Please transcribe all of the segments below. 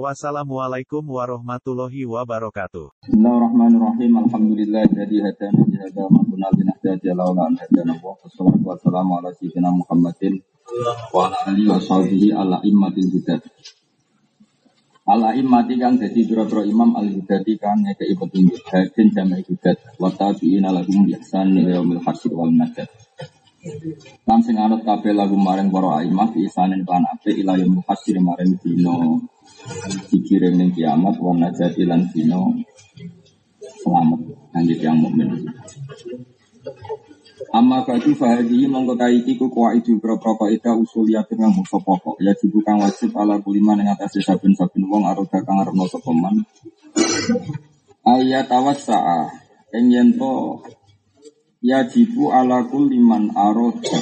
Wassalamualaikum warahmatullahi wabarakatuh. Bismillahirrahmanirrahim. Alhamdulillah jadi hadana li hada ma kunna linahtadiya laula an hadana Allah. Wassalatu wassalamu ala sayyidina Muhammadin wa ala alihi wa sahbihi ala immatil hudat. Ala immati kang dadi pira-pira imam al hudati kang ngekeki petunjuk hadin jama'i hudat wa tabi'ina lahum bi ihsan ila yaumil hasyr wal najat. Lan sing anut kabeh lagu maring para imam bi ihsanin kan apik ila yaumil hasyr maring dina dikirim ning kiamat wa najati lan dina selamat kangge yang mukmin. Amma bagi fahadi mongko taiki ku kuaidu pro-pro kaidah usuliyatun kang bangsa pokok ya jibu kang wajib ala kuliman ing atase saben-saben wong aroda kang arepno sapa man. Ayat tawassa'a ing yen to ya jibu ala kuliman aroda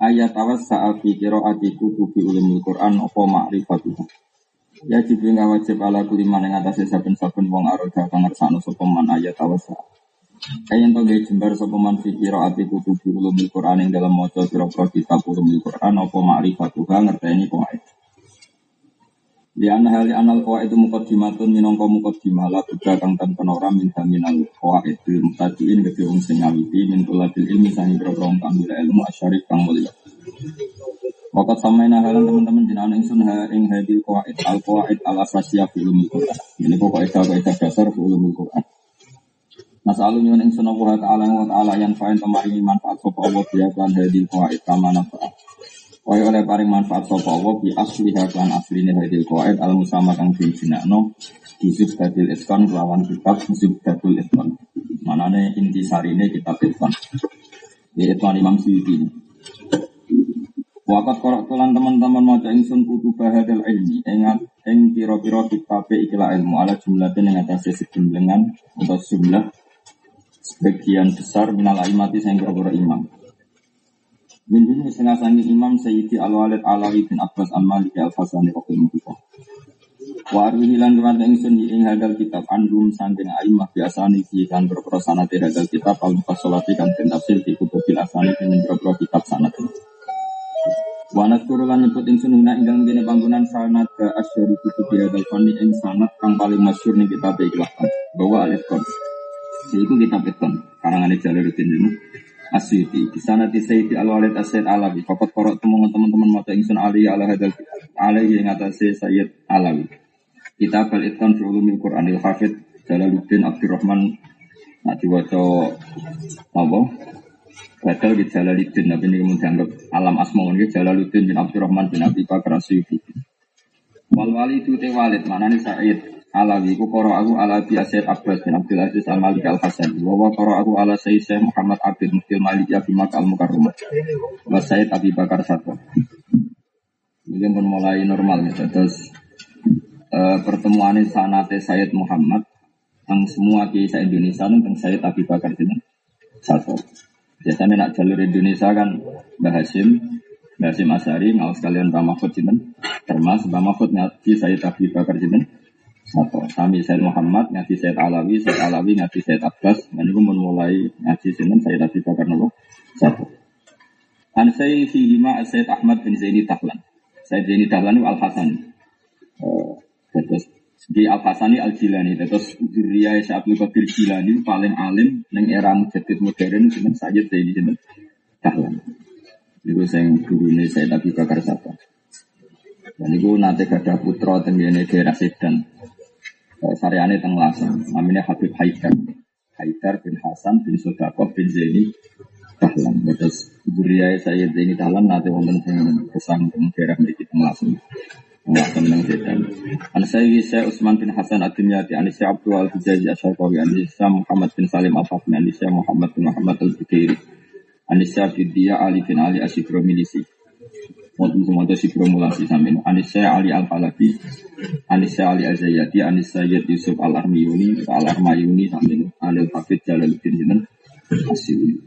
ayat tawassa'a fi qiraati kutubi ulumul Quran apa ma'rifatuh. Ya kang wajib ala kuliman ing atase saben-saben wong aroda kang ngersakno sapa man ayat tawassa'a. Kayak to gaya jembar sapa man fi qiraati kutubi ulumul Quran ing dalam maca pira-pira kitab ulumul Quran apa ma'rifatuha ngerteni qawaid. Di anna hal anal qawaid muqaddimatun minangka muqaddimah la buddha kang tanpa ora min minal qawaid bil mutadiin gede wong sing ngawiti min tulabil ilmi sangi pira-pira kang ilmu asyarif kang mulia. Wakat samaina halan teman-teman jenengan ingsun ha ing hadil qawaid al qawaid al asasiyah fi ulumul Quran. Ini pokok kaidah dasar fi ulumul Quran. Nasalu nyuwun ing sunah wa ta'ala yang fa'in kemaringi manfaat sapa Allah biya kan hadil qawaid kama nafa'a. Oleh paring manfaat sapa Allah bi asli kan asline hadil qawaid al musama kang dinjenakno disip hadil iskan lawan kitab disip hadil iskan. Manane inti sarine kitab iskan. Di Iskan Imam Suyuti. Wakat korok tulan teman-teman maca ingsun kutu bahadal ilmi ingat ing pira-pira kitab ikilah ilmu ala jumlatin ing atase sejumlengan atau jumlah sebagian besar minal imati yang berburu imam. Min dini setengah sangi imam Sayyidi Al-Walid Alawi bin Abbas Al-Maliki Al-Hasani Rahim kita. Wa arwi hilan kemat ingsun ing hadal kitab andum sangking aimah biasa niki kan berprosana tidak hadal kitab al mukasolati kan tafsir di kutubil asani dengan beberapa kitab sanat. Wanat kurulan nyebut ingsun hina ingkang dene panggonan sanat ke asyari kutub hadal fani ing sanat kang paling masyhur ning kitab ikhlas bahwa alif qad itu kitab itu karangan Jalaluddin ini Asyiti di sana di Sayyidi Al Walid Asyid Alawi Fakat korok teman-teman mata ingsun Ali ala hadal Ali yang atasnya Sayyid Alawi. Kitab Al Itqan fi Ulumil Quranil Hafid Jalaluddin Abdurrahman. Nah diwaca apa Badal di Jalaluddin Tapi ini kemudian dianggap alam asma ini Jalaluddin bin Abdurrahman bin Abi Bakar Asyiti Wal wali itu te walid mana nih Sayyid Alawi ku koro aku ala bi Asyid Abbas bin Abdul Aziz Al Malik Al Hasan wa wa koro aku ala Sayyid Muhammad Abid Muftil Malik Abi Mak Al Mukarramah wa Sayyid Abi Bakar Sato ini pun mulai normal ya. Terus uh, pertemuan ini sanate Sayyid Muhammad yang semua kisah Indonesia tentang Sayyid Abi Bakar ini satu biasanya nak jalur Indonesia kan Mbah Hashim Mbah Hashim Asari ngau sekalian Mbah Mahfud termasuk Mbah Mahfud ngaji Sayyid Abi Bakar Jinten satu, kami Said Muhammad, ngaji Said Alawi, Said Alawi, ngaji Said Abbas, dan itu mulai ngaji sini Said Abi Bakar Nabi. Satu. An saya fi lima Said Ahmad bin Zaini Tahlan. Said Zaini Tahlan itu Al Hasan. terus di Al Hasani Al Jilani. Terus Zuriyah Syabul Qadir Jilani paling alim neng era mujadid modern dengan Sayyid Zaini Tahlan. Itu saya guru ini Said Abi Bakar Satu. Dan itu nanti gada putra tenggine daerah Sedan. Saryane teng Lasem, namanya Habib Haidar. Haidar bin Hasan bin Sodakoh bin Zaini Dahlan. Terus Zuriyah saya Zaini Dahlan nanti wonten sing teng daerah mriki teng. Lasem nang Sedan. An saya saya Utsman bin Hasan Ad-Dimyati, an Abdul Al-Hijazi an saya Muhammad bin Salim Al-Fatmi, an Muhammad bin Muhammad Al-Bukiri. An saya Bidia Ali bin Ali Asyikro Milisi. Wonten semonto simulasi sampeyan. Anissa Ali Al Falabi, Anissa Ali Azayati, Anissa Sayyid Yusuf Al Armiyuni, Al Armayuni sampeyan. Anil Hafid Jalaluddin Jinan Asyuri.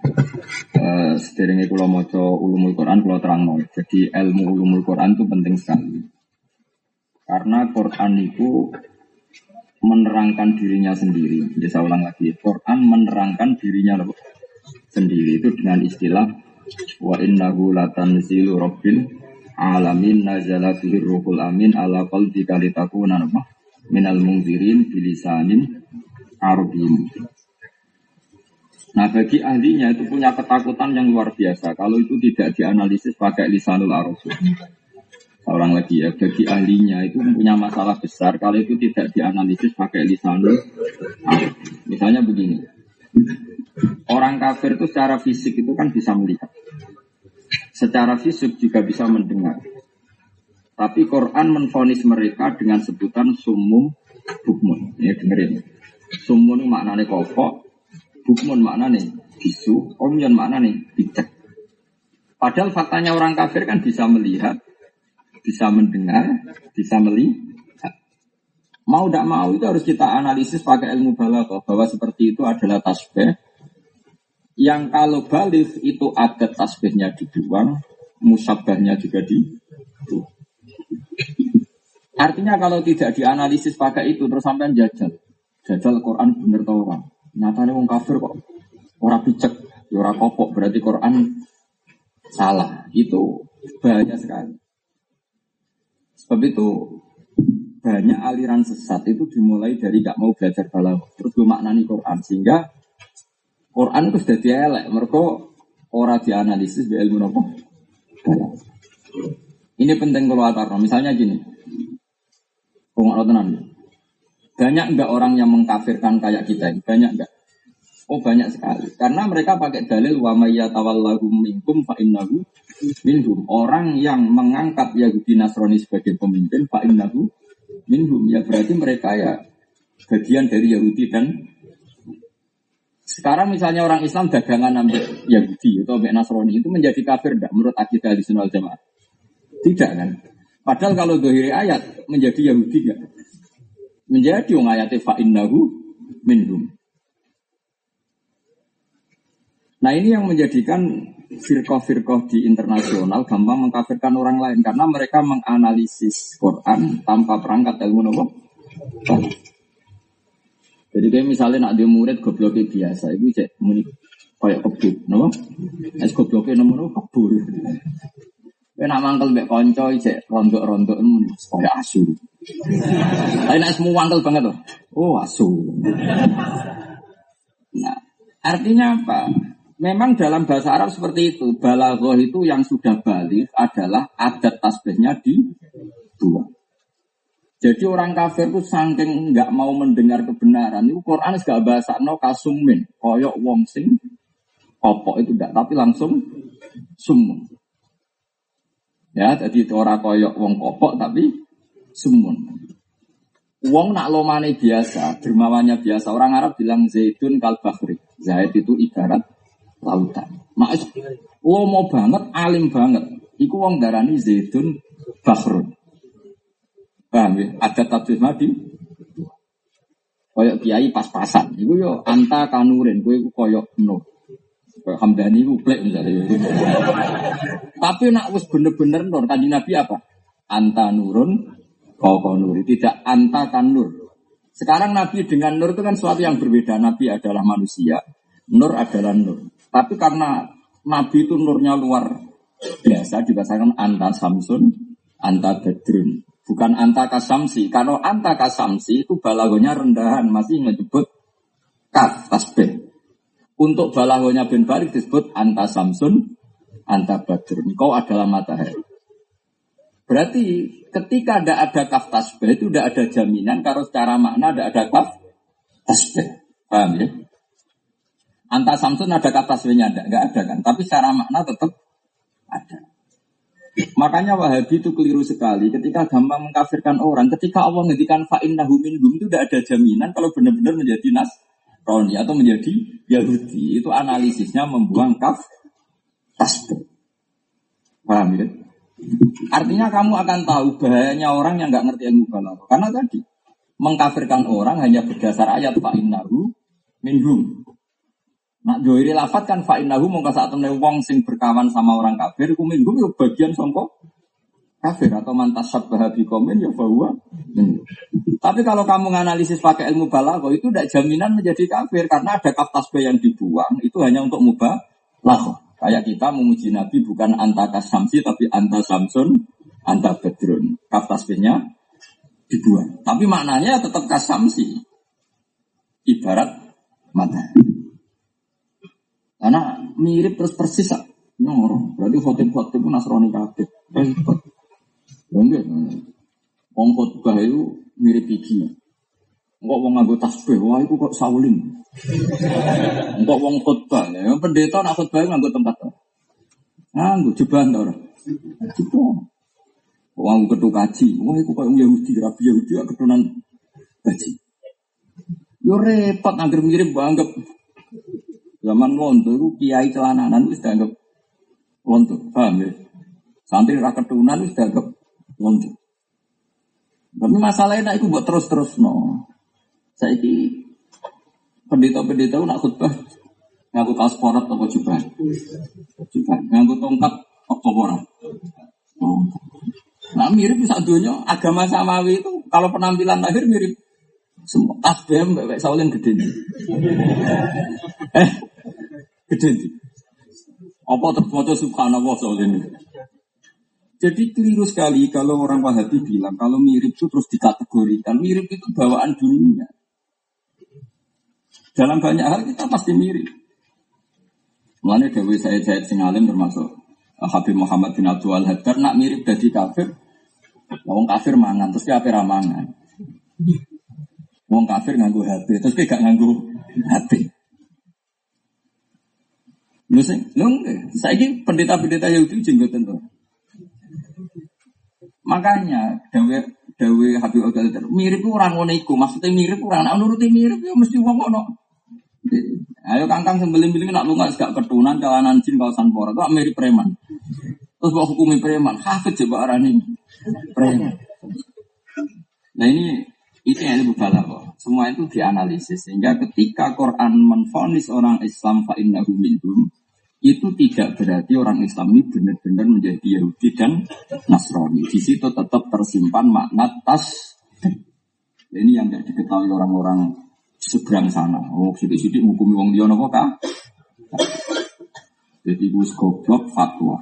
Uh, sederenge kula maca ulumul Quran kula terangno. Jadi ilmu ulumul Quran itu penting sekali. Karena Quran itu menerangkan dirinya sendiri. Jadi ulang lagi, Quran menerangkan dirinya sendiri itu dengan istilah wa innahu latanzilu rabbil alamin nazala fihi ruhul amin ala qalbika litakuna minal munzirin bilisanin arabin. Nah bagi ahlinya itu punya ketakutan yang luar biasa kalau itu tidak dianalisis pakai lisanul arasul. Orang lagi ya, bagi ahlinya itu punya masalah besar kalau itu tidak dianalisis pakai lisanul. Misalnya begini, orang kafir itu secara fisik itu kan bisa melihat. Secara fisik juga bisa mendengar. Tapi Quran menfonis mereka dengan sebutan sumum bukmun. Ya dengerin. Sumun maknanya kopok, Bukmun nih bisu, omyon nih bijak. Padahal faktanya orang kafir kan bisa melihat, bisa mendengar, bisa melihat. Mau tidak mau itu harus kita analisis pakai ilmu balaghah bahwa seperti itu adalah tasbih. Yang kalau balik itu ada tasbihnya dibuang, musabahnya juga di Artinya kalau tidak dianalisis pakai itu terus sampai jajal. Jajal Quran bener tau orang. Nyatanya wong kafir kok ora picek, ya ora kopok berarti Quran salah. Itu banyak sekali. Sebab itu banyak aliran sesat itu dimulai dari gak mau belajar balaghah terus gue maknani Quran sehingga Quran itu sudah dielek. Mereka ora dianalisis di ilmu apa ini penting kalau atar misalnya gini. Tenan banyak enggak orang yang mengkafirkan kayak kita ini? Banyak enggak? Oh banyak sekali. Karena mereka pakai dalil wa minkum fa innahu minhum. Orang yang mengangkat Yahudi Nasrani sebagai pemimpin fa innahu minhum. Ya berarti mereka ya bagian dari Yahudi dan sekarang misalnya orang Islam dagangan ambil Yahudi atau ambil Nasrani itu menjadi kafir enggak menurut akidah di jamaah? Tidak kan? Padahal kalau dohiri ayat menjadi Yahudi enggak? Menjadi wong ayate fa innahu minhum. Nah ini yang menjadikan firqah-firqah di internasional gampang mengkafirkan orang lain karena mereka menganalisis Quran tanpa perangkat ilmu nopo. Jadi kayak misalnya nak dia murid gobloknya biasa, itu cek muni kayak kebur, nopo? Es gobloknya nopo nopo kebur. Kena mangkel mbek konco cek rondok-rondok muni kayak asu. Tapi nak semua wangkel banget tuh. Oh asu. Nah, artinya apa? Memang dalam bahasa Arab seperti itu. Balaghah itu yang sudah balik adalah adat tasbihnya di dua. Jadi orang kafir itu saking nggak mau mendengar kebenaran. Itu Quran gak bahasa no kasumin. Koyok wong sing opok itu tidak, tapi langsung sumun. Ya, jadi itu orang koyok wong opok tapi sumun. Wong nak lomane biasa, dermawannya biasa. Orang Arab bilang zaitun kal bahri. Zait itu ibarat lautan. Mak lomo banget, alim banget. Iku wong darani zaitun bahrun. Paham ya? Ada tafsir madi. Koyok kiai pas-pasan. Iku yo anta kanurin. Gue koyok nur. Koyok hamdani iku plek misalnya. Tapi nak wis bener-bener nur. Kanji Nabi apa? Anta nurun Kau nuri, tidak antakan nur. Sekarang Nabi dengan nur itu kan sesuatu yang berbeda. Nabi adalah manusia, nur adalah nur. Tapi karena Nabi itu nurnya luar biasa, dibahasakan anta samsun, anta bedrun. Bukan anta kasamsi. Kalau anta kasamsi itu balagonya rendahan, masih menyebut kaf tasbih. Untuk balagonya bin Barik disebut anta samsun, anta badrun. Kau adalah matahari. Berarti ketika tidak ada kaf tasbih itu tidak ada jaminan kalau secara makna tidak ada kaf tasbih. Paham ya? Anta Samsun ada kaf tasbihnya ada, nggak ada kan? Tapi secara makna tetap ada. Makanya Wahabi itu keliru sekali ketika gampang mengkafirkan orang. Ketika Allah ngedikan fa'in nahumin hum itu tidak ada jaminan kalau benar-benar menjadi nas Roni atau menjadi Yahudi. Itu analisisnya membuang kaf tasbih. Paham ya? Artinya kamu akan tahu bahayanya orang yang nggak ngerti ilmu balaghah. Karena tadi mengkafirkan orang hanya berdasar ayat fa'innahu minhum. Nak joiri lafat kan fa'innahu mongko saat temen wong sing berkawan sama orang kafir ku minhum bagian songko kafir atau mantas sabbaha komen ya bahwa Tapi kalau kamu menganalisis pakai ilmu balaghah itu tidak jaminan menjadi kafir karena ada kaftas yang dibuang itu hanya untuk mubah lakoh. Kayak kita memuji Nabi bukan anta kasamsi tapi anta samsun, anta bedrun. Kaf tasbihnya dibuang. Tapi maknanya tetap kasamsi. Ibarat mata. Karena mirip terus persis. Nyoro. Berarti khotib-khotib pun nasrani kabeh. Enggak. Wong khotbah itu mirip iki. Enggak wong nganggo tasbih, wah itu kok saulin. Enggak wong khutbah, ya pendeta nak khutbah nganggo tempat. Nganggo jeban to ora. Jeban. Wong ketu kaji, wah iku koyo Yahudi, rabi Yahudi keturunan kaji. Yo repot angger mirip banget. Zaman lonto itu kiai celananan wis dianggap lonto, paham ya? Santri ra keturunan wis dianggap lonto. Tapi masalahnya itu buat terus-terus no. Saya Pendeta-pendeta nak khutbah ngaku kaos porat atau jubah? Jubah. Ngaku tongkat apa ora? Nah mirip bisa dunia agama samawi itu kalau penampilan lahir mirip semua tasbih mbak Saulin gede nih. eh gede nih. Apa terfoto subhanallah Saulin jadi keliru sekali kalau orang Wahabi bilang kalau mirip itu terus dikategorikan. Mirip itu bawaan dunia. Dalam banyak hal kita pasti mirip. Mulanya Dewi saya Said Singalim termasuk uh, Habib Muhammad bin Abdul Al Haddar nak mirip dari kafir. Wong kafir mangan terus apa ramangan. Wong kafir nganggu HP terus dia gak nganggu HP. Lu sing, saya ini pendeta-pendeta Yahudi jenggot tentu. Makanya Dewi Dewi Habib Abdul Haddar mirip orang ngono maksudnya mirip orang, nak nuruti mirip ya mesti wong ngono. Ayo kangkang sembelih beli nak lunga gak ketunan jalanan jin kawasan pora itu mirip preman. Terus bawa hukumi preman, hafid coba arani preman. Nah ini itu yang lebih kok. Semua itu dianalisis sehingga ketika Quran menfonis orang Islam fa innahu minhum itu tidak berarti orang Islam ini benar-benar menjadi Yahudi dan Nasrani. Di situ tetap tersimpan makna tas. Ini yang tidak diketahui orang-orang seberang sana. Oh, sidik-sidik hukumi wong liya napa kah? Jadi gue goblok fatwa.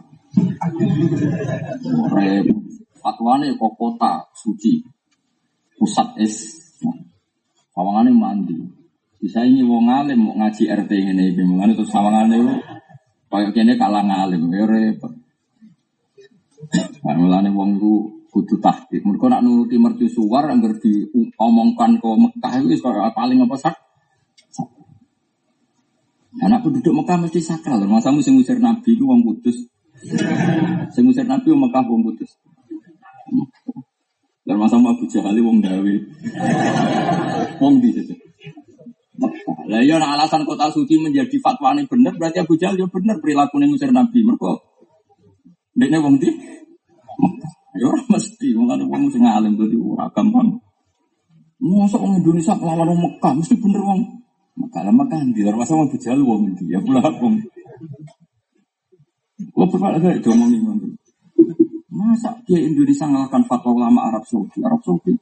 Fatwa nih kok kota suci. Pusat es. Sawangane mandi. Bisa ini wong alim mau ngaji RT ini, bimbangan itu sawangane kayak kene kalah ngalim, ya repot. Mulane wong itu kudu tahdik. Mereka nak nuruti mercusuar agar diomongkan ke Mekah itu paling apa sak? Anak penduduk Mekah mesti sakral. Masamu sing ngusir Nabi itu wong kudus. Sing ngusir Nabi wong Mekah wong kudus. Dan masa Abu Jahal wong gawe. Wong di situ. Lah iya alasan kota suci menjadi fatwa ini benar berarti Abu Jahal ya benar perilaku ngusir Nabi. Mereka Dene wong di Ya mesti, wong ana wong sing alim dadi ora gampang. Masa wong Indonesia lawan wong Mekah mesti bener wong. Mekah lah Mekah ndi ora masa wong bujal wong ndi ya pula wong. Lo pernah ada itu ngomongin. Masa dia Indonesia ngalahkan fatwa ulama Arab Saudi? Arab Saudi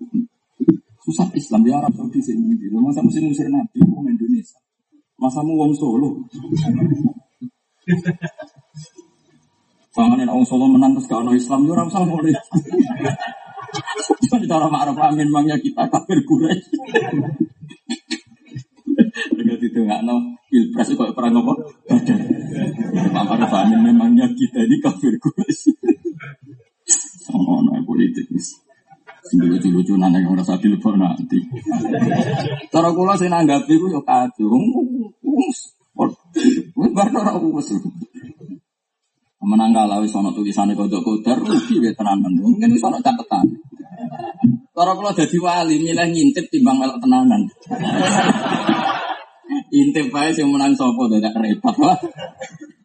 susah Islam di Arab Saudi sih ini. Masa mesti musir Nabi wong Indonesia. Masa mu wong Solo. Jangan yang orang Solo menang terus Islam, ya orang boleh. Cuma cara ma'ruf amin mangnya kita kafir kuret. Itu nggak no pilpres itu perang apa? Pak Ma'ruf amin memangnya kita ini kafir kuret. Sama no politik nih. lucu-lucu nana yang merasa dilebok nanti. Cara kula sing nanggapi yo kacau. Wes, wes bar ora wes menang kalah wis ana kodok kodar rugi wae tenanan. Mungkin wis ana catetan. Cara kula dadi wali milih ngintip timbang melok tenanan. Intip wae sing menang sapa dadak repot.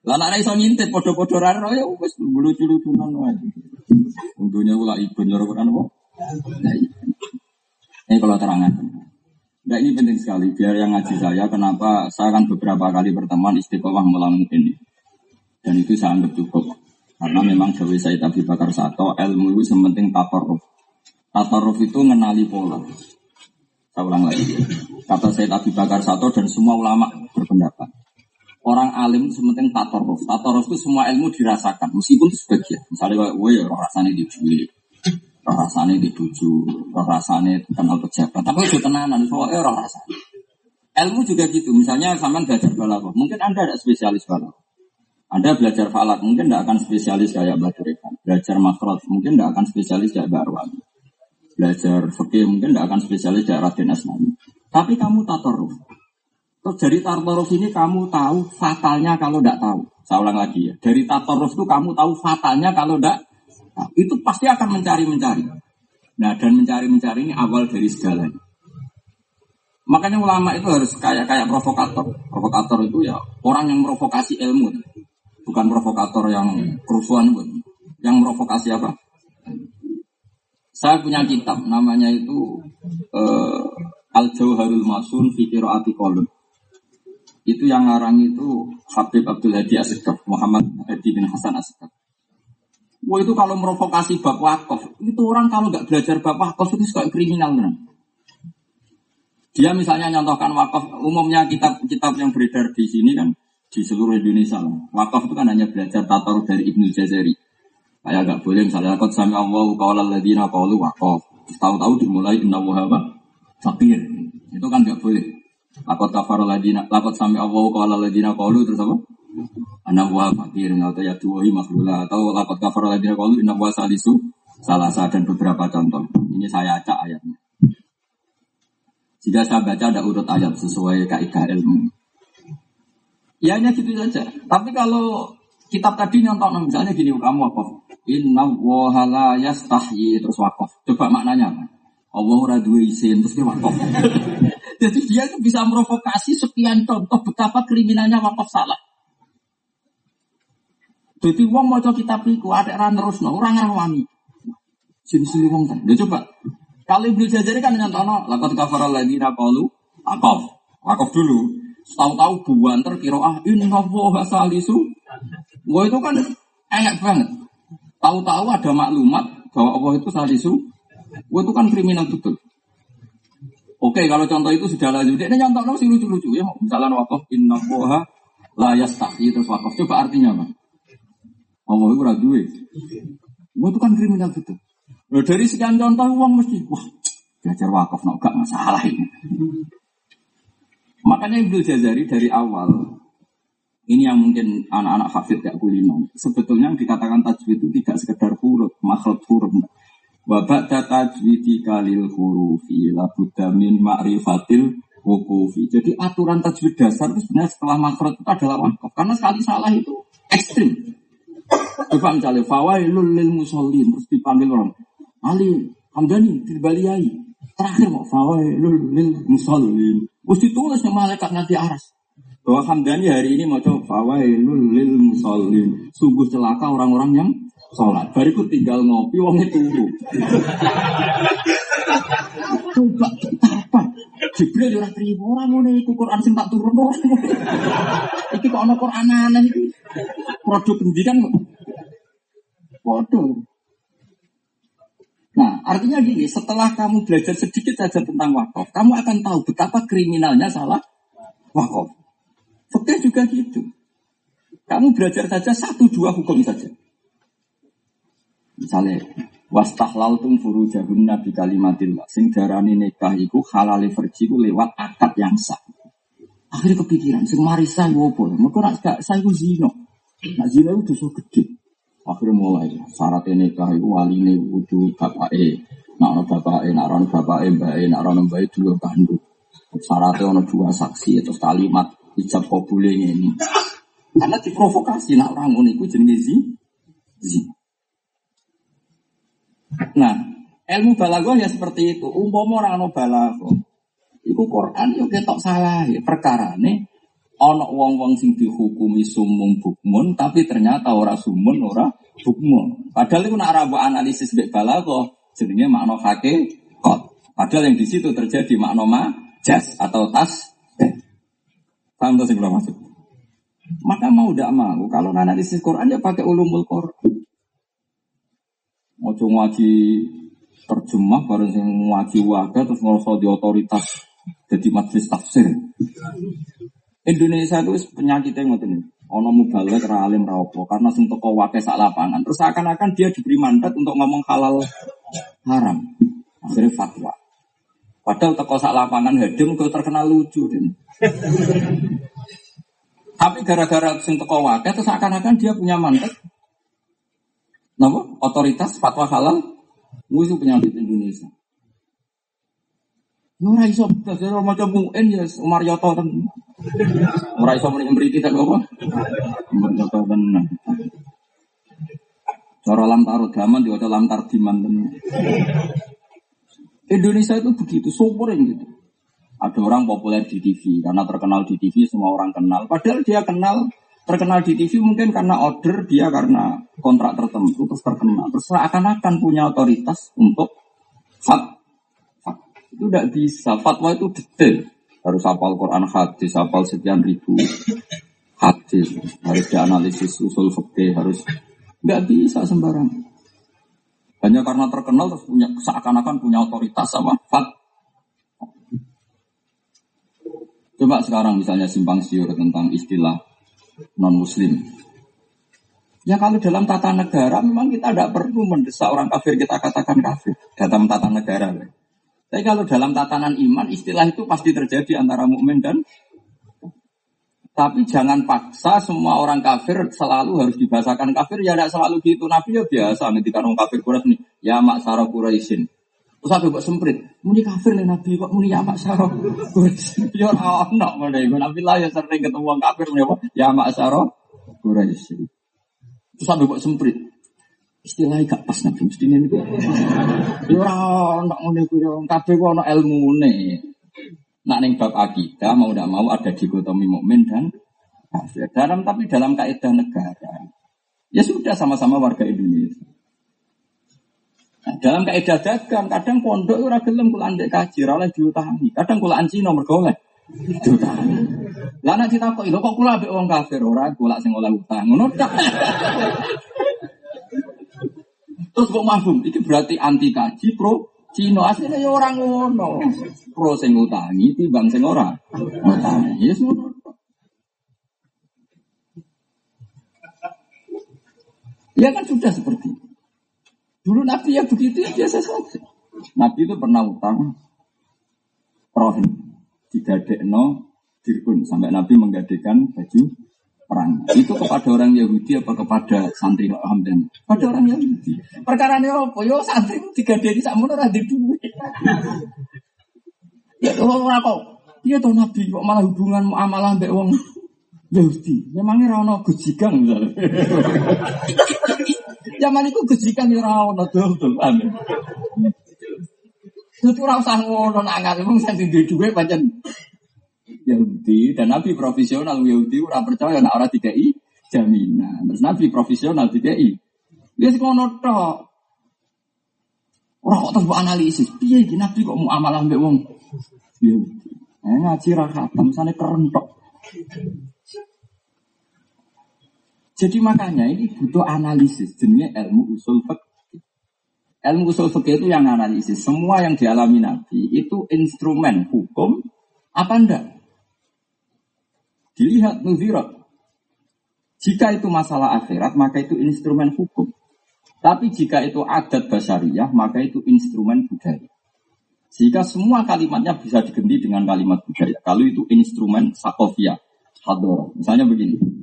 Lah nek iso ngintip padha-padha ra ya wis lucu-lucunan wae. Untunya ulah ibun loro Quran apa? Ini kalau terangan. Nah ini penting sekali. Biar yang ngaji saya kenapa saya akan beberapa kali berteman istiqomah melamu ini. Dan itu saya anggap cukup. Karena memang Jawa saya Abi Bakar Sato ilmu itu sementing tataruf tataruf itu mengenali pola. Saya ulang lagi. Kata saya Abi Bakar Sato dan semua ulama berpendapat. Orang alim sementing tataruf tataruf itu semua ilmu dirasakan meskipun itu sebagian. Misalnya gue ya rasanya roh rasane di roh rasane kenal pejabat. Tapi itu tenanan, soalnya roh rasane. Ilmu juga gitu. Misalnya sampean belajar balaghah, mungkin Anda ada spesialis balaghah. Anda belajar falak, mungkin tidak akan spesialis kayak Mbak Belajar makhraj, mungkin tidak akan spesialis kayak Mbak Arwani. Belajar fikih, mungkin tidak akan spesialis kayak Raden Asmani. Tapi kamu tatoruf. Terus dari tatoruf ini kamu tahu fatalnya kalau tidak tahu. Saya ulang lagi ya. Dari tatoruf itu kamu tahu fatalnya kalau tidak itu pasti akan mencari-mencari. Nah, dan mencari-mencari ini awal dari segalanya. Makanya ulama itu harus kayak kayak provokator. Provokator itu ya orang yang provokasi ilmu, bukan provokator yang kerusuhan, yang provokasi apa? Saya punya kitab, namanya itu uh, Al Jauharul Masun Fikir Ati Kolun. Itu yang ngarang itu Habib Abdul Hadi Asgaf, Muhammad Hadi bin Hasan Asgaf. Wah itu kalau merovokasi bab wakaf, itu orang kalau nggak belajar bab wakaf itu suka kriminal benar. Dia misalnya nyontohkan wakaf, umumnya kitab-kitab yang beredar di sini kan di seluruh Indonesia. Wakaf itu kan hanya belajar tatar dari Ibnu Jazari. Kayak nggak boleh misalnya kot sami Allah kaulah ladina kaulu wakaf. Tahu-tahu dimulai inna wahaba fakir. Itu kan nggak boleh. Lakot kafar ladina, lakot sami Allah kaulah ladina kaulu terus apa? Anak wa fakir atau ya tuhi makhlula atau lapat kafar lagi kalau inna wa salisu salah satu dan beberapa contoh. Ini saya acak ayatnya. Jika saya baca ada urut ayat sesuai kaidah ilmu. Ya hanya gitu saja. Tapi kalau kitab tadi nyontok misalnya gini kamu apa? Inna wa la yastahyi terus wakaf. Coba maknanya apa? Allah ora duwe isin terus dia wakaf. Jadi dia itu bisa merovokasi sekian contoh betapa kriminalnya wakaf salah. Jadi wong maca kitab iku ada ra nerusno, ora ngrawani. Sini-sini wong kan. Dia coba. Kalau Ibnu Jazari kan nyantono, lakot kafara lagi qalu akaf. Akaf dulu. Tahu-tahu buanter ah inna wa salisu. Wah itu kan enak banget. Tahu-tahu ada maklumat bahwa Allah itu salisu. Wah itu kan kriminal betul. Oke, kalau contoh itu sudah lanjut. Dia nyontok sih lucu-lucu ya. Misalnya wakaf inna wa la yastahi terus wakaf. Coba artinya apa? Allah itu duwe. Wah itu kan kriminal betul. Loh, dari sekian contoh uang mesti wah belajar wakaf no, gak masalah ini. Makanya Ibnu Jazari dari awal ini yang mungkin anak-anak hafid gak kulino. Sebetulnya yang dikatakan tajwid itu tidak sekedar huruf, makhluk huruf. Wabak tajwidi kalil hurufi labudda min ma'rifatil wukufi. Jadi aturan tajwid dasar itu sebenarnya setelah makhluk itu adalah wakaf. Karena sekali salah itu ekstrim. Coba misalnya fawailul lil musallin terus dipanggil orang Ali Hamdani dirbaliai terakhir mau fawailul lil musallin terus ditulis sama malaikat nanti aras. Bahwa Hamdani hari ini mau coba fawailul lil musallin sungguh celaka orang-orang yang sholat. Bariku tinggal ngopi wong itu coba apa Jibril ora terima orang ngono iku Quran sing tak turun orang iki kok ana Quran aneh iki produk pendidikan Waduh. Nah, artinya gini, setelah kamu belajar sedikit saja tentang wakaf, kamu akan tahu betapa kriminalnya salah wakaf. Fakir juga gitu. Kamu belajar saja satu dua hukum saja. Misalnya, tum furu jahun nabi kalimatillah. Sing darani nikah iku halal verji lewat akad yang sah. Akhirnya kepikiran, sing marisa yo apa? Mergo nek gak saya iku zina. Nak zina itu dosa gede. Akhirnya mulai syarat nikah itu wali ini kudu bapak e. Nak ono bapak e, nak ono bapak e, mbak e, kandu. Syaratnya ono dua saksi itu kalimat ijab kabul ini. Karena diprovokasi nak orang ngono iku jenenge. Nah, ilmu balaghah ya seperti itu. Umpama orang ono balaghah, iku Quran yo ketok salah ya perkara nih Ono wong-wong sing dihukumi sumung bukmun, tapi ternyata ora sumun, ora bukmun. Padahal itu nak analisis bek balago, jenenge makna kot. Padahal yang di situ terjadi makna majas atau tas. Paham tuh sing maksud? Maka mau tidak mau, kalau analisis Quran ya pakai ulumul Quran. Ojo ngaji terjemah bareng sing ngaji waga terus ngerasa di otoritas jadi majelis tafsir. Indonesia itu penyakitnya ngoten Ono mubalek ra alim ra karena sing teko wake sak lapangan. Terus seakan-akan dia diberi mandat untuk ngomong halal haram. Akhirnya fatwa. Padahal teko sak lapangan hadim kok terkenal lucu den. Tapi gara-gara sing teko wake terus seakan-akan dia punya mandat. Napa? Otoritas fatwa halal musuh penyakit Indonesia. Ora iso dadi macam UN ya Umar Yoto ten. Ora iso muni mriki tak apa? Umar Yoto tenan. Cara lam taruh daman diwaca lam tardiman tenan. Indonesia itu begitu, yang gitu. Ada orang populer di TV, karena terkenal di TV semua orang kenal. Padahal dia kenal, terkenal di TV mungkin karena order dia karena kontrak tertentu terus terkenal. Terus seakan-akan punya otoritas untuk fat itu tidak bisa. Fatwa itu detail. Harus hafal Quran hadis, hafal sekian ribu hadis. Harus dianalisis usul fikih, harus nggak bisa sembarang. Hanya karena terkenal terus punya seakan-akan punya otoritas sama fat. Coba sekarang misalnya simpang siur tentang istilah non muslim. Ya kalau dalam tata negara memang kita tidak perlu mendesak orang kafir kita katakan kafir dalam tata negara. Tapi kalau dalam tatanan iman istilah itu pasti terjadi antara mukmin dan tapi jangan paksa semua orang kafir selalu harus dibahasakan kafir. Ya tidak selalu gitu. Nabi ya biasa ketika orang kafir Quraisy nih. Ya mak sarah Quraisyin terus aku buat semprit. Muni kafir nih Nabi kok muni ya mak sarah Quraisyin ya orang mana ibu Nabi lah ya sering ketemu orang kafir muni apa? Ya mak sarah Quraisyin terus aku buat semprit. Istilahnya gak pas nabi. Mesti ini ya ora ono ngono iku yo kabeh ku ono ilmune nak ning bab akidah mau tidak mau ada dikotomi mukmin dan kafir. Dalam tapi dalam kaidah negara. Ya sudah sama-sama warga Indonesia Nah, dalam kaidah dagang, kadang pondok ora gelem kula andek kaji, ora oleh diutangi. Kadang kula anci nomor golek diutangi. Lah nek ditakoki, lho kok kula ambek wong kafir ora kula sing oleh utang. Ngono Terus kok mabum? Itu berarti anti kaji pro Cino aslinya ya orang ngono. Pro sing utangi timbang sing ora utangi. Yes ngono. Ya kan sudah seperti itu. Dulu Nabi ya begitu biasa saja. Nabi itu pernah utang rohin. Digadekno dirkun. Sampai Nabi menggadekan baju perang. Itu kepada orang Yahudi apa kepada santri Hamdan? Pada orang Yahudi. Perkara ini apa? Yo santri tiga dari sama orang di duit. Ya orang kok. Iya tuh Nabi kok malah hubungan muamalah mbak wong Yahudi. Memangnya rano gujikan misalnya. Zaman itu gujikan ya rano tuh tuh. Itu orang usah ngono nangan, emang santri di duit pancen Yahudi dan Nabi profesional Yahudi ora percaya nak ora dikai jaminan. Terus Nabi profesional. Dia sih ngono tok. Ora kok terus analisis. Piye iki Nabi kok muamalah mbek wong Yahudi. Eh ngaji ra khatam sane. Jadi makanya ini butuh analisis jenenge ilmu usul fikih. Ilmu usul fikih itu yang analisis. Semua yang dialami Nabi itu instrumen hukum apa enggak? Dilihat nuzirat. Jika itu masalah akhirat, maka itu instrumen hukum. Tapi jika itu adat basyariah, maka itu instrumen budaya. Jika semua kalimatnya bisa diganti dengan kalimat budaya. Kalau itu instrumen sakofia, hador. Misalnya begini.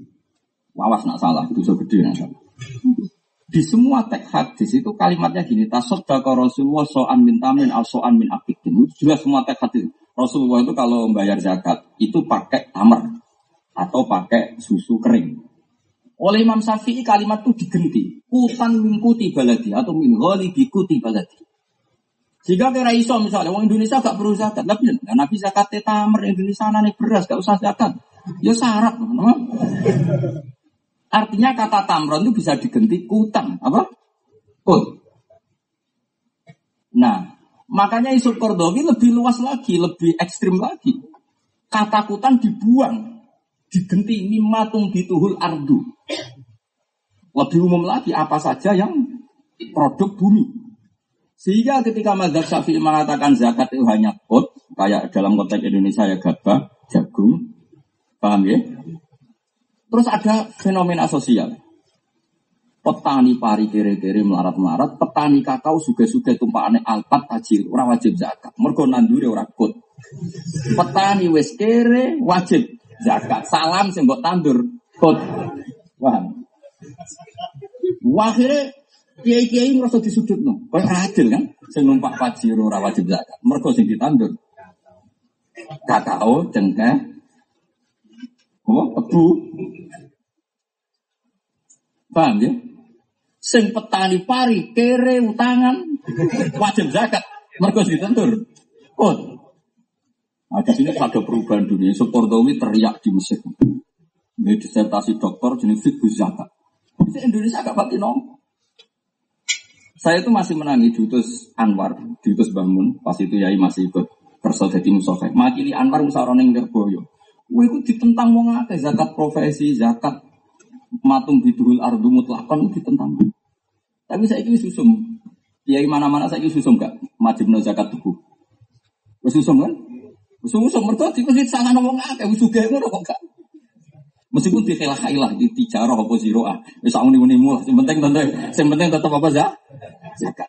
Wawas nak salah, itu so gede nak salah. Di semua teks hadis itu kalimatnya gini, tasoddaka Rasulullah so'an min tamin al so'an min akidin. Itu jelas semua teks hadis. Rasulullah itu kalau membayar zakat, itu pakai tamar atau pakai susu kering. Oleh Imam Syafi'i kalimat itu digenti. Kutan mingkuti baladi atau min bikuti baladi. Jika kira iso misalnya, orang Indonesia gak perlu zakat, tapi nggak Nabi zakat tamer Indonesia nih beras, gak usah zakat. Ya syarat. Artinya kata tamron itu bisa diganti kutan. Apa? Kut. Nah, makanya isu Kordowi lebih luas lagi, lebih ekstrim lagi. Kata kutan dibuang. Diganti mimatung dituhul ardu. Lebih umum lagi apa saja yang produk bumi. Sehingga ketika Madzhab Syafi'i mengatakan zakat itu hanya kot, kayak dalam konteks Indonesia ya gabah, jagung, paham ya? Terus ada fenomena sosial. Petani pari kere-kere melarat-melarat, petani kakao suge-suge tumpakane alpat tajir, ora wajib zakat. Mergo nandure ora kut. Petani wis kere wajib zakat. Salam mbok tandur kut. Paham? Akhirnya kiai-kiai merasa disudut no. Kau adil kan? Sing numpak pajero ora wajib zakat. Mergo sing ditandur kakao, cengkeh, Oh, tebu. Paham ya? Sing petani pari kere utangan wajib zakat. Mergo ditentur. Oh. Nah, di sini ada perubahan dunia. Sopordowi teriak di Mesir. Ini disertasi dokter jenis fikih zakat. Di Indonesia agak pati nong. Saya itu masih menangi diutus Anwar, diutus Bangun. Pas itu Yai masih ikut kerja jadi musafir. Makili Anwar musaroning Gerboyo. Wah itu ditentang mau ngake zakat profesi, zakat matung bidul ardu mutlakon ditentang. Tapi saya ini susum. Ya mana-mana saya ini susum gak? Majib no zakat tubuh. Susum kan? Susum mereka di masjid sangat ngomong ngake. Suga itu kok gak? Meskipun di khilah khilah di tijarah apa ziroah, bisa uni uni mulah. Penting tetap apa sih? Zakat.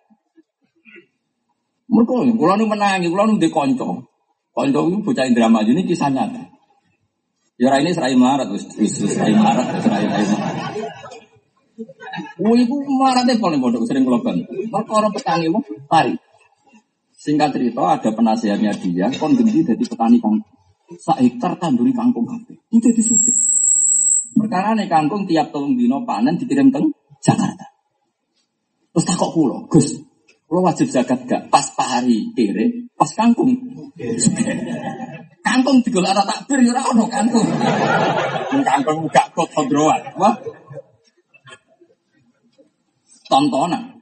Mereka, kalau nu menangi, kalau nu dikonco, konco itu bocah drama ini kisah nyata. Ya ini serai melarat, wis serai melarat, serai melarat. Wih, itu melaratnya paling bodoh, sering keloban. Mereka orang petani mau pari. Singkat cerita, ada penasihatnya dia, kon gendi jadi petani kangkung. Sak hektar tanduri kangkung kafe. Itu jadi suke. Perkara nih kangkung tiap tahun dino panen dikirim teng Jakarta. Terus takok pulau, Gus, pulau wajib zakat gak? Pas pari kere, pas kangkung. Kangkung digolek ana takbir ya ono kangkung. Kangkung gak kok kodroan. Wah. Tontonan.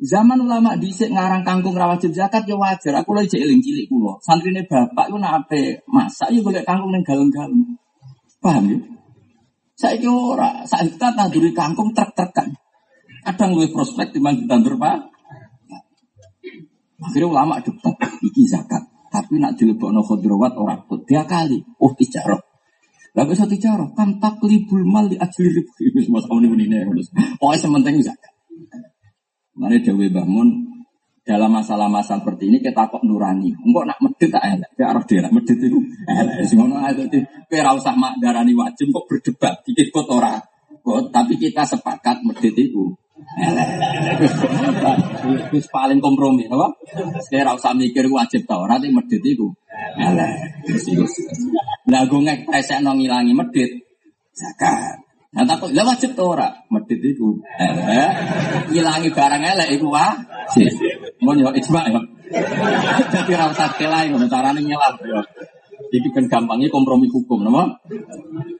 Zaman ulama dhisik ngarang kangkung ra wajib zakat ya wajar. Aku lagi eling cilik kula. Santrine bapak ku nak ape masak ya golek kangkung ning galung-galung. Paham ya? Saiki ora, saiki tanduri kangkung trek-trekan. Kadang luwih prospek timbang ditandur Pak. Akhirnya ulama debat, iki zakat. Tapi nak dilebokno khudrawat orang pun dia kali. Oh tijarah. Lah bisa tijarah kan taklibul mal di ribu. Wis masa muni ini terus. Oh sementing zakat. Mane Dewi bangun dalam masalah-masalah seperti ini kita kok nurani. Enggak nak medit tak elek. Ya arah dia medit itu elek. Ngono ae dadi kowe usah mak darani wajib kok berdebat dikit kok ora. Kok tapi kita sepakat medit itu Wis paling kompromi, apa? Saya usah mikir wajib tau, nanti medit itu. Lah gue ngek nong ngilangi medit, zakat. Nah takut, lah wajib tau ora? Medit itu. Ngilangi barang elek itu wah. Mau yo ijma ya. Jadi rasa kelai, caranya nyelam. Jadi kan gampangnya kompromi hukum, nama?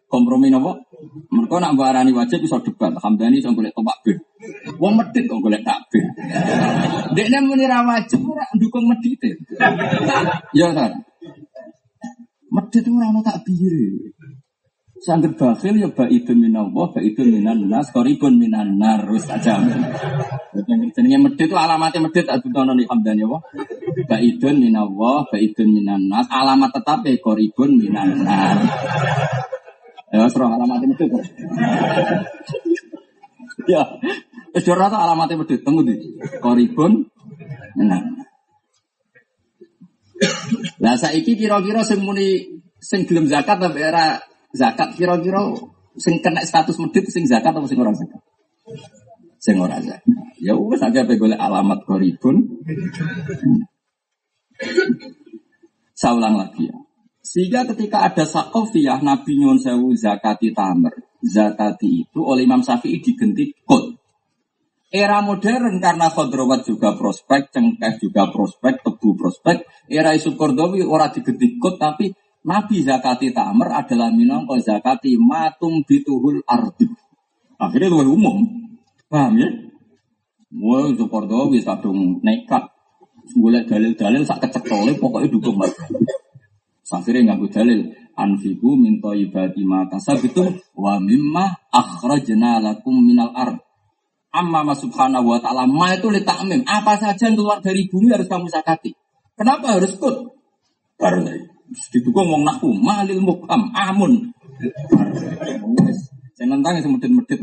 Kompromi nama? Mereka nak barani wajib bisa debat. Hamdani bisa boleh topak bir. Wong medit kok boleh takbir. Dia muni ra wajib dukung medit. Ya kan. Medit ora ono takbir. Sangger bakhil ya baidun minallah, baidun minan nas, koribun minan nar, wis aja. Jenenge medit itu alamatnya medit adu tono ni hamdan ya Baidun minallah, baidun minan nas, alamat tetap ya koribun minan nar. Ya, serah alamatnya medit. ya, wis ora alamatnya medit, temu di koribun minan. Lah saiki kira-kira sing muni sing gelem zakat tapi era zakat kira-kira sing kena status medit sing zakat atau sing ora zakat? Sing ora zakat. Ya wis pe golek alamat koribun. Saya lagi ya. Sehingga ketika ada sakofiyah Nabi Nyun Sewu zakati tamer. Zakati itu oleh Imam Syafi'i diganti kod. Era modern karena khodrowat juga prospek, cengkeh juga prospek, tebu prospek. Era isu kordowi orang diganti kod tapi Nabi zakati tamer adalah minangka zakati matum bituhul ardi. Akhirnya luwih umum. Paham ya? Wah, Soporto wis kadung nekat. Golek dalil-dalil sak kecekole pokoknya dukung mas. Akhirnya nganggo dalil anfiku minta ibadi mata sabitu wa mimma akhrajna lakum minal ard. Amma ma subhanahu wa ta'ala ma itu litakmim. Apa saja yang keluar dari bumi harus kamu sakati. Kenapa harus kut? Karena didukung wong naku malil mukam amun. Saya nentang yang medit-medit.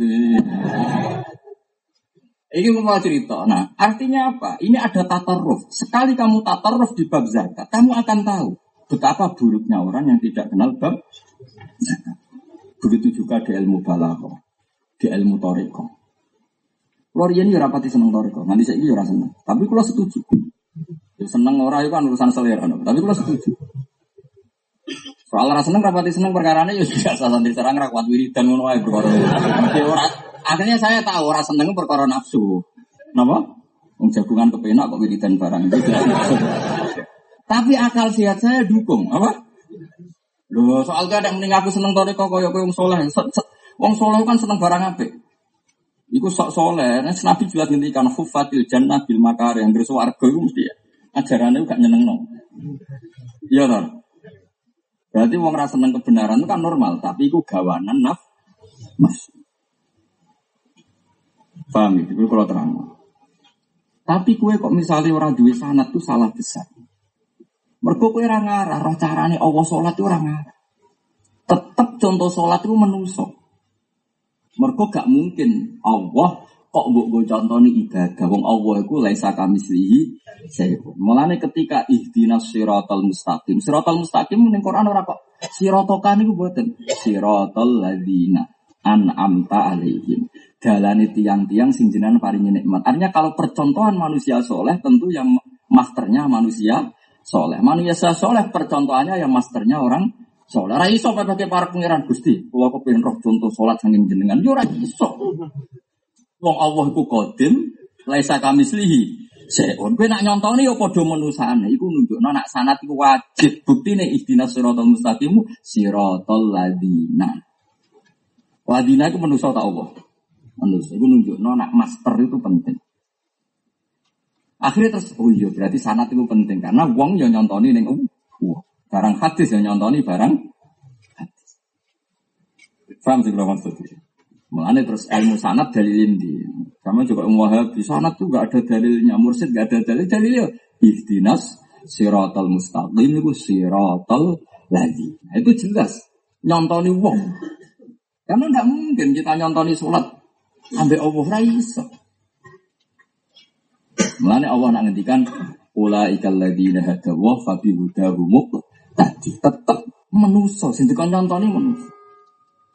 Ini mau cerita. Nah, artinya apa? Ini ada tatarruf. Sekali kamu tatarruf di bab zakat, kamu akan tahu betapa buruknya orang yang tidak kenal bab zakat. Begitu juga di ilmu balaghah, di ilmu toriko. Kalau ini ya rapati seneng toriko, nanti saya ini ya seneng. Tapi kalau setuju, ya seneng orang itu kan urusan selera. Tapi kalau setuju, soal rasa seneng rapati seneng perkara ini ya biasa santri serang rakwat wiridan ngono ae perkara. Akhirnya saya tahu orang seneng perkara nafsu. Napa? Wong jagungan kepenak kok wiridan barang itu. Tapi akal sehat saya dukung, apa? Loh, soal ada yang mending aku seneng tori kok koyo wong soleh. Wong soleh kan seneng barang apik. Iku sok soleh, nah, Nabi jelas ngendikan hufatil jannah bil makar yang bersuarga itu mesti ya. Ajarannya gak nyeneng no. Iya toh. Berarti wong rasa seneng kebenaran itu kan normal, tapi itu gawanan naf mas. Paham itu kalau terang. Tapi kue kok misalnya orang duwe sanat tuh salah besar. Mergo kue orang ngarah, roh carane Allah sholat itu orang ngarah. Tetap contoh sholat itu menusuk. Mergo gak mungkin Allah kok mbok go contoni ibadah. Wong Allah iku laisa kamislihi sayun. Mulane ketika ihdinas siratal mustaqim. Siratal mustaqim ning Quran ora kok siratokan niku mboten. Siratal ladzina an'amta alaihim dalani tiang-tiang sing jenengan paringi nikmat. Artinya kalau percontohan manusia soleh tentu yang masternya manusia soleh. Manusia soleh percontohannya yang masternya orang soleh. Rai iso pakai para pangeran gusti. Kalau roh contoh sholat sanging jenengan, yo iso. Wong Allah iku kodim, laisa kami selihi. Seon, kowe nak nyontoni ya padha menusane iku nunjukno nak sanat iku wajib buktine ihdinas siratal mustaqim siratal ladina. Ladina iku manusa tak Allah. Manusia itu nunjuk nak master itu penting. Akhirnya terus, oh iya berarti sanat itu penting karena uang yang nyontoni neng uh, barang hadis yang nyontoni barang hadis. Faham sih kalau maksudnya? Mengenai terus ilmu sanat dalilin di. Sama juga umum wahabi sanat tuh gak ada dalilnya, mursid gak ada dalil dalilnya. Ihdinas siratal mustaqim itu siratal lagi. Nah, itu jelas nyontoni uang. Karena tidak mungkin kita nyontoni sholat Ambek Allah ra iso. Mulane Allah nak ngendikan ulaikal ladzina hadawa fa bi hudahum tadi tetap menuso sing dikon nyontoni menuso.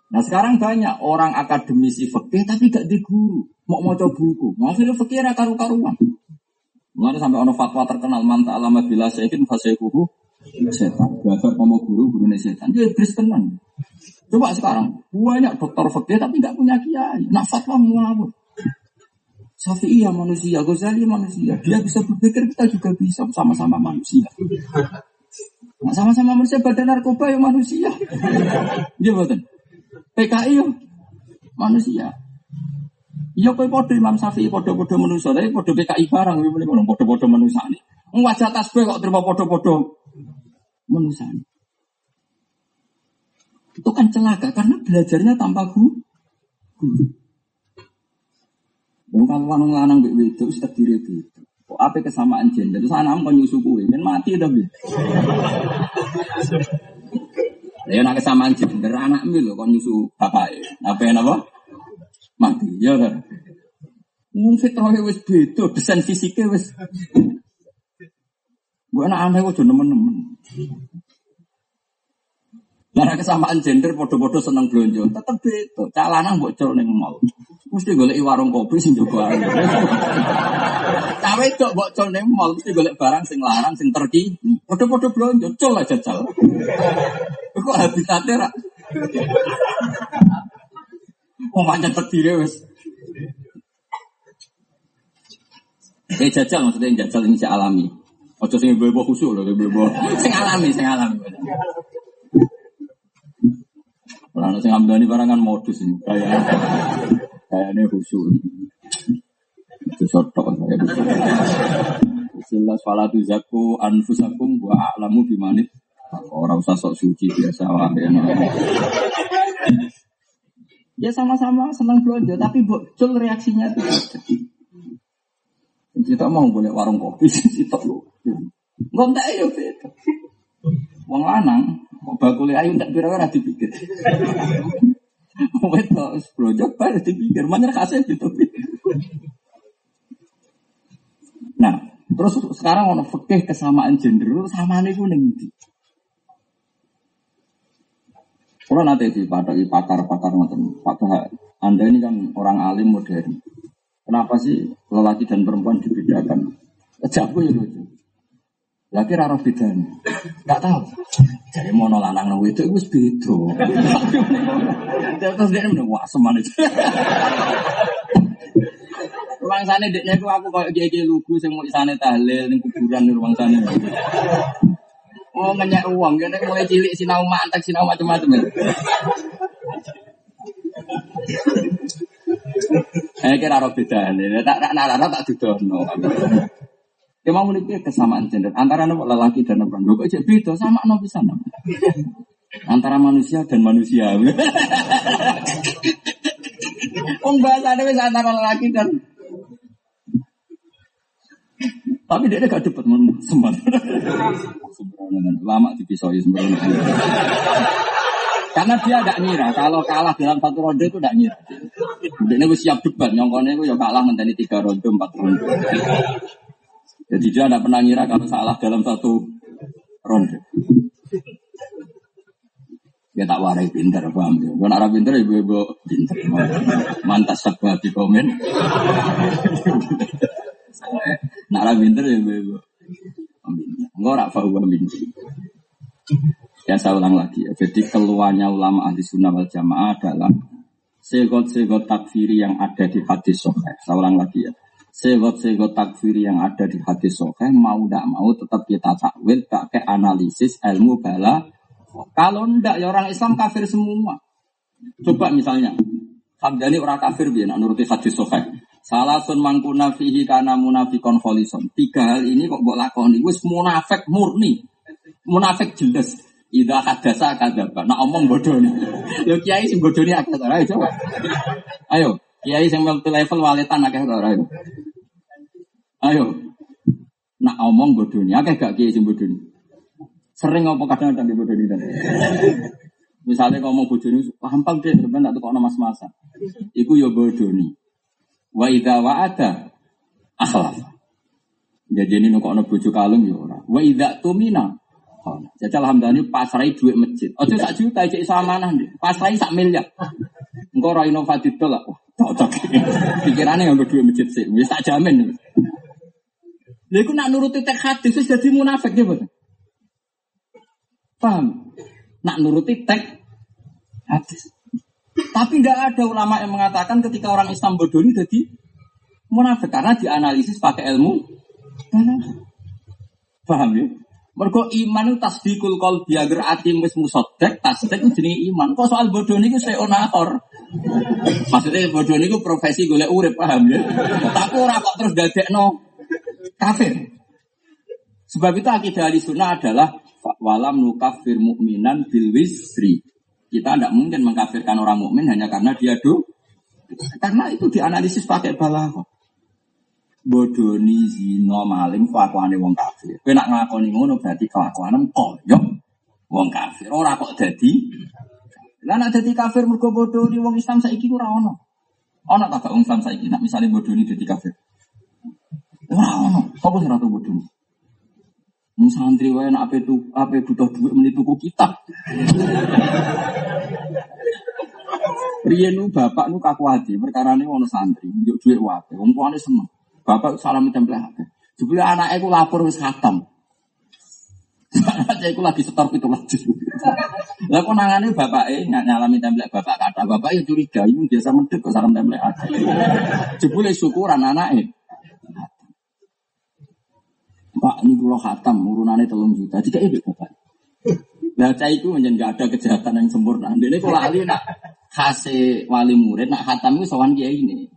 Nah sekarang banyak orang akademisi fikih tapi gak di guru, mau mau coba buku. Maksudnya fikih ra karu-karuan. Mulane sampai ono fatwa terkenal manta alama bila sayyikin fasaykuhu setan. Belajar sama guru, guru setan. Dia iblis tenan. Coba sekarang, banyak dokter fakir tapi nggak punya kiai. Nah fatwa ngawur. Syafi'i ya manusia, Ghazali manusia. Dia bisa berpikir, kita juga bisa sama-sama manusia. Nah, sama-sama manusia, badan narkoba ya manusia. Dia badan. PKI ya manusia. Iya kau podo Imam Syafi'i podo-podo manusia, tapi podo PKI barang, podo-podo manusia ini. Wajah tasbih kok terima podo-podo manusia. Itu kan celaka karena belajarnya tanpa guru. Wong kalau lanang lanang mbek wedok wis terdiri itu. Kok apa kesamaan gender? Terus anak nyusu kuwi, men mati tapi. Ya nak kesamaan gender anak mi lho kok nyusu bapake. Apa apa? Mati. Ya kan. Wong fitrahe wis beda, desain fisiknya wis. Bu anak aneh kok nemen-nemen. Karena kesamaan gender podo-podo seneng belanja, tetep beda. Cak lanang mbok col ning mall. Mesti golek warung kopi sing jago ae. Cak wedok mbok col ning mall mesti golek barang sing larang sing terki. Podo-podo belanja, col aja jajal. Kok habitate ra? Oh manjat terdiri wis. Eh jajal maksudnya jajal ini saya alami. Ojo sing ibu-ibu khusyuk loh, ibu-ibu. Sing alami, sing alami. Kalau sing hamdani barangan modus ini kayak kayaknya khusus. Itu sotok saya. Jelas falatu zaku anfusakum wa a'lamu bimanit. Orang usah sok suci biasa lah ya. Ya sama-sama senang belanja, tapi bocil reaksinya tuh. Kita mau boleh warung kopi, kita lu. Nggak ya. Wong lanang, bakule ayu tak kira-kira dipikir. Wetok blojok baru dipikir, mana kasih gitu. Nah, terus sekarang ono fikih kesamaan gender, sama nih kuning. Kalau nanti di pada pakar-pakar macam Pak Anda ini kan orang alim modern. Kenapa sih lelaki dan perempuan dibedakan? Jago ya lucu. Laki rara bedanya. Gak tahu. Jadi mau lanang nang itu itu beda. Terus dia menang wah seman itu. Ruang sana deknya aku aku kayak gege lugu sing mau tahlil ning kuburan ning ruang sana. Oh ngenyak uang, kita mulai cilik sinau mantek sinau macam-macam. Eh kira roh beda nih, tak tak nak tak dudono. Ya mau memiliki kesamaan gender antara lelaki dan perempuan. Lo kok beda sama no bisa Antara manusia dan manusia. Om bahasa wis antara lelaki dan tapi dia gak dapat sempat. Lama dipisoi sembrono. Karena dia tidak ngira. Kalau kalah dalam satu ronde itu tidak ngira. Dia gue siap debat. Nyongkonnya gue ya kalah menteri tiga ronde, empat ronde. Jadi dia tidak pernah ngira kalau salah dalam satu ronde. Ya tak warai pinter, paham ya. Kalau arah pinter, ibu-ibu pinter. Mantas sebuah di komen. Nak ra pinter bebo. Enggak ora fahuwa binti. Ya saya ulang lagi ya. Jadi keluarnya ulama ahli sunnah wal jamaah adalah segot-segot takfiri yang ada di hadis soheh. Saya ulang lagi ya. Segot-segot takfiri yang ada di hadis soheh mau tidak mau tetap kita takwil pakai analisis ilmu bala. Kalau ndak ya orang Islam kafir semua. Coba misalnya, Hamdani orang kafir biar nuruti hadis soheh. Salah sun mangkuna fihi karena munafikon folison. Tiga hal ini kok buat lakoni. Wis munafik murni. Munafik jelas. Ida kadasa kadaba. Nak omong bodoh nih. Yo kiai sing bodoh nih akeh Ayo coba. Ayo. Kiai sing multi level waletan akeh ora ayo. Ayo. Nak omong bodoh nih. Akeh gak kiai sing bodoh nih. Sering ngomong kadang-kadang di bodoh nih. Misalnya ngomong bodoh nih, gampang deh, sebenarnya tak tuh mas-masa. Iku yo bodoh nih. Wa idza wa'ada akhlaf. Jadi ini nukok bojo kalung ya ora. Wa idza tumina. Jajal hamdani pasrai duit masjid. Ojo sak juta cek samanah nih. Pasrai sak miliar. Engko ora inovatif lah. Cocok. Pikirannya yang duit masjid sih. Wis tak jamin. Lha iku nak nuruti tek hadis wis dadi munafik ya, Bos. Paham? Nak nuruti tek hadis. Tapi nggak ada ulama yang mengatakan ketika orang Islam bodoh ini jadi munafik karena dianalisis pakai ilmu. Paham ya? Mergo iman itu tasdikul kol biagar atim wis musodek, tasdek itu jenis iman. Kok soal bodoh ini saya onahor. Maksudnya bodoh ini profesi gue urip, paham ya? Tapi orang kok terus dadek no kafir. Sebab itu akidah ahli sunnah adalah walam nukafir mu'minan bil wisri. Kita tidak mungkin mengkafirkan orang mukmin hanya karena dia do. Karena itu dianalisis pakai balaghah. Bodoni zino maling kelakuane wong kafir. Kowe nak nglakoni ngono berarti kelakuanem koyo wong kafir. Ora kok dadi Lah nak dadi kafir mergo bodoni wong Islam saiki ora ono. Ono tak wong Islam saiki nak misale bodoni dadi kafir. Ora ono. Apa sing ora bodoni? Mung santri wae nak ape tu ape butuh duit meni tuku kitab. Riyen nu bapak nu kaku hati perkara ini ono santri, njuk duit wae. Wong tuane seneng. Bapak salam tempel hati. Jebule anake ku lapor wis khatam. Saya lagi setor itu lagi. Lah kok nangane bapake nyalami templek bapak kata bapak ya curiga ini biasa medhek kok salam templek hati. Jebule syukuran anake. Pak ini kalau khatam urunannya telung juta, jika ini bapak. Nah, cah itu menjadi gak ada kejahatan yang sempurna. Ini kalau ahli nak kasih wali murid, nak hatam itu sowan kiai ini.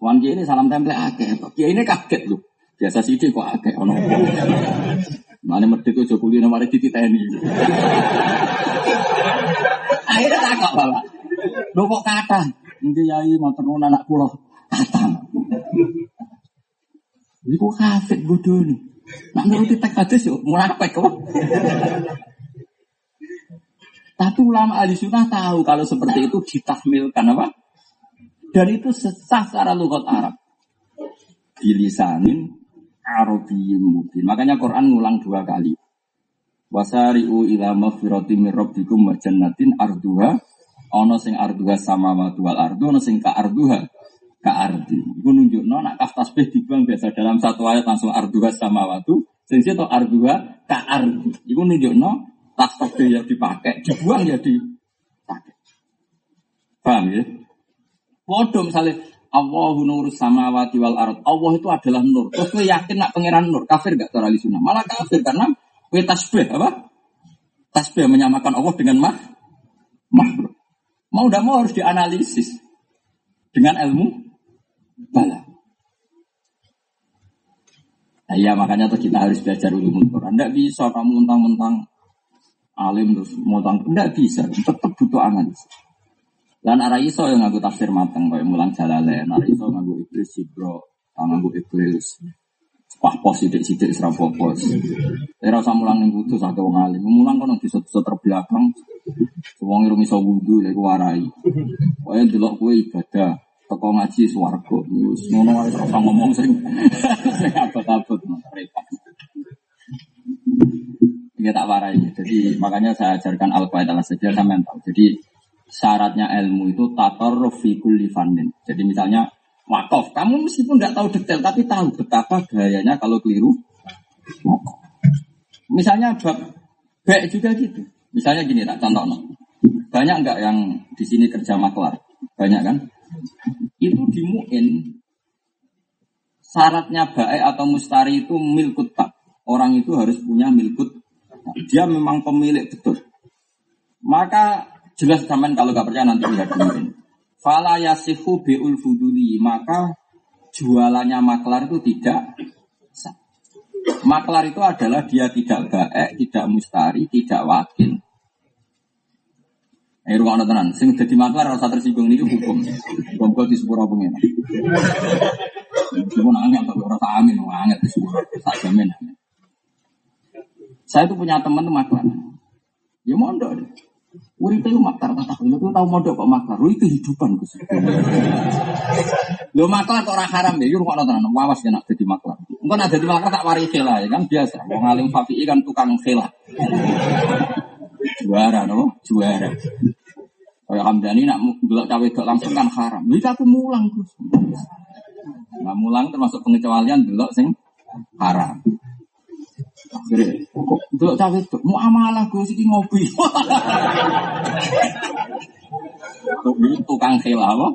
Sowan kiai ini salam tempel akeh. Kiai ini kaget loh. Biasa sih kok akeh ono. Mana merdeka Jokowi nomor titi tni. Akhirnya takut bapak. Lo kok kata? Ini yai mau tenun anak pulau kata. Ini kok kafir bodoh nih. Nak nuruti teks hadis yuk, apa kok. Tapi ulama ahli sunnah tahu kalau seperti itu ditahmilkan apa? Dan itu sesah secara lugat Arab. Bilisanin Arabiyyin mubin. Makanya Quran ngulang dua kali. Wasari'u ila maghfirati min rabbikum wa jannatin arduha ana sing arduha sama wal ardu ana sing ka arduha ka ardi. Iku nunjukno nak kaf tasbih dibuang biasa dalam satu ayat langsung arduha sama watu sing situ arduha ka ardi. Iku nunjukno tas tasbih yang dipakai, dibuang ya dipakai. Paham ya? Bodoh misalnya Allahu nur samawati wal ard. Allah itu adalah nur. Terus gue yakin nak pangeran nur, kafir gak cara sunnah? Malah kafir karena gue tasbih apa? Tasbih menyamakan Allah dengan mah makhluk. Mau tidak mau harus dianalisis dengan ilmu bala. Nah, iya makanya tuh kita harus belajar ulumul Quran. Tidak bisa kamu mentang-mentang alim terus mau tidak bisa tetap butuh analisis dan arah iso yang ngaku tafsir mateng kayak mulang jalale. Arah iso ngaku iblis sibro ngaku iblis. Wah pos sidik sidik serapo pos era usah mulang ning kudu sak wong alim. Mulang kono di satu terbelakang. Wong irung iso wudu lek warai. Wae delok kowe ibadah teko ngaji swarga wis ngono wae ora ngomong sing sing abot-abot repot. Ini tak warai. Jadi makanya saya ajarkan al-qaeda saja mental. Jadi syaratnya ilmu itu tator fikul lifanin. Jadi misalnya wakaf, kamu meskipun nggak tahu detail tapi tahu betapa gayanya kalau keliru Misalnya bab baik juga gitu. Misalnya gini tak contoh no. Banyak nggak yang di sini kerja maklar? Banyak kan? Itu dimuin syaratnya baik atau mustari itu milkut tak. Orang itu harus punya milkut dia memang pemilik betul. Maka jelas zaman kalau gak percaya nanti lihat kemarin. Fala yasihu bi'ul fuduli. Maka jualannya maklar itu tidak sah. Maklar itu adalah dia tidak baik, tidak mustari, tidak wakil. Eh ruang tenan, sing jadi maklar rasa tersinggung ini hukum. Hukum di sepura pengen. Cuma angin tapi rasa angin, angin di sepura, tak jamin. Saya itu punya teman tuh maklar. Ya mondok deh. Urip itu maklar tak lu tuh tahu mondok kok maklar. Lu itu kehidupan Gus. Lu maklar kok orang haram ya, yur kok tenan wawas ya nak jadi maklar. Engko nak jadi maklar tak waris lah ya kan biasa. Wong alim fakih kan tukang khela. Juara no, juara. Kayak Hamdani nak gelak cawe langsung kan haram. Ini aku mulang Gus. Nah mulang termasuk pengecualian delok sing haram. Kok delok cawe itu mau amalah gue sih ngopi. tukang khila apa?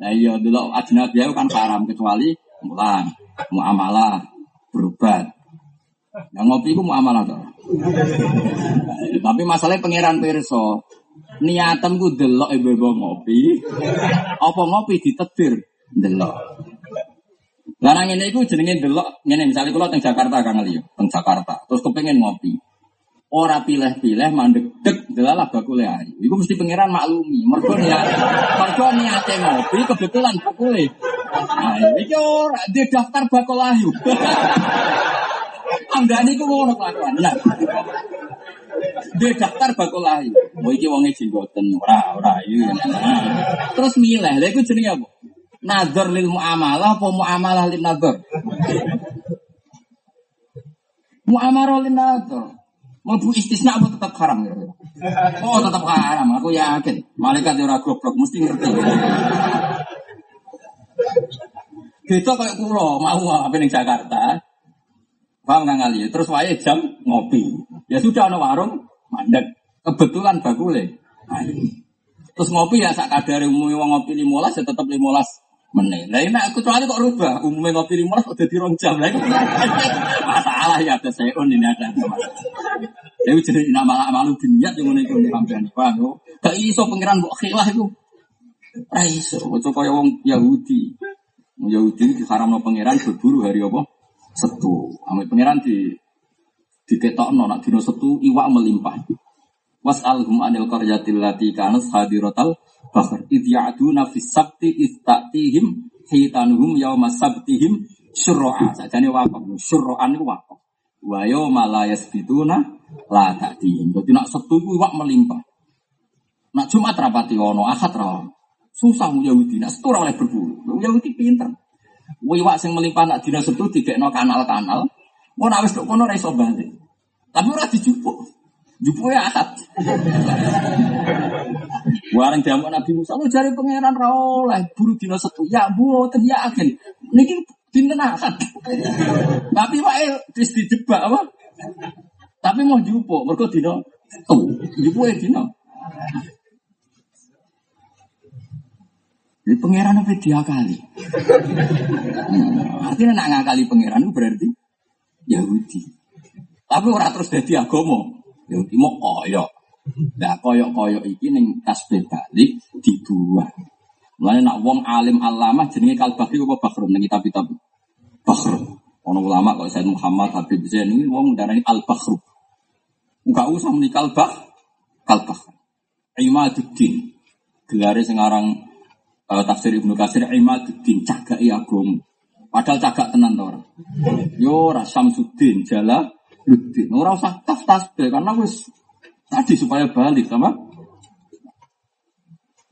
Nah iya dulu ajnabi kan haram kecuali mulang, mau amalah berobat. Yang ngopi itu mau amalah tuh. Tapi masalahnya pangeran perso. Niatan gue delok ibu-ibu ngopi. Apa ngopi ditetir delok. Larang ini itu jenenge delok ngene misalnya kalau teng Jakarta Kang Ali, teng Jakarta, terus kepengen ngopi. Ora pilih-pilih mandek dek delalah bakule ayu. Iku mesti pangeran maklumi. Mergo niat mergo niate ngopi kebetulan bakule. Nah, iki ora di daftar bakul ayu. Anggane iku ngono kelakuan. Nah. Di daftar bakul ayu. Mau iki wonge jenggoten ora ora ayu. Terus milih. Lha iku jenenge apa? Nazar lil muamalah apa muamalah lil nazar? Muamalah lil nazar. bu istisna apa tetap haram ya? Oh tetap haram, aku yakin. Malaikat ora goblok mesti ngerti. Beda kayak kulo mau apa ning Jakarta. Paham nggak ngali? Terus wae jam ngopi. Ya sudah ada warung mandek. Kebetulan bakule. Terus ngopi ya sak kadare umumnya ngopi limolas ya tetap limolas meneh. Lah enak kecuali kok rubah, umumnya ngopi lima kok dadi rong jam. Lah masalah ya ada on ini ada. Dewi jadi nama malu binyat yang menikah di sampean paham yo. Gak iso pangeran mbok khilah iku. Ra iso, kaya kaya wong Yahudi. Yahudi diharamno pangeran berburu hari apa? Setu. Ame pangeran di diketokno nak dina setu iwak melimpah. Was'alhum anil qaryatil lati kanat hadiratal bahr id ya'duna fis sabti id ta'tihim hitanuhum yauma sabtihim syurra'a sakjane wakaf syurra'an niku wakaf wa yauma la yasbituna la ta'tihim. Dadi nak sabtu iku iwak melimpah. Nak Jumat rapati ono Ahad ra susah Yahudi nak setu oleh berburu. Yahudi pinter. Iwak sing melimpah nak dina setu dikekno kanal-kanal mau nak wis kono ra balik. Tapi ora dijupuk. Jupu ya akad. Warang jamu Nabi Musa, lu cari pangeran ra oleh buru dina setu. Ya mboten ya agen. Niki dinten akad. Tapi wae wis dijebak apa? Tapi mau jupo, mergo dina setu. Jupu ya dina. Ini pangeran apa dia kali? Hmm, artinya nak ngakali pangeran itu berarti Yahudi. Tapi orang terus jadi agama. Yahudi mau koyok. Nah koyok-koyok iki ning tasbih balik dibuang. Mulane nak wong alim alamah jenenge kalbakri apa bakrum ning kitab-kitab. Bakrum. Ono ulama kok Said Muhammad Habib Zain ini wong darani al bakru. Enggak usah muni kalbah, kalbah. Imaduddin. Gelare sing aran uh, tafsir Ibnu Katsir Imaduddin cagak agama. Padahal cagak tenan to ora. Yo ora Samsuddin jala Ludin. Ora usah taf tasbih karena wis tadi supaya balik sama.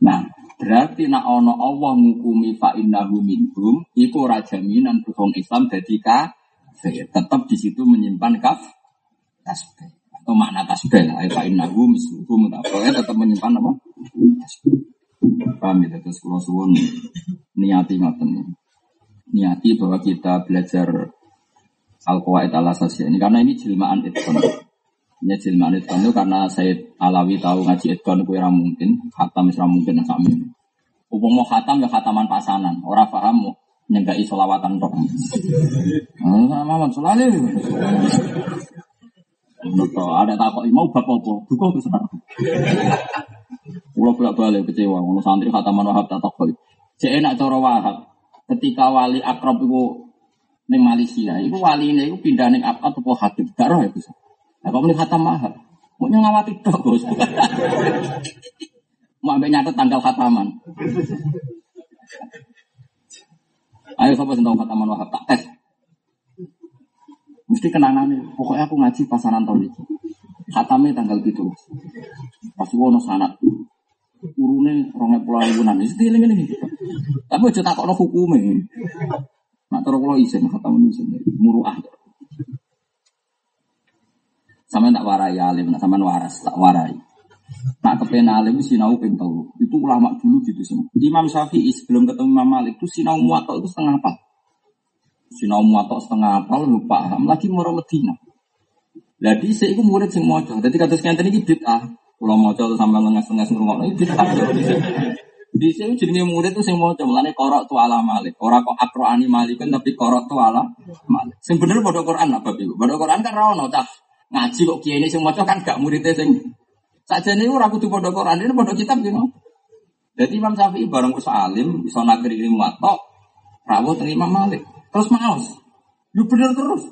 Nah, berarti nak ono Allah ngukumi fa innahu minhum iku ora jaminan wong Islam dadi kafir. Tetap di situ menyimpan kaf tasbih atau makna tasbih lah fa innahu misluhum ya tetap menyimpan apa? Tasbih. Paham ya terus kalau suwun niati ngoten niati bahwa kita belajar al qawaid al asasiyah ini karena ini jilmaan itqan. Ini itqan itu karena saya Alawi tahu ngaji itqan itu yang mungkin, khatam itu mungkin sami. Upung mau khatam ya khataman pasanan, orang paham mau nyegai solawatan. Enggak mau solale. Betul, ada takut mau bab apa? Duka besar. Pulau bolak balik kecewa, kalau santri khataman wahab tak takut. Cek enak cara wahab. Ketika wali akrab itu neng Malaysia, itu wali ini itu pindah neng apa tuh hakim, gak roh ya bisa. Nah kamu nih khatam mahal, mau ngawati dok bos. Mau ambil nyatet tanggal khataman. Ayo sobat tentang khataman wahab tak tes. Mesti kenangan nih. Pokoknya aku ngaji pasaran tahun itu. Khatamnya tanggal itu. Pasti wono sanat. Urune rongnya pulau ibunan. Ini ini. Tapi tak kok hukumnya. Nak terus kalau isin, kata isin, muruah. Sama tak warai alim, nak sama waras, tak warai. Nak kepen alim sinau ping Itu ulama dulu gitu semua. Imam Syafi'i sebelum ketemu Imam Malik itu sinau muatok itu setengah apa? Sinau muatok setengah apa lu paham lagi mau Medina. Jadi saya itu murid sing mojo. Jadi kata sekian tadi bid'ah. Kalau mojo sampai lengas-lengas ngurungok itu bid'ah. Di sini jenenge murid itu sing maca mulane korok tu ala malik. Ora kok akroani malikun tapi korok tu ala malik. Sing bener padha Quran apa Bapak Ibu? Padha Quran kan ra ono. Ngaji kok kiai ini maca kan gak muridnya sing Sajane ora kudu padha Quran, ini padha kitab gitu. Jadi Imam Syafi'i bareng wis alim, bisa nakri ilmu watok, rawuh teng Imam Malik. Terus maos. Lu bener terus.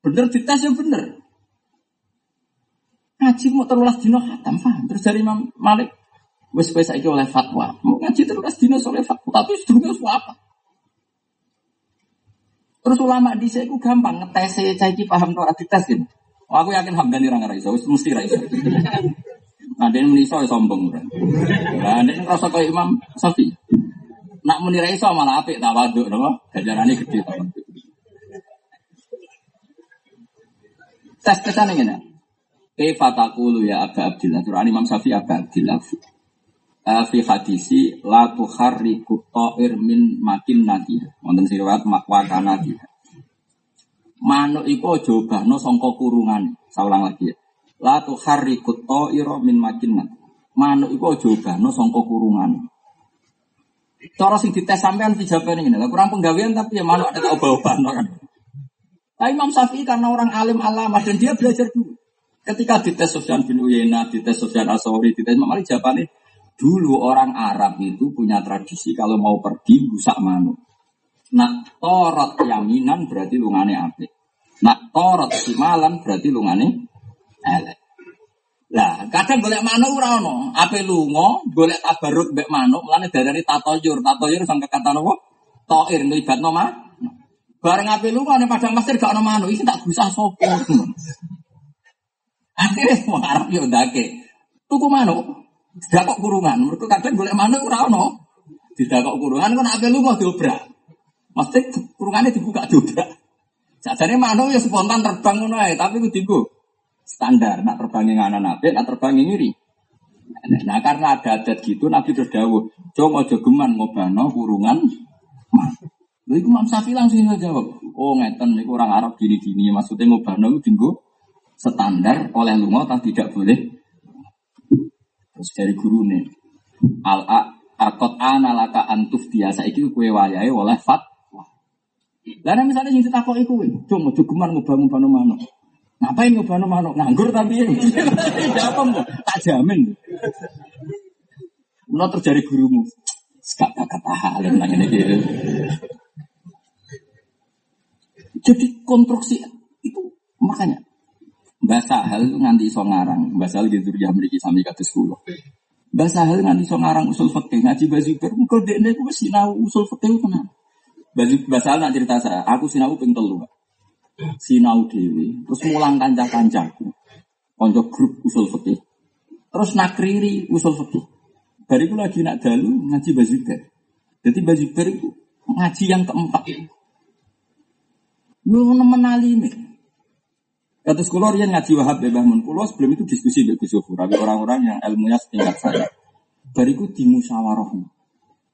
Bener dites yang bener. Ngaji mau terulas dino hatam, paham? Terus dari Imam Malik, Wes kowe saiki oleh fatwa. Mau ngaji terus dino oleh fatwa, tapi sedurunge apa? Terus ulama di saya gampang ngetes saya iki paham ora dites gitu. Aku yakin Hamdani ra iso, wis mesti ra iso. Nah, dia meniso sombong. Nah, dia ngerasa kayak Imam Safi. Nak muni ra iso malah apik tawaduk, napa? Gajarane gede. Tes tesan ngene. Taqulu ya Aba Abdillah? Surah Imam Safi Aba Abdillah fi hadisi la tuharriku ta'ir min makin nadi. Wonten riwayat makwa kanadi. Manuk iku aja obahno sangka kurungan. Saulang lagi ya. La tuharriku ta'ir min makin nadi. Manuk iku aja obahno sangka kurungan. Cara sing dites sampean dijawab ini, lah kurang penggawean tapi ya malu ada obat-obatan kan. Nah, Imam Syafi'i karena orang alim alama dan dia belajar dulu. Ketika dites Sofyan bin Uyena, dites Sofyan Asori, dites Imam Ali jawabannya dulu orang Arab itu punya tradisi kalau mau pergi busak manuk. Nah, torot yaminan berarti lungane apik. Nak torot simalan berarti lungane elek. Lah, kadang golek manuk ora ono. Ape lunga golek tabaruk mbek manuk, mulane darani tatoyur. Tatoyur sang kata napa? Toir nglibatno mah. Bareng ape lunga ning padang pasir gak ono manuk, iki tak gusah sapa. Akhirnya wong Arab yo ndake. Tuku manuk. Tidak kok kurungan. Mereka kadang golek manuk ora ono. Tidak kok kurungan kan ape lunga diobrak. Mesti kurungannya dibuka diobrak. Sajane manuk ya spontan terbang ngono tapi ku dienggo standar. Nak terbangin nganan nabi, nak terbangin ngiri. Nah karena ada adat gitu, Nabi terus dawuh, "Coba aja geman ngobano kurungan." Lha iku Imam Syafi'i langsung jawab, "Oh ngeten niku orang Arab gini-gini, maksudnya ngobano iku dienggo standar oleh lunga tak tidak boleh." Terus dari guru nih, al akot analaka antuf biasa iki kue wayai oleh fat lah misalnya sing ditakoki kowe, "Cung, ojo geman ngubah-ngubah manuk." Ngapain ngubah manuk? Nganggur tapi apa kok? Tak jamin. Menurut terjadi gurumu, gak kata hal yang nanya gitu. Jadi konstruksi itu makanya bahasa hal nganti iso ngarang, hal gitu ya memiliki sami kata sekolah. Bahasa hal nganti iso ngarang usul fakih ngaji bazi ber, mengko dekne ku sinau usul fakih kenapa? Basal nak cerita saya, aku sinau ping telu. Sinau dewi, terus mulang kanca-kancaku. Konco grup usul fikih. Terus nakriri usul fikih. Bariku lagi nak dalu ngaji bazuber. Jadi bazuber itu ngaji yang keempat. Lu menali nih. Kata sekolah yang ngaji wahab bebah mun. Kulo sebelum itu diskusi dengan Gus orang-orang yang ilmunya setingkat saya. Bariku dimusyawarah.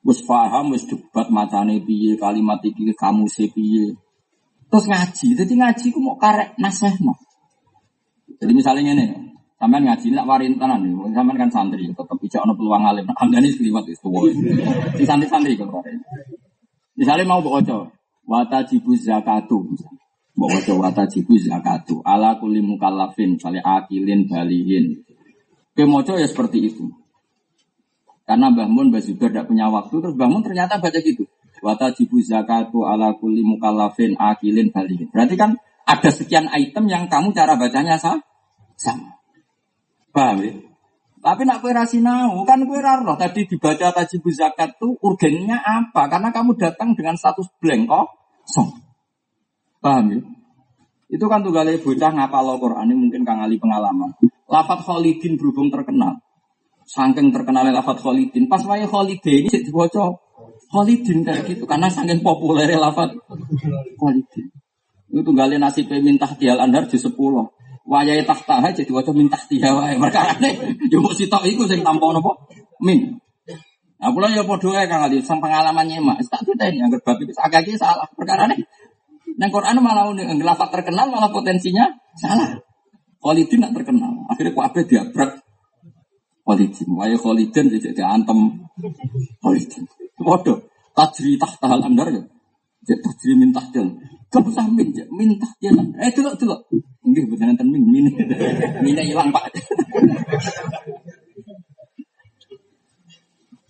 Wes paham, wes debat macane piye, kalimat iki kamu piye. Terus ngaji, jadi ngaji ku mau karek nasehno. Jadi misalnya ini, sampean ngaji nak warin tenan nih, sampean kan santri, tetap bisa ono peluang alim. Hamdani sekeliwat itu tuh. Di santri-santri kan Misalnya mau baca watajibu zakatu, baca watajibu zakatu ala kulli mukallafin, misalnya akilin balihin. Kemoco ya seperti itu. Karena Mbah Mun, Mbah Zubair tidak punya waktu, terus Mbah Mun ternyata baca gitu. Wata jibu zakatu ala kulli mukallafin akilin balikin. Berarti kan ada sekian item yang kamu cara bacanya sama. sama. Paham ya? Tapi nak kue rasinau, kan kue raro. Tadi dibaca tajibu zakat tuh urgennya apa? Karena kamu datang dengan status blank kok. Song. Paham ya? Itu kan tuh bocah ngapal Quran ini mungkin kang Ali pengalaman. Lafat Khalidin berhubung terkenal. Saking terkenal lafat Khalidin. Pas waya Khalidin ini dibaca Khalidin kayak gitu. Karena saking populer lafat Khalidin. Itu tunggalin nasib minta tial andar di sepuluh. Wayai tahta jadi waca minta tiya wae. Mereka aneh. Ya mau sitok iku sing tampon apa? Min. Nah, ya padha ae Kang Ali, sang pengalaman nyemak. Tak diteni yang bab itu agak salah. Perkara ini Nang Quran malah lafat terkenal malah potensinya salah. Khalidin nak terkenal. Akhirnya kok ape diabrak Khalidin. Waya Khalidin jadi antem Khalidin. Waduh, tajri tahta andar ya. Jadi tajri min tahtil. Kamu usah min, min tahtil. Eh, dulu, dulu. Enggak, betul nanti min, min. Minnya hilang, Pak.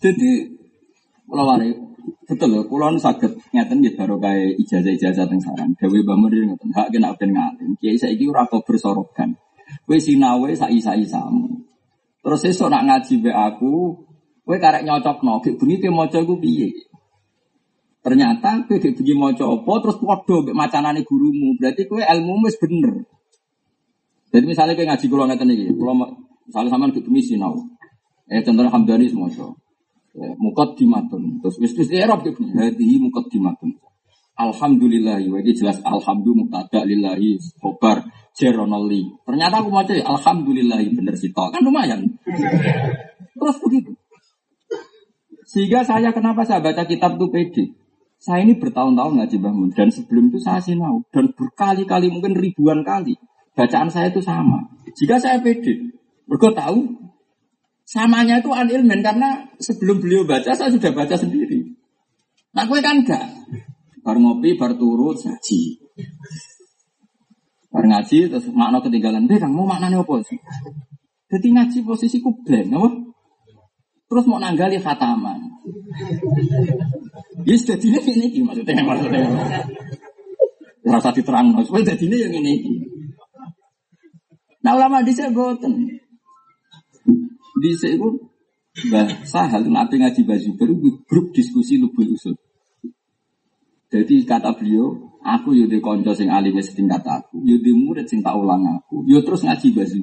Jadi, kalau wari, betul loh, kulon sakit ngeten gitu baru kayak ijazah-ijazah teng saran. Dewi Bamur ngeten, hak kena ben ngalim. Kiai saiki ora kok bersorokan. Kowe sinawe sai-sai samu. Terus esok nak ngaji be aku, kowe karek nyocok no, bengi ke moco iku piye? Ternyata kowe gek bengi moco apa, terus padha mbek macanane gurumu. Berarti kowe ilmu wis bener. Jadi misalnya kowe ngaji kula ngeten iki, kula misalnya sampean gek bengi sinau. Eh contohnya Hamdani semoco. Ya, mukot dimatun. Terus wis wis Arab gek bengi, hadihi mukot dimatun. Alhamdulillah, ini jelas alhamdulillah muktada lillahi khobar jeronoli. Ternyata aku mau alhamdulillah bener sih kan lumayan. Terus begitu. Sehingga saya kenapa saya baca kitab itu pede. Saya ini bertahun-tahun ngaji bangun dan sebelum itu saya sinau dan berkali-kali mungkin ribuan kali bacaan saya itu sama. Jika saya pede, mereka tahu samanya itu anilmen karena sebelum beliau baca saya sudah baca sendiri. Nah gue kan enggak. Bar ngopi, bar turut, ngaji. Bar ngaji, terus makna ketinggalan. Be, mau maknanya apa sih? Jadi ngaji posisiku blank, apa? Terus mau nanggali khataman. Sudah dile ini iki maksudnya maksudnya. Rasa diterang, supaya jadi yang ini. Nah ulama saya boten. Saya itu bahasa hal nabi ngaji baju baru grup diskusi lubul usul. Jadi kata beliau, aku yudi konco sing alim setingkat aku, yudi murid sing tak ulang aku, yo terus ngaji baju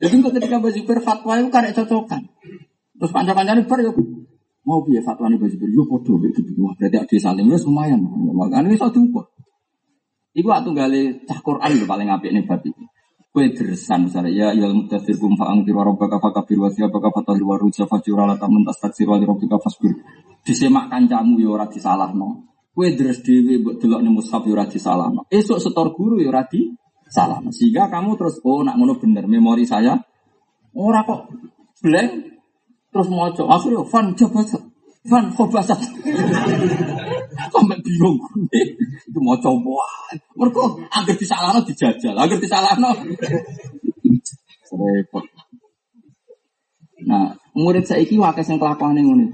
Jadi ketika baju fatwa itu karek cocokan. Terus panjang-panjangnya ber mau biar fatwa ini baju ber, yuk podo begitu. Wah berarti ada salim ya lumayan. Ini satu kok. Iku atau gale cah Quran itu paling apik nih babi. Kue dersan misalnya ya ya mutasir kum faang tiru robbaka fakabir wa siapa ka fatali wa ruja fajura la tamun tastaksir wa robbika fasbir. Disemak kancamu ya ora disalahno. Kue deres dhewe mbok delok ning mushaf ya ora disalahno. Esuk setor guru ya ora disalahno. Sehingga kamu terus oh nak ngono bener memori saya ora kok blank. Terus maca akhirnya fan coba fan khobasat sampai bingung. Itu mau coba. Mereka agar disalahno dijajal. Agar disalahno. Repot. Nah murid saya iki wakas yang kelakuan yang ngono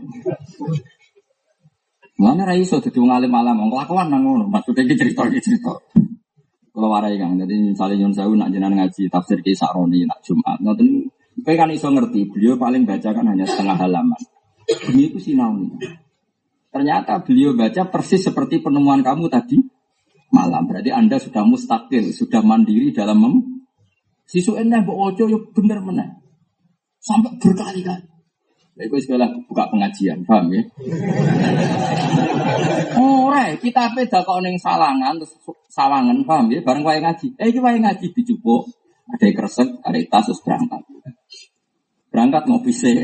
Mana rai so jadi ngalim malam, kelakuan nang ngono. Maksudnya iki cerita iki cerita. Kalau warai kang, jadi misalnya Yun Sewu nak jenengan ngaji tafsir kisah Roni nak Jumat, ngoten Kowe kan iso ngerti, beliau paling baca kan hanya setengah halaman. Ini itu sinau Ternyata beliau baca persis seperti penemuan kamu tadi malam. Berarti Anda sudah mustakil, sudah mandiri dalam mem Sisu mbok ojo yo bener mana? Sampai berkali-kali. Lha iku sekolah buka pengajian, paham ya? Ora, kita peda kok ning salangan terus sawangan, paham ya? Bareng wae ngaji. Eh iki wae ngaji dicupuk, ada kresek, ada tas terus berangkat. Berangkat ngopi sih.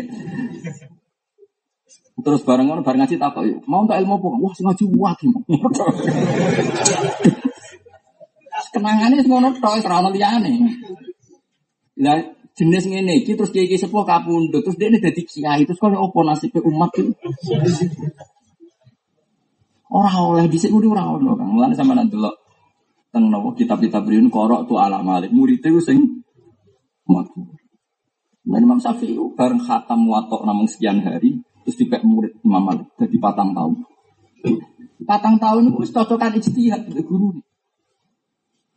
Terus bareng ngono bareng ngaji takok. Mau tak ilmu apa? Wah, sing ngaji waki. Kenangane ngono tok ora ono liyane. Lah jenis ngene iki terus kiai sepuh kapundhut terus dia dadi kiai terus kok opo nasibe umat iki. Ora oleh dhisik kuwi ora ono Kang. Mulane sampean delok teng napa kitab-kitab riyen korok tu ala malik murid itu sing matu. Dan Imam Syafi'i bareng khatam watok namung sekian hari Terus dipek murid Imam Malik jadi patang tahun. Patang tahun itu cocokan ijtihad guru.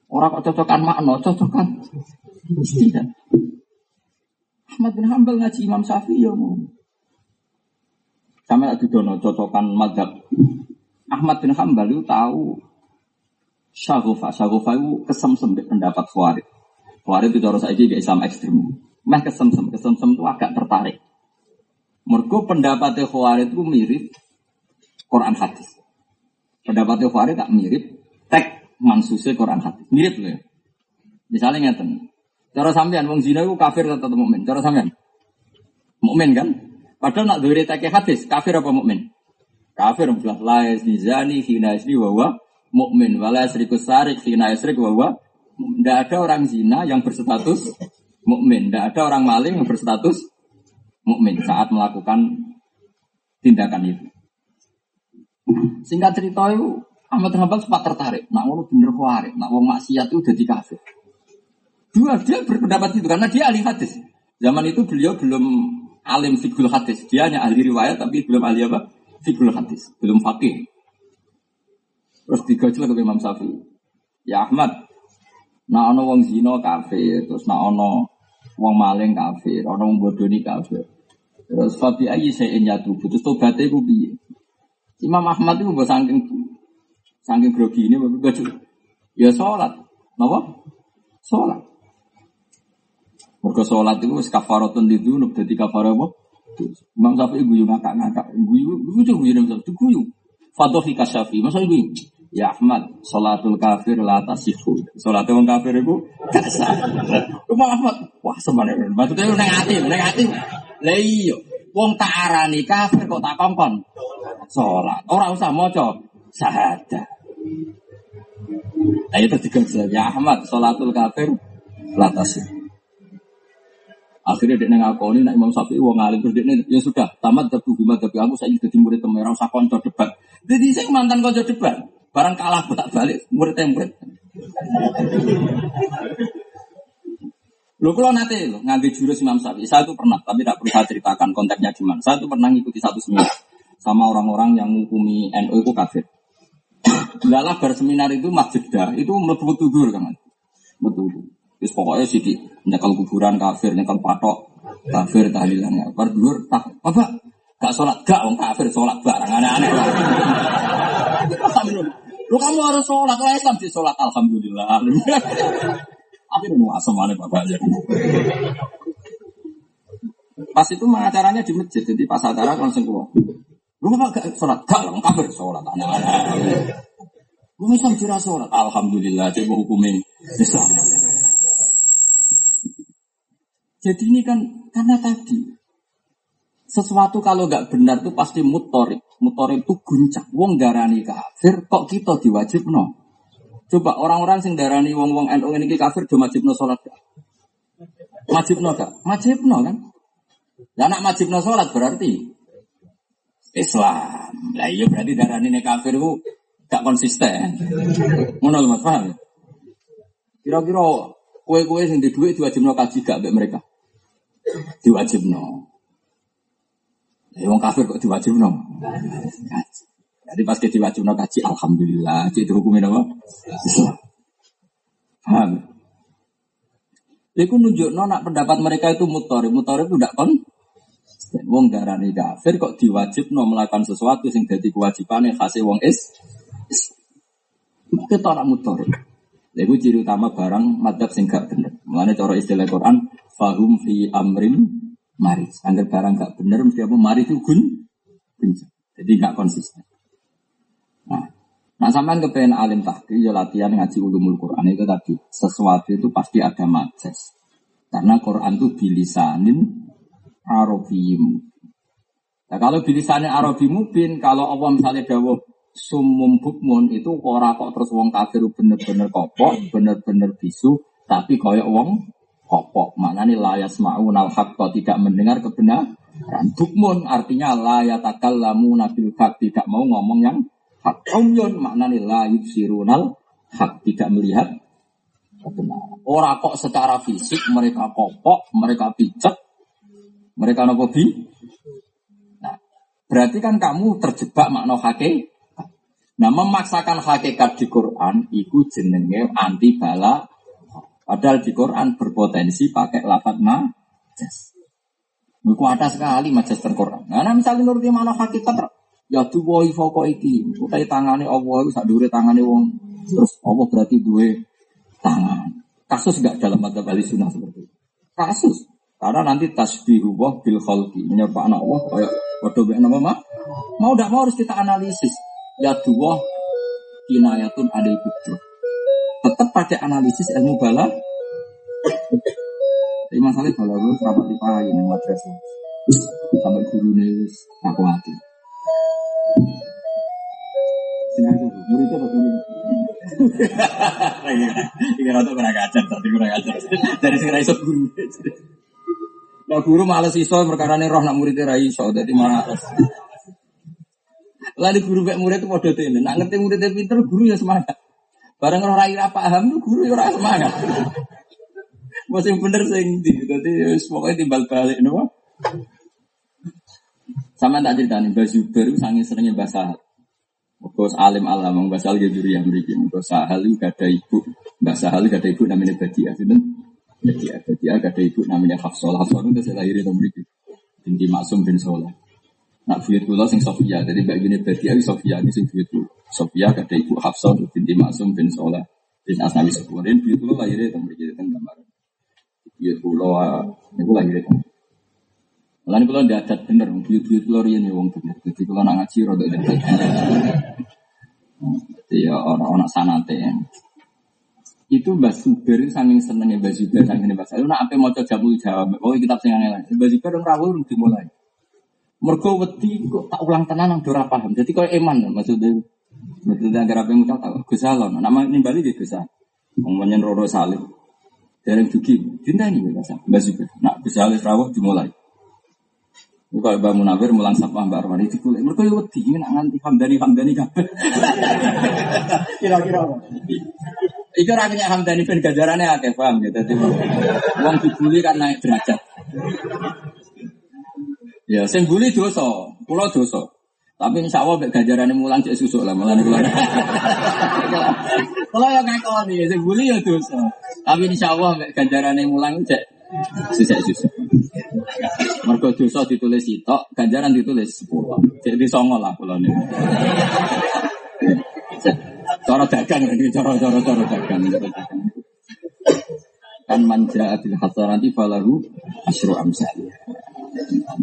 Orang kok cocokan makna, cocokan ijtihad. Ahmad bin Hambal ngaji Imam Syafi'i ya mau. Sama ada dono cocokan madhab. Ahmad bin Hambal itu tahu Syagofa, Syagofa itu kesemsem pendapat Khawarij. Khawarij itu cara saya gak Islam ekstrim. Meh kesemsem, kesemsem itu agak tertarik. Mergo pendapatnya Khawarij itu mirip Quran hadis. Pendapatnya Khawarij tak mirip tek mansusnya Quran hadis. Mirip loh ya. Misalnya ngeten. Cara sampean wong zina itu kafir atau mukmin? Cara sampean? Mukmin kan? Padahal nak diri tek hadis, kafir apa mukmin? Kafir jelas la zani hina yasni wa mukmin wala yasriku sarik hina yasrik wa Tidak ada orang zina yang berstatus mukmin, tidak ada orang maling yang berstatus mukmin saat melakukan tindakan itu. Singkat cerita itu Ahmad Hambal sempat tertarik. Nak ngono bener kuarik, nak wong maksiat itu jadi kafir. Dua dia berpendapat itu karena dia ahli hadis. Zaman itu beliau belum alim fikul hadis. Dia hanya ahli riwayat tapi belum ahli apa? Fikul hadis, belum fakih. Terus digojol ke Imam Syafi'i. Ya Ahmad, nak ono wong zino kafir, terus nak ono wong maling kafir, ono wong bodoni kafir. Terus fabi ayi saya nyatu, terus tobatnya gue biye. Imam Ahmad itu gue saking saking grogi ini gue Ya sholat, napa? Sholat. Mereka sholat itu kafaratun di dunub, jadi kafarah apa? Imam Syafi'i guyu ngakak-ngakak, guyu, guyu guyu Imam Syafi'i, guyu. Fadohi kasyafi, masa guyu? Ya Ahmad, sholatul kafir la tasihu. Sholatnya orang kafir itu gak sah. Ahmad, wah sebenarnya, maksudnya neng hati, neng hati. Lah iya, wong tak arani kafir kok tak kongkon. Salat. Ora usah maca syahadat. Lah itu tiga ya Ahmad salatul kafir latas. Akhirnya dia ngakoni nak Imam Syafi'i wong alim terus dia ya sudah tamat tapi bima tapi aku saya jadi murid temen ora usah konco debat. Jadi saya mantan konco debat. Barang kalah bolak balik murid murid. Lo kalau nanti lo ngambil jurus Imam Syafi'i, saya itu pernah, tapi tidak perlu saya ceritakan konteksnya gimana. Saya itu pernah ngikuti satu seminar sama orang-orang yang menghukumi NU itu kafir. Lalah berseminar itu masjid dah, itu melebu tudur kan, betul. Terus pokoknya sih di nyekal kuburan kafir, nyekal patok kafir tahlilannya. Berdua tak apa? Gak sholat, gak orang kafir sholat barang aneh-aneh. Lu kamu harus sholat, kalau Islam sih sholat alhamdulillah. Akhirnya nu asam aneh bapak aja. Pas itu acaranya di masjid, jadi pas acara langsung keluar. Lu gak sholat, gak orang kafir sholat aneh-aneh. Lu Islam kira sholat, alhamdulillah, coba hukumin Islam. Jadi ini kan karena tadi sesuatu kalau nggak benar itu pasti mutorik. Mutorik itu guncang. Wong darani kafir, kok kita diwajib no? Coba orang-orang sing darani wong wong NU ini kafir do wajib no sholat gak? Wajib no gak? Wajib no kan? Ya nak wajib no sholat berarti Islam. Lah iya berarti darani ini kafir itu gak konsisten. Mana mas paham? Kira-kira kue-kue sing di duit diwajib no kaji gak mereka? Diwajibno. Ya wong kafir kok diwajibno? Kaji. Jadi pas ke diwajibno kaji, alhamdulillah, itu hukumnya apa? Islam. Paham? Iku nunjukno nak pendapat mereka itu mutori, mutori itu tidak kon. Wong darani kafir kok diwajibno melakukan sesuatu sing jadi kewajibannya khasih wong is. Kita nak mutori. Iku ciri utama barang madhab sing gak bener. Cara istilah Quran fahum fi amrim maris. Angger barang gak bener mesti apa maris itu gun Jadi gak konsisten. Nah, nah sampean kepengen alim tahdi ya latihan ngaji ulumul Quran itu tadi sesuatu itu pasti ada majas. Karena Quran itu bilisanin arabiyim. Nah kalau bilisanin arabi mubin, kalau Allah misalnya dawuh sumum bukmun itu ora kok terus wong kafir bener-bener kopok, bener-bener bisu, tapi koyok wong kopok. Mana nih layas ma'unal haqqa tidak mendengar kebenaran. Bukmun artinya layatakal lamu nabil hak tidak mau ngomong yang hak. Umyun makna nih layut sirunal hak tidak melihat kebenaran. Orang kok secara fisik mereka kopok, mereka pijak, mereka nopo bi. Nah, berarti kan kamu terjebak makna hakikat. Nah, memaksakan hakikat di Quran itu jenenge anti bala Padahal di Quran berpotensi pakai lapat majas. Itu ada sekali majas terquran. Nah, misalnya nuruti mana hakikat, ya woi foko iki. Utai tangane Allah itu sak dure tangane wong. Terus Allah berarti dua tangan. Kasus gak dalam mata bali sunnah seperti itu. Kasus. Karena nanti tasbihu wah bil khalqi. Menyerupa anak Allah kayak waduh nama mah. Mau tidak mau harus kita analisis. Ya dua kinayatun adil putra tetap pakai analisis ilmu bala. Tapi masalah bala gue serapat dipakai nih madrasah. Sampai guru nih aku hati. Sinar tuh, muridnya apa guru? Ini rata kurang ajar, tapi kurang ajar. Dari segera iso guru. Nah guru malas iso perkara nih roh nak muridnya rai iso, jadi malas. Lalu guru baik murid itu podo ini, nak ngerti muridnya pinter, guru ya semangat. Rai apa paham tuh guru ya ora semangat. Masih bener sing ndi. Dadi timbal balik napa. Sama tak ceritani Mbak Zubair sange senenge Mbak Sahal. Bos alim alam Mbak Sahal ge yang mriki. Mbak Sahal itu gak ada ibu. Mbak Sahal gak ada ibu namanya Badia. Sinten? Badia. Badia gak ada ibu namanya Hafsah. Hafsah itu saya lahir di mriki. Binti Maksum bin Soleh. Nak buyut kula sing Sofia. Jadi Mbak Yuni Badia Sofia ini sing buyut kula. Sofia kata ibu Hafsah binti Maksum bin Soleh bin Asnawi Sepurin buyut kula lahirnya teng mriki teng gambaran. Buyut kula niku lahirnya teng. Lan kula ndak adat bener buyut-buyut kula riyen ya wong bener. Dadi kula nak ngaji rada adat. Jadi ya orang-orang sanate ya. Itu Mbak Zubair saking senengnya Mbak Zubair saking Mbak Zubair. Nak apa mau jamu jawab. Oh kitab sing aneh. Mbak Zubair dong rawuh dimulai. Mergo wedi kok tak ulang tenan nang ora paham. Jadi koyo eman maksudnya. Maksudnya agar apa yang tahu. Gusalon. Nama ini Bali gitu Gusa. Ngomongin Roro Salim. Dereng dugi, cinta ini biasa. Mbak Zubair, nak alis rawuh dimulai. Itu kalau Mbak Munawir mulang sapa Mbak Arwani itu kulit. Mereka ya wedi nak nganti hamdani hamdani kabeh. Kira-kira apa? Iku ora kenya hamdani ben gajarane akeh paham gitu. Dadi wong dibuli kan naik derajat. Ya, sing bully dosa, kula dosa. Tapi insya Allah mek ganjarane mulang cek susuk lah malah kula. Kalau yang ngakoni, sing bully ya dosa. Tapi insya Allah mek ganjarane mulang cek susuk susuk. Mergo dosa ditulis sitok, ganjaran ditulis sepuluh. Jadi songo lah kula niku. Cara dagang ini, cara cara cara dagang. Kan manja adil hasanati falahu asyru amsalih.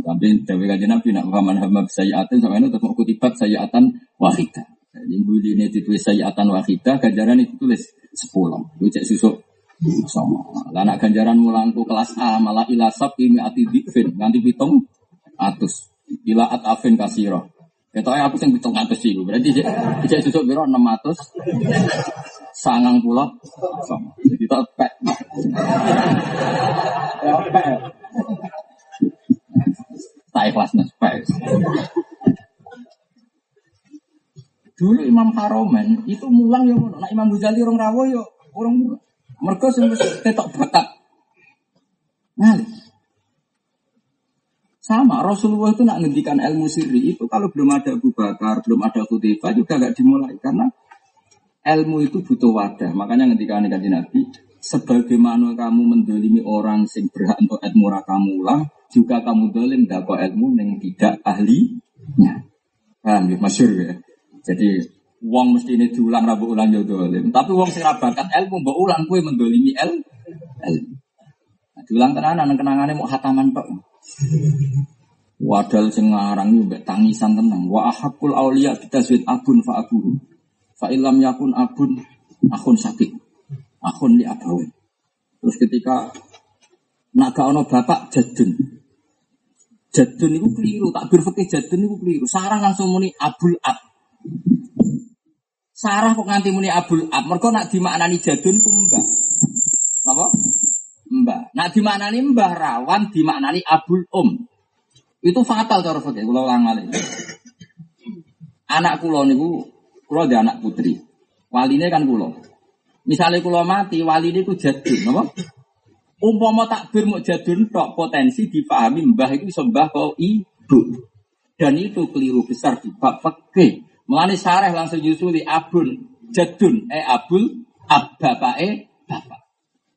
Tapi dari kajian Nabi nak paman hamba sayyatan sama itu tetap kutibat sayyatan wahidah. Jadi buli ini ditulis sayyatan wahidah, ganjaran itu tulis sepuluh. Itu cek susuk sama. Lah nak ganjaran mulangku kelas A malah ilasab ini ati dikfin nganti pitung atus. Ila at afin kasiro. Ketoknya aku sing pitung atus sih. Berarti cek cek susuk biro enam atus. Sangang pulau sama. Jadi tak pek. Ya pek. Tak ikhlas nespek. Dulu Imam Haromen itu mulang ya ngono. Nah Imam Ghazali orang rawo yo orang mulang. Mereka sing tetok bakat. Ngalih. Sama Rasulullah itu nak ngendikan ilmu sirri itu kalau belum ada Abu Bakar, belum ada Khutifah juga gak dimulai karena ilmu itu butuh wadah. Makanya ngendikan kanjeng Nabi, sebagaimana kamu mendolimi orang sing berhak untuk ilmu lah, juga kamu dolim kok ilmu yang tidak ahlinya. Paham ya, masyur ya. Jadi Wong mesti ini diulang rabu ulang yo dolim. Tapi wong sing bakat ilmu mbok ulang kue mendolimi el ilmu. Nah, diulang tenanan kenangannya mau hataman tok. Wadal sing ngarang tangisan tenang. Wa ahakul aulia kita suit abun fa abuhu. Fa ilam yakun abun akun sakit. Akun li abawe. Terus ketika naga ono bapak jadun. Jadun itu keliru, tak berfikir jadun itu keliru. Sarang langsung muni abul ab. Sarah kok nganti muni abul ab. Mereka nak dimaknani jadun ku mbah. Napa? Mbah. Nak dimaknani mbah rawan dimaknani abul um. Itu fatal cara fikih kula ulang malih. Anak kula niku kula ada anak putri. Waline kan kula. Misalnya kula mati, wali niku jadun, napa? Umpama takbir mau jadun tok potensi dipahami mbah itu sembah kau ibu. Dan itu keliru besar di bab fikih. Mulane sareh langsung nyusuli abun jadun eh abul ab bapak eh bapak.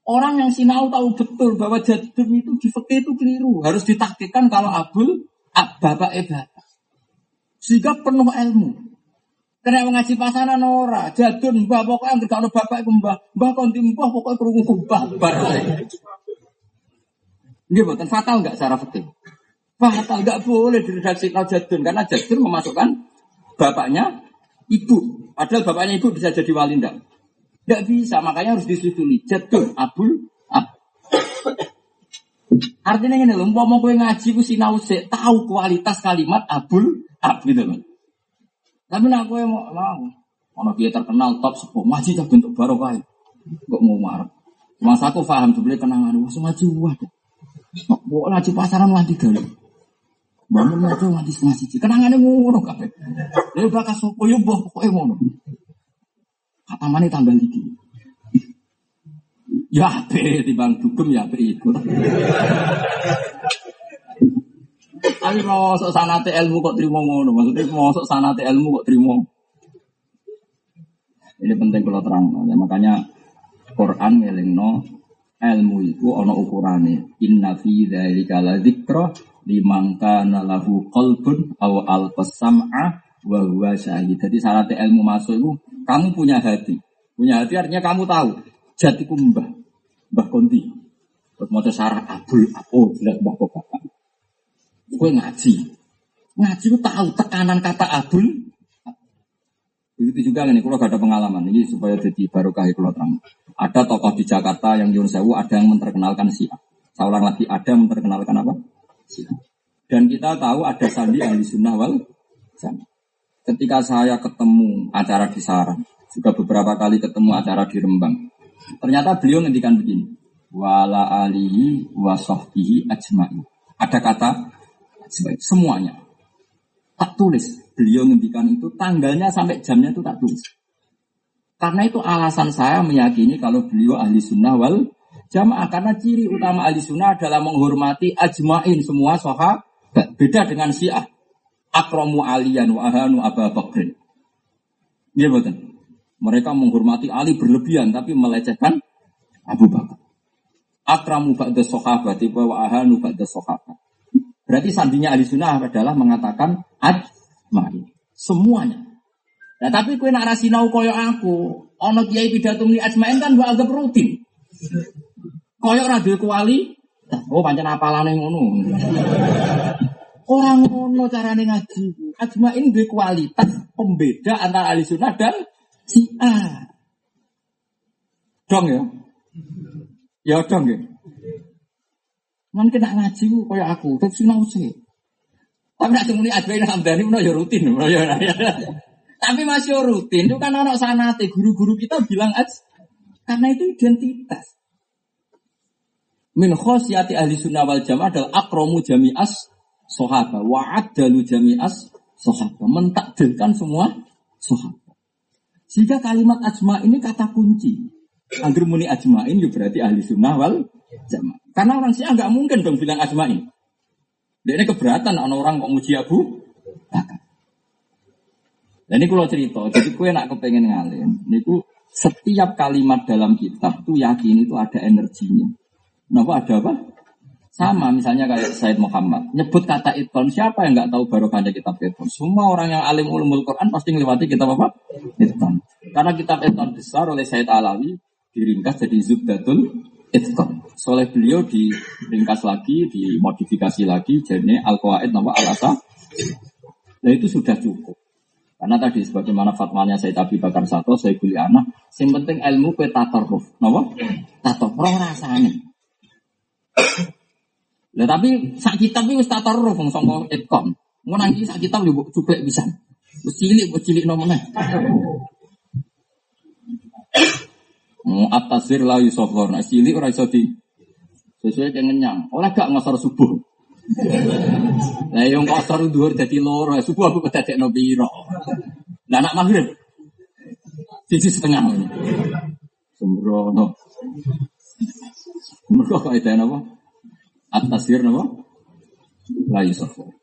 Orang yang sinau tahu betul bahwa jadun itu di itu keliru. Harus ditaktikkan kalau abul ab bapak eh bapak. Sehingga penuh ilmu. Kena mengaji pasaran ora, jadun mbah pokoknya nggak ada bapak itu mbah, mbah konti mbah pokoknya kerungu mbah bar. Bukan fatal nggak secara fakir? Fatal nggak boleh diredaksi jadun karena jadun memasukkan bapaknya ibu. Padahal bapaknya ibu bisa jadi wali enggak? Enggak bisa, makanya harus disusuli. Jadul, abul, ab. Artinya ini loh, mau gue ngaji gue sinau sih, tahu kualitas kalimat abul, ab gitu loh. Tapi nak gue mau, mau, mau dia terkenal top sepuh, ngaji tak bentuk barokah. Kok mau marah? Masa aku paham beli kenangan, wah ngaji Mau ngaji pasaran lagi gak Bangun mereka nganti setengah siji. Kenangannya ngono kabeh. Lha bakal sopo yo mbah pokoke ngono. Kata mana tanggal iki. Ya ape bang dugem ya ape iku. Tapi masuk sanate ilmu kok terima ngono. Maksudnya masuk sanate ilmu kok terima. Ini penting kalau terang. Ya, makanya Quran ngelingno ilmu itu ono ukurane. Inna fi dzalika la limangka nalahu kolbun aw al pesam'a wa huwa syahid. Jadi syarat ilmu masuk itu kamu punya hati. Punya hati artinya kamu tahu jatiku mbah, mbah konti. Terus mau sarah abul apo tidak mbah bapak. Gue ngaji, ngaji itu tahu tekanan kata abul. Begitu juga nih, kalau gak ada pengalaman ini supaya jadi barokah kalau terang. Ada tokoh di Jakarta yang Yun Sewu, ada yang memperkenalkan Syiah. Saya lagi, ada yang memperkenalkan apa? Dan kita tahu ada sandi ahli sunnah wal. Ketika saya ketemu acara di Sarang, juga beberapa kali ketemu acara di Rembang. Ternyata beliau ngendikan begini. wala alihi wa ajma'in. Ada kata semuanya. Tak tulis. Beliau ngendikan itu tanggalnya sampai jamnya itu tak tulis. Karena itu alasan saya meyakini kalau beliau ahli sunnah wal jamaah. Karena ciri utama ahli sunnah adalah menghormati ajma'in semua sahabat. Beda dengan syiah. Akromu aliyan wa ahanu aba bakrin. Iya betul. Mereka menghormati Ali berlebihan tapi melecehkan Abu Bakar. Akramu ba'da sahabat wa ahanu ba'da sahabat. Berarti sandinya ahli sunnah adalah mengatakan ajma'in. Semuanya. Nah tapi kue nak rasinau koyo aku, ono kiai pidato ni ajma'in kan gua anggap rutin. Koyo radio kuali, oh pancen apalane ngono. Orang ngono carane ngaji. Ajma'in duwe kualitas pembeda antara ahli sunnah dan si A. Dong ya. Ya dong ya. Man kena ngaji ku kaya aku, tapi sinau sih. Tapi nak temuni Ajmain Hamdani menawa ya rutin, menawa ya. Tapi masih rutin itu kan anak sanate guru-guru kita bilang aja karena itu identitas. Min khosyati ahli sunnah wal jamaah adalah akromu jami'as sohaba wa adalu jami'as sohaba mentakdirkan semua sohaba. Jika kalimat ajma ini kata kunci. Agar muni ajmain ya berarti ahli sunnah wal jamaah. Karena orang sih nggak mungkin dong bilang ajmain. Dia ini keberatan orang orang kok muji Abu Dan ini kalau cerita, jadi kue nak kepengen ngalen. Niku setiap kalimat dalam kitab tuh yakin itu ada energinya. Kenapa ada apa? Sama misalnya kayak Said Muhammad nyebut kata iton siapa yang nggak tahu barokahnya kitab iton? Semua orang yang alim ulumul Quran pasti melewati kitab apa? Iton. Karena kitab iton besar oleh Said Alawi diringkas jadi Zubdatul Itqan. Soleh beliau diringkas lagi, dimodifikasi lagi, jadi Al-Qawaid nama Al-Asa. Nah itu sudah cukup. Karena tadi sebagaimana fatwanya saya Abi Bakar Sato, saya kuliah anak, yang penting ilmu ke tatarruf. Napa? Tatarruf rasanya. Lah tapi sak kitab tatarruf wong sangka itqan. Ngono iki sak kitab yo cuplek bisa. Cilik, cilik nomene. Hmm, At-tasir la yusoflor. Nah, cilik ora iso di sesuai dengan ngenyang. Oleh gak ngasar subuh. Lah yang kosor dhuwur dadi loro, subuh aku kedadekno piro. Lah anak maghrib. Sisi setengah. Sembrono. Mereka kok itu apa? At-tasir apa? La yusoflor.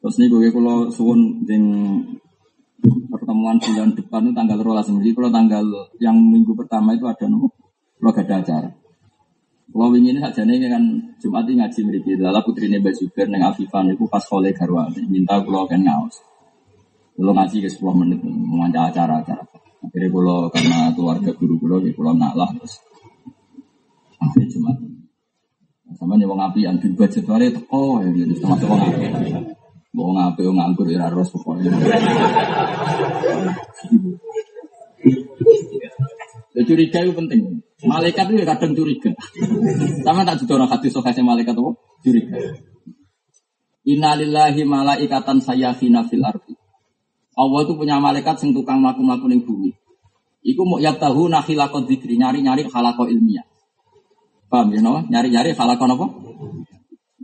Terus nih gue kalau suwun ding pertemuan bulan depan itu tanggal rolas. Jadi kalau tanggal yang minggu pertama itu ada nopo kalau gak ada acara. Kalau ini saja nih kan Jumat ini ngaji mereka lala putri ini Basuber neng Afifan itu pas kolej garwa minta kalau kan ngaus kalau ngaji ke 10 menit mengajar acara-acara akhirnya kalau karena keluarga guru guru ya kalau nak lah terus. Akhirnya Jumat. Sama nih wong api yang budget itu oh ya sama wong api Mau ngape nganggur ya harus pokoknya. Ya, curiga itu penting. Malaikat itu kadang curiga. Sama tak orang hadis sokasnya malaikat apa? Curiga. Innalillahi malaikatan sayyafina fil ardi. Allah itu punya malaikat sing tukang mlaku-mlaku ning bumi. Iku mau ya tahu nakhilakot dikri nyari-nyari halako ilmiah. Paham ya? Nyari-nyari halako apa?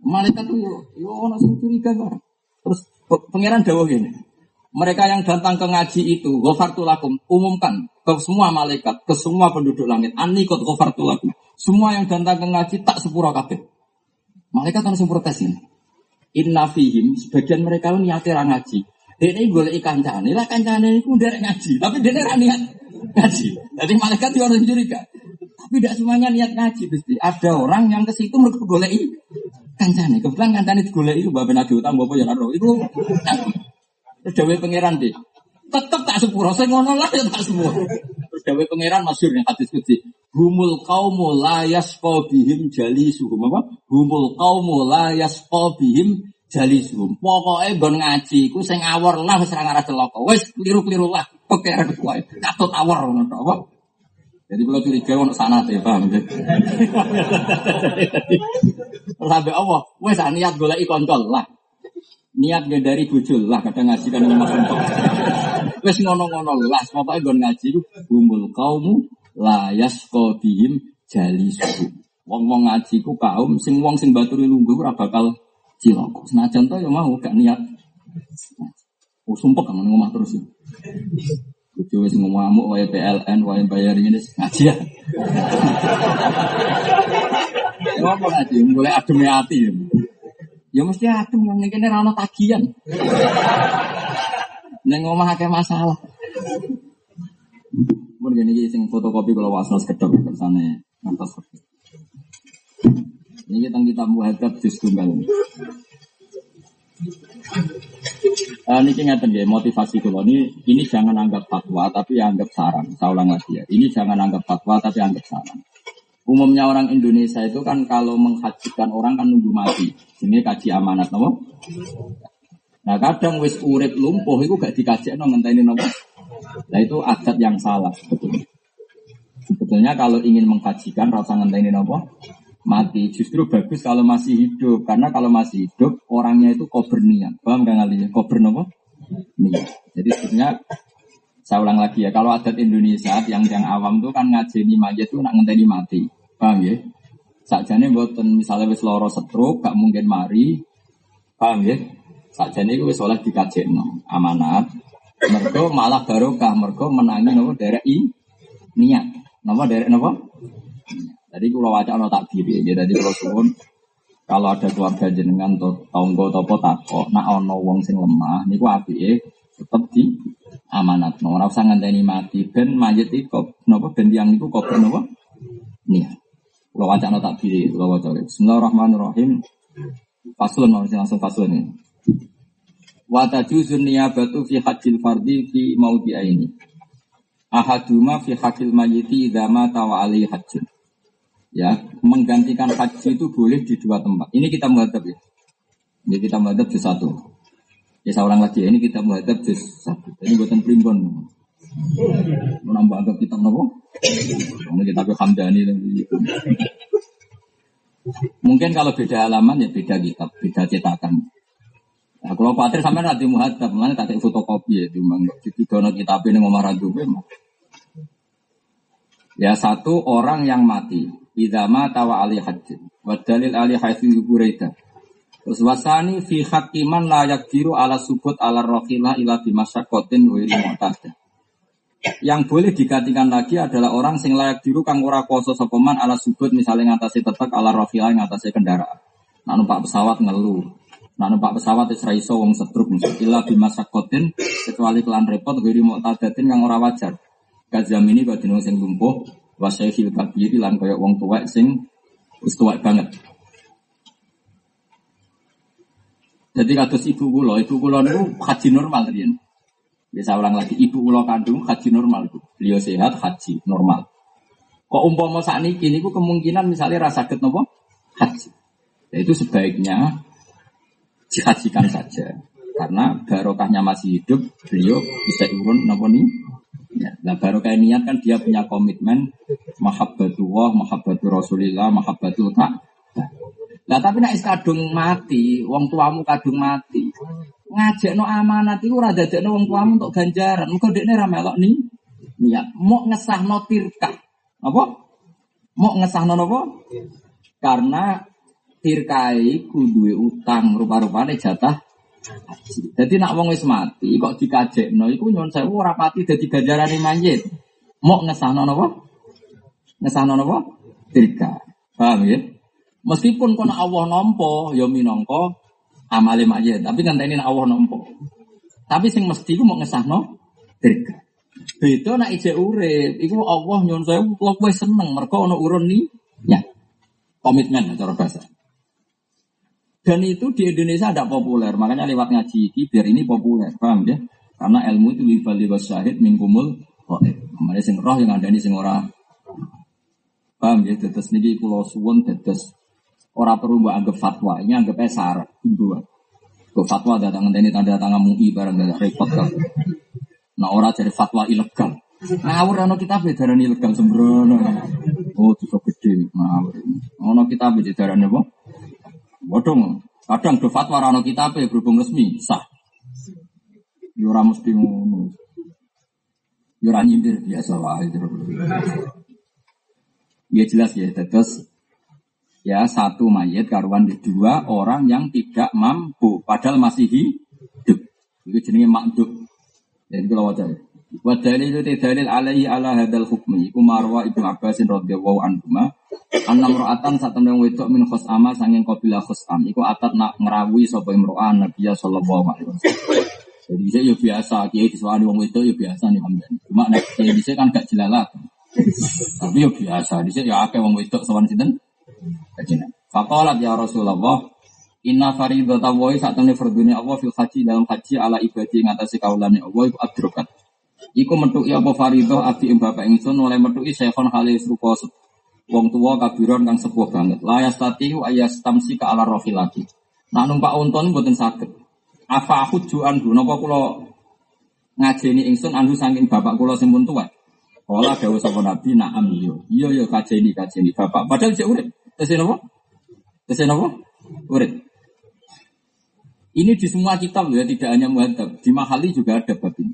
Malaikat tuh yo ono sing curiga kok. Terus pangeran dawuh gini. Mereka yang datang ke ngaji itu, ghafartulakum, umumkan ke semua malaikat, ke semua penduduk langit. Anikot ghafartulakum. Semua yang datang ke ngaji tak sepura kabeh. Malaikat kan sing protes ini. Inna fihim, sebagian mereka lu niatnya ngaji. Dia ini ikan kancane, lah kancane itu derek ngaji, tapi dia ini niat ngaji. Jadi malaikat juga harus curiga. Tapi tidak semuanya niat ngaji, pasti. Ada orang yang ke situ mereka boleh kancane. Kebetulan kancane digoleki itu bapak Nabi Utang bapak ya karo. Iku terus dawuh pangeran deh. Tetep tak sepuro, saya ngono lah ya tak semua. Terus dawuh pangeran masyhur yang hadis kudsi. Humul kaumu la yasqa bihim jalisuhum apa? Humul kaumu la yasqa bihim jalisuhum. Pokoke nggon ngaji iku sing awor lah wis ora ngarah celaka. Wis kliru-kliru lah. Pangeran kuwi. Katut awor ngono apa? Jadi kalau curiga ono sana ya paham ya. Sampai Allah, wes niat golek kontol lah. Niat dari bujul lah kadang ngaji kan Mas Untung. Wes ngono-ngono lah, pokoke gon ngaji humul kaumu la yasqa bihim jali suku. Wong-wong ngaji ku kaum sing wong sing baturi lungguh ora bakal cilok. Senajan to ya mau gak niat. Oh sumpah kan ngomong terus. Bojo wis ngomong wae PLN, wae bayar ini ngaji ya. Ngomong ngaji, mulai adem hati. Ya mesti adem nang kene ra ono tagihan. Neng omah akeh masalah. Mun gini iki sing fotokopi kalau wasno sekedap kersane ngantos. Ini kita kita muhadab juz tunggal. Uh, ini ngeten ya motivasi kalau ini ini jangan anggap fatwa tapi anggap saran. Saya ulang lagi ya. Ini jangan anggap fatwa tapi anggap saran. Umumnya orang Indonesia itu kan kalau menghajikan orang kan nunggu mati. Ini kaji amanat nopo. Nah kadang wis urip lumpuh itu gak dikaji no ngenteni. Nah itu adat yang salah sebetulnya. Sebetulnya kalau ingin mengkajikan rasa ngenteni nopo mati. Justru bagus kalau masih hidup. Karena kalau masih hidup orangnya itu kober niat paham gak ngalinya kober nopo? Niat jadi sebetulnya saya ulang lagi ya kalau adat Indonesia yang yang awam tuh kan ngajeni mayat tuh nak ngenteni mati. Paham ya? Sajane buatan misalnya wis loro stroke gak mungkin mari. Paham ya? Sajane itu wis oleh dikajekno. Amanat. Mergo malah barokah. Mergo menangi nopo derek i? Niat. Nopo derek nopo jadi kalau wajah tak diri, ya. Jadi kalau suwun kalau ada keluarga jenengan atau tonggo atau potako, nak ono wong sing lemah, niku api eh tetap di amanat. No, ora usah ngenteni mati ben mayit iku napa ben tiang iku kok napa? Nih. Kalau wajah tak diri, kalau wajah. Bismillahirrahmanirrahim. Faslun langsung faslun ini. Wa tajuzun niyabatu fi hajjil fardi fi maudi aini. Ahaduma fi hakil mayiti idza mata wa alaihi hajjun ya menggantikan haji itu boleh di dua tempat. Ini kita menghadap ya. Ini kita menghadap di satu. Ya saya ulang lagi, ini kita menghadap di satu. Ini buatan primbon. Menambah agak kita nopo. Ini kita ke Hamdani. Mungkin kalau beda halaman ya beda kitab, beda cetakan. Nah, kalau khawatir sampai nanti muhadab, mana tak fotokopi ya, timbang di dono kitab ini ngomong ragu Ya satu orang yang mati, idama tawa ali hajj. Wa dalil ali haitsu Buraidah. Terus wasani fi hakiman layak biru ala subut ala rohila ila bimasyakotin wa mu'tadah. Yang boleh digantikan lagi adalah orang sing layak biru kang ora kuasa sopeman ala subut misalnya ngatasi tetek ala rohila ngatasi kendaraan. Nah numpak pesawat ngeluh. Nah numpak pesawat wis iso wong setruk ila bimasyakotin kecuali kelan repot wa mu'tadatin kang ora wajar. Kazam ini kok sing lumpuh wasyaikhil kabiri lan kaya wong tuwek sing wis tuwek banget. Jadi kados ibu kula, ibu kula niku haji normal riyen. Bisa ulang lagi, ibu kula kandung haji normal itu. Beliau sehat haji normal. Kok umpama ini niku kemungkinan misalnya rasa sakit nopo haji. Ya itu sebaiknya dihajikan saja. Karena barokahnya masih hidup, beliau bisa urun nopo nih Ya, nah baru kayak niat kan dia punya komitmen mahabbatullah, mahabbatul Rasulillah, mahabbatul tak. Nah tapi nak kadung mati, wong tuamu kadung mati. Ngajak no amanat itu rada no wong tuamu untuk ganjaran. Muka dekne ra melok nih. Niat mau ngesah no tirka. Apa? Mau ngesah no apa? Karena tirkai kuduwe utang rupa-rupane jatah jadi nak wong wis mati kok dikajekno iku nyuwun sewu ora pati dadi ganjarane manjit. Mok ngesahno napa? Ngesahno napa? Tirka. Paham ya? Meskipun kono Allah nampa ya minangka amale manjit, tapi ngenteni nak Allah nampa. Tapi sing mesti iku mok ngesahno tirka. Beda nak ije urip, iku Allah nyuwun sewu kok wis seneng mergo ana urun ni ya. Komitmen cara bahasa. Dan itu di Indonesia tidak populer, makanya lewat ngaji ini biar ini populer, paham ya? Karena ilmu itu libal libas syahid mingkumul khair. Kemarin sing roh yang ada ini sing ora. Paham ya? Tetes niki pulau suwon tetes ora perlu mbak anggap fatwa, ini anggap esar, dua. Ke fatwa datang ini tanda tangan MUI barang dari repot kan. Nah orang jadi fatwa ilegal. Ngawur ono kita beda ilegal sembrono. Oh, itu gede ngawur. Ono kita beda apa? Bodong, kadang do fatwa rano kita apa berhubung resmi sah. Yura ya mesti ngono. Yura ya nyindir biasa wae. Ya jelas ya, terus ya satu mayat karuan dua orang yang tidak mampu padahal masih hidup. Itu jenenge makduk. Jadi kalau wajah. Wa dalil itu dalil alaihi ala hadal hukmi. Iku marwa ibnu Abbasin radhiyallahu anhu ma. Anam ro'atan saat temen wedok min khos'ama sanging kabilah khos'am. Iku atat nak ngerawi sapa imro'an Nabi sallallahu alaihi wasallam. Jadi bisa ya biasa, kiai disuani wong wedok ya biasa nih hamdan. Cuma nek kiai bisa kan gak jelalat. Tapi ya biasa, di ya akeh wong wedok sowan sinten? Kajian. Faqalat ya Rasulullah, Inna faridata wa saat temne fardune Allah fil haji dalam haji ala ibadi ngatasi kaulane Allah iku adrokat. Iku metuki apa faridah abdi ing bapak ingsun oleh metuki syekhon halis rupa wong tua kabiron kang sepuh banget. Layas tati ayas tamsi ke ala rohilati. Nak numpak unton mboten saged. Apa aku juan napa kula ngajeni ingsun anhu saking bapak kula sing pun tuwa. Kala dawuh sapa Nabi na'am iya. Iya iya kajeni kajeni bapak. Padahal cek urip. Tesih napa? Tesih napa? Urip. Ini di semua kitab ya, tidak hanya muhadzab. Di mahali juga ada bab ini.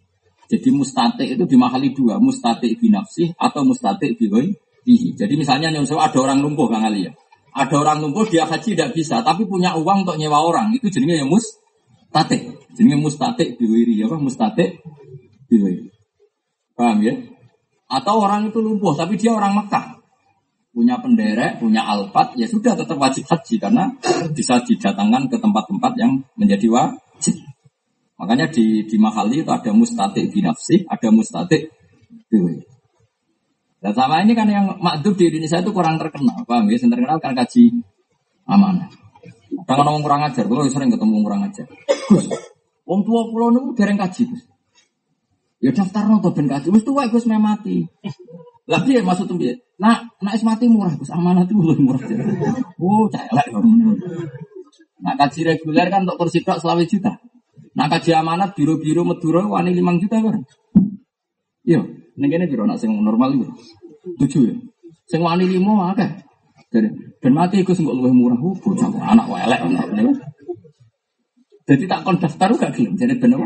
Jadi mustatik itu di mahali dua, mustatik binafsih atau mustatik bihi. Jadi misalnya nih, ada orang lumpuh Kang Ali ya. Ada orang lumpuh dia haji tidak bisa, tapi punya uang untuk nyewa orang. Itu jadinya yang mustatik. Jadinya mustatik biwiri ya, mustatik biwiri. Paham ya? Atau orang itu lumpuh, tapi dia orang Mekah. Punya penderek, punya alfat, ya sudah tetap wajib haji. Karena bisa didatangkan ke tempat-tempat yang menjadi wajib. Makanya di, di Mahali itu ada mustatik binafsi, ada mustatik biwi. Dan sama ini kan yang makdub di Indonesia itu kurang terkenal. Paham ya? Terkenal kan kaji amanah. Kadang orang kurang ajar, kalau sering ketemu kurang ajar. Gus, wong tua pulau itu dereng kaji, Gus. Ya daftar no ben kaji. Wis tuwa Gus mati. Lah piye maksud piye? Nah, nak is mati murah Gus, amanah itu lebih murah. Oh, celek. Nah, kaji reguler kan untuk kursi tok selawe juta. Nah, kaji amanat biru-biru Madura wani 5 juta kan. Iya, ning kene biro nak sing normal itu. Tujuh ya. Sing wani 5 akeh. Jadi, ben mati Gus kok luwih murah. Oh, bocah anak welek. Jadi tak kon daftar gak gelem. Jadi bener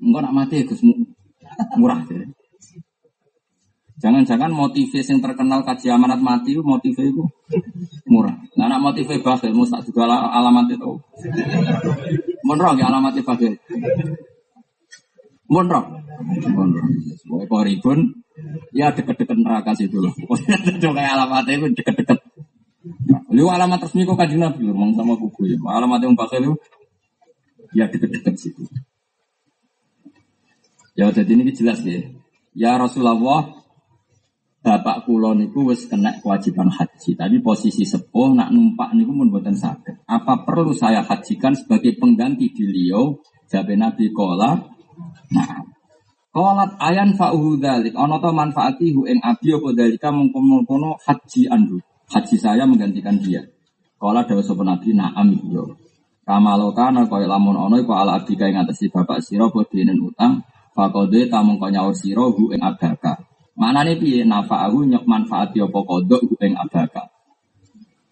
Enggak nak mati Gus murah. Jangan-jangan motivasi yang terkenal kaji amanat mati itu motivasi itu murah. Nah, nak motivasi bakhil, mau tak juga alamat itu. Monroh ya alamat bakhil. Monroh. Monroh. Mau ribun, ya deket-deket neraka situ loh. Coba alamatnya itu deket-deket. Lu alamat resmi kok kaji nabi, ngomong sama kuku ya. Alamat yang bakhil itu ya deket-deket situ. Ya jadi ini jelas ya. Ya Rasulullah, bapak kulo niku wis kena kewajiban haji. Tapi posisi sepuh nak numpak niku pun buatan sakit. Apa perlu saya hajikan sebagai pengganti di Leo? Jabe Nabi kola. Nah, kolat ayan fa'uhu dalik. Ono to manfaati hu ing abi apa dalika mengkono haji andu. Haji saya menggantikan dia. Kola dawa sopan Nabi na'am yo. Kamalokan kaya lamun ono iku ala abdi kaya ngatasi bapak sira bodenen utang Fakode tamung kau nyaur siro hu ing. Mana nih piye aku nyok manfaat yo hu ing abaka.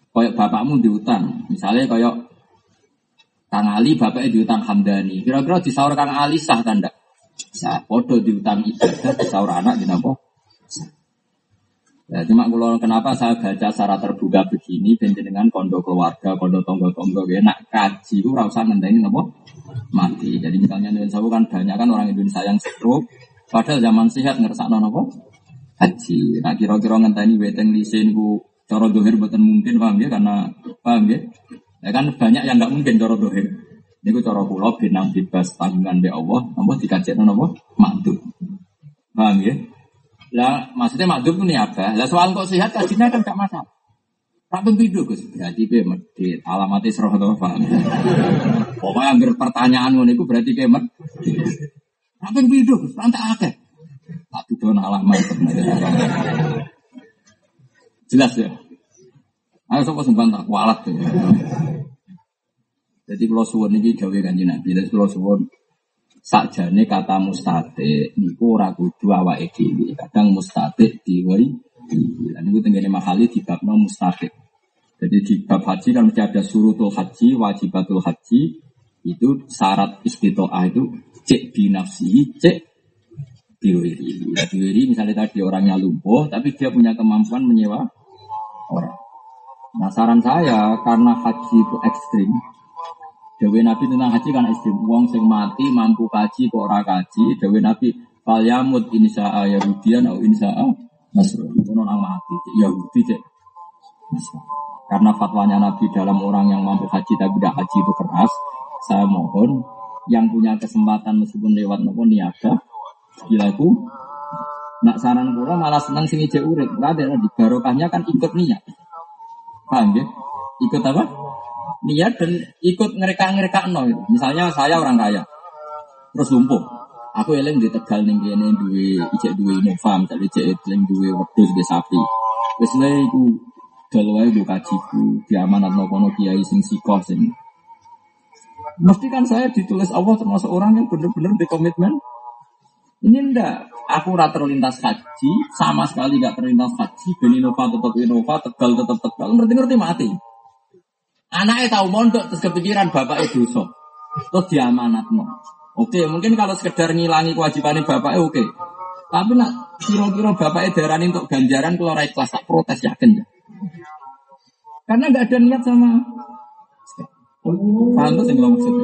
Koyok bapakmu diutang, misalnya koyok Kang Ali bapaknya diutang Hamdani. Kira-kira disaur Kang Ali sah tanda. Sah. Podo diutang ibadah disaur anak di nopo. Ya, cuma kalau kenapa saya baca secara terbuka begini, dengan kondo keluarga, kondo tonggo tonggo, enak kaji, itu rasa ngenteni nopo mati. Jadi misalnya Indonesia kan banyak kan orang Indonesia yang stroke, padahal zaman sehat ngerasa nopo haji. Nah kira-kira ngenteni weteng lisin ku coro dohir buatan mungkin paham ya karena paham ya. Ya kan banyak yang nggak mungkin coro dohir. Ini ku pulau benang bebas tanggungan be Allah, nopo dikajet nopo mantu. Paham ya? Lah maksudnya makdum ini apa? Lah soal kok sehat kajinya kan gak masalah. Tak pembidu Gus, berarti dia medit. Alamatnya serah atau apa? Pokoknya hampir pertanyaan ngono itu berarti dia medit. Pembidu Gus, rantai akeh. Tak tuduh alamat. Jelas ya. Ayo sopo sumpah tak kualat ya. Jadi kalau suwon ini gawe kanji nabi. Jadi kalau suwon sakjane kata mustate niku ora kudu awake dhewe. Kadang mustate diwai Lan niku tengene mahali di bab no mustate. Jadi di bab haji kan mesti ada surutul haji, wajibatul haji, itu syarat istitoah itu cek binafsi, cek Diwiri. Ya, diwiri misalnya tadi orangnya lumpuh, tapi dia punya kemampuan menyewa orang. Nah saran saya, karena haji itu ekstrim, Dewi Nabi tentang haji kan ekstrim. Wong sing mati mampu kaji kok ora kaji. Dewi Nabi fal yamut insya Yahudian atau insya Nasrani. Kono nang mati Yahudi cek. Karena fatwanya Nabi dalam orang yang mampu haji tapi tidak haji itu keras. Saya mohon yang punya kesempatan meskipun lewat nopo niaga dilaku nak saran kula malah senang sing ijek urip. Berarti di barokahnya kan ikut niat. Paham ya? Ikut apa? Niat dan ikut ngereka ngereka no misalnya saya orang kaya. Terus lumpuh. Aku eling di tegal ning kene duwe ijek duwe Innova misalnya ijek eling duwe wedhus ge sapi. Wis lha iku dol wae go kajiku diamanatno kono kiai sing sikoh sing Mesti kan saya ditulis Allah termasuk orang yang benar-benar di komitmen ini ndak, aku rata terlintas haji, sama sekali gak terlintas haji, ben Innova tetap Innova, Tegal tetap Tegal, ngerti-ngerti mati. Anaknya tahu mondok, terus kepikiran bapak itu so, terus diamanat no. Oke, mungkin kalau sekedar ngilangi kewajiban bapak oke. Tapi nak kira-kira bapak darah untuk ganjaran kalau rakyat kelas tak protes yakin ya. Karena nggak ada niat sama. Paham tuh sih maksudnya?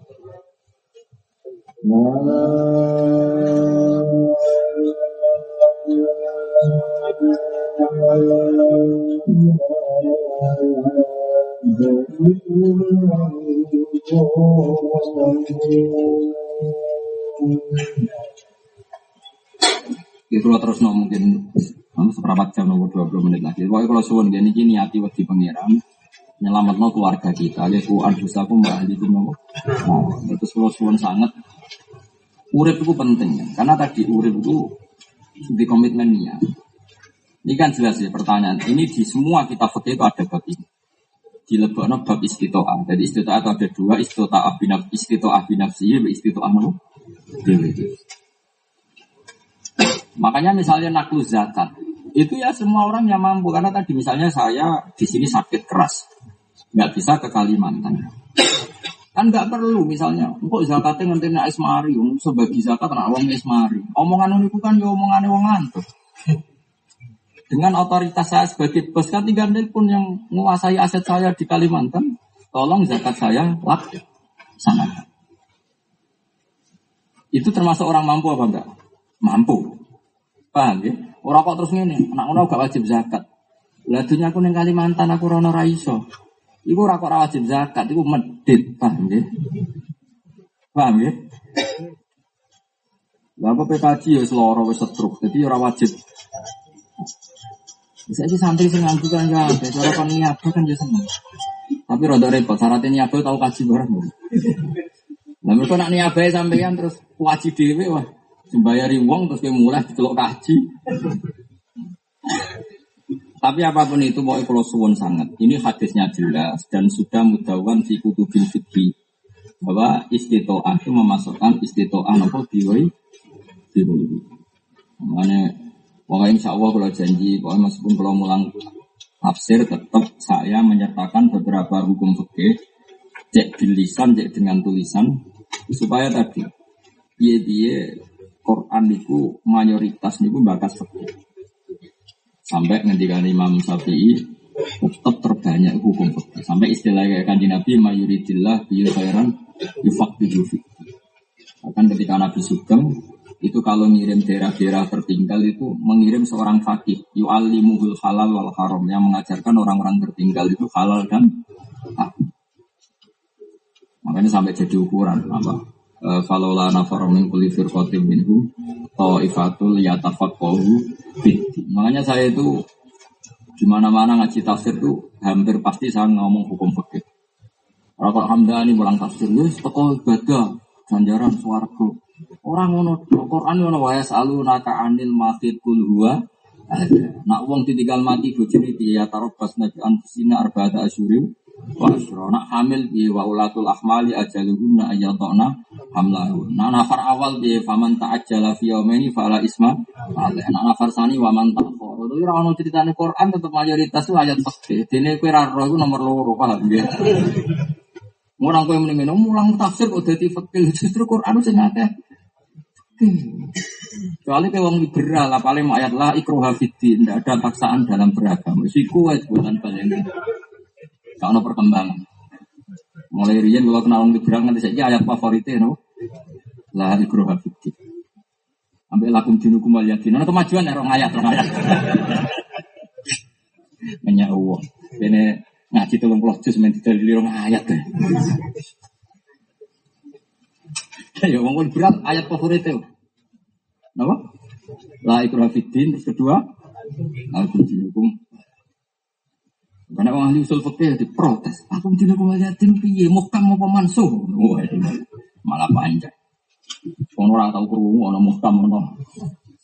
Itu terus no mungkin seberapa jam nomor 20 menit lagi. Pokoknya kalau suwon gini hati waktu pangeran nyelamat no keluarga kita. Ya ku aku mbak itu nomor. Nah, itu kalau suwon sangat. Urip itu penting ya. Karena tadi urip itu di komitmen niat. Ini kan jelas ya pertanyaan. Ini di semua kita fakir itu ada bab ini. Di lebokno bab istitoah. Jadi istitoah itu ada dua. Istitoah binaf, istitoah binafsi, istitoah nopo. Makanya misalnya naklu zakat. Itu ya semua orang yang mampu karena tadi misalnya saya di sini sakit keras, nggak bisa ke Kalimantan. Kan nggak perlu misalnya, kok zakatnya nanti naik esmari, sebagai zakat nak uang esmari. Omongan itu kan ya omongan wong ngantuk. Dengan otoritas saya sebagai bos kan tinggal pun yang menguasai aset saya di Kalimantan, tolong zakat saya laksanakan. Itu termasuk orang mampu apa enggak? Mampu. Paham ya? Orang kok terus ngene, anak ngono gak wajib zakat. Lah dunya aku ning Kalimantan aku rono ra iso. Iku ora kok wajib zakat, iku medit, paham ya? Paham ya? Lah apa PKJ ya seloro wis setruk, jadi ora wajib. Bisa sih santri sing nganggu kan ya, cara kon niaga kan ya seneng. Tapi rada repot, syaratnya niaga tau kaji bareng. Lah mereka nak niabai sampeyan terus wajib dhewe wah. Dibayari wong terus dia mulai dicelok kaji. Tapi apa pun itu mau kalau suwon sangat. Ini hadisnya jelas dan sudah mudawan fi kutubil fikih bahwa istitoah itu memasukkan istitoah apa biwai biwai. Makanya pokoknya insya Allah kalau janji pokoknya meskipun kalau mulang tafsir tetap saya menyertakan beberapa hukum fikih cek bilisan cek dengan tulisan supaya tadi dia dia Quran itu mayoritas niku bakas fikih. Sampai ngendikan Imam Syafi'i tetap terbanyak hukum fikih. Sampai istilah kayak kanji Nabi mayuridillah bi khairan yufaqihu Bahkan ketika Nabi Sugeng itu kalau ngirim daerah-daerah tertinggal itu mengirim seorang fakih yu'allimuhul halal wal haram yang mengajarkan orang-orang tertinggal itu halal dan haram. Makanya sampai jadi ukuran apa? Eh, Falola nafar min kulli firqatin minhu ta'ifatul yatafaqahu. Makanya saya itu di mana-mana ngaji tafsir itu hampir pasti saya ngomong hukum fikih. Kalau Hamdani pulang tafsir, ya toko ibadah, ganjaran swarga. Orang ngono Quran ngono wae salu naka anil mahid kul huwa Nak wong ditinggal mati bojone piye ya tarobas nabi anfusina arba'ata asyurim Wasro nak hamil bi wa ulatul ahmali ajaluhunna ayatona hamlahun. Nak nafar awal bi faman ta'ajjala fi yaumaini fala isma alih. Nak nafar sani wa man ta'khara. Itu ora ono critane Quran tetep mayoritas itu ayat fikih. Dene kowe ra roh iku nomor loro paham ya. Orang kowe muni ngene mulang tafsir kok dadi fikih justru Quran sing akeh. Kecuali kayak wong liberal, paling ayat lah ikroha tidak ada paksaan dalam beragama. Siku bukan balik. Kalau perkembangan. Mulai rian kalau kenal orang liberal nanti saja ayat favoritnya no. Lah ikroh fikih. Ambil lakum dinukum wal yakin. Nah kemajuan ya orang ayat, orang ayat. Menyak uang. Ini ngaji tolong puluh juz main tidak orang ayat deh. Ya wong liberal ayat favoritnya. Napa? La ikroh fiddin terus kedua lakum dinukum karena orang ahli usul fikih diprotes. Aku tidak mau yatim piye, muhkam mau pemansuh. Wah, malah panjang. Orang orang tahu kerungu, orang muhkam, orang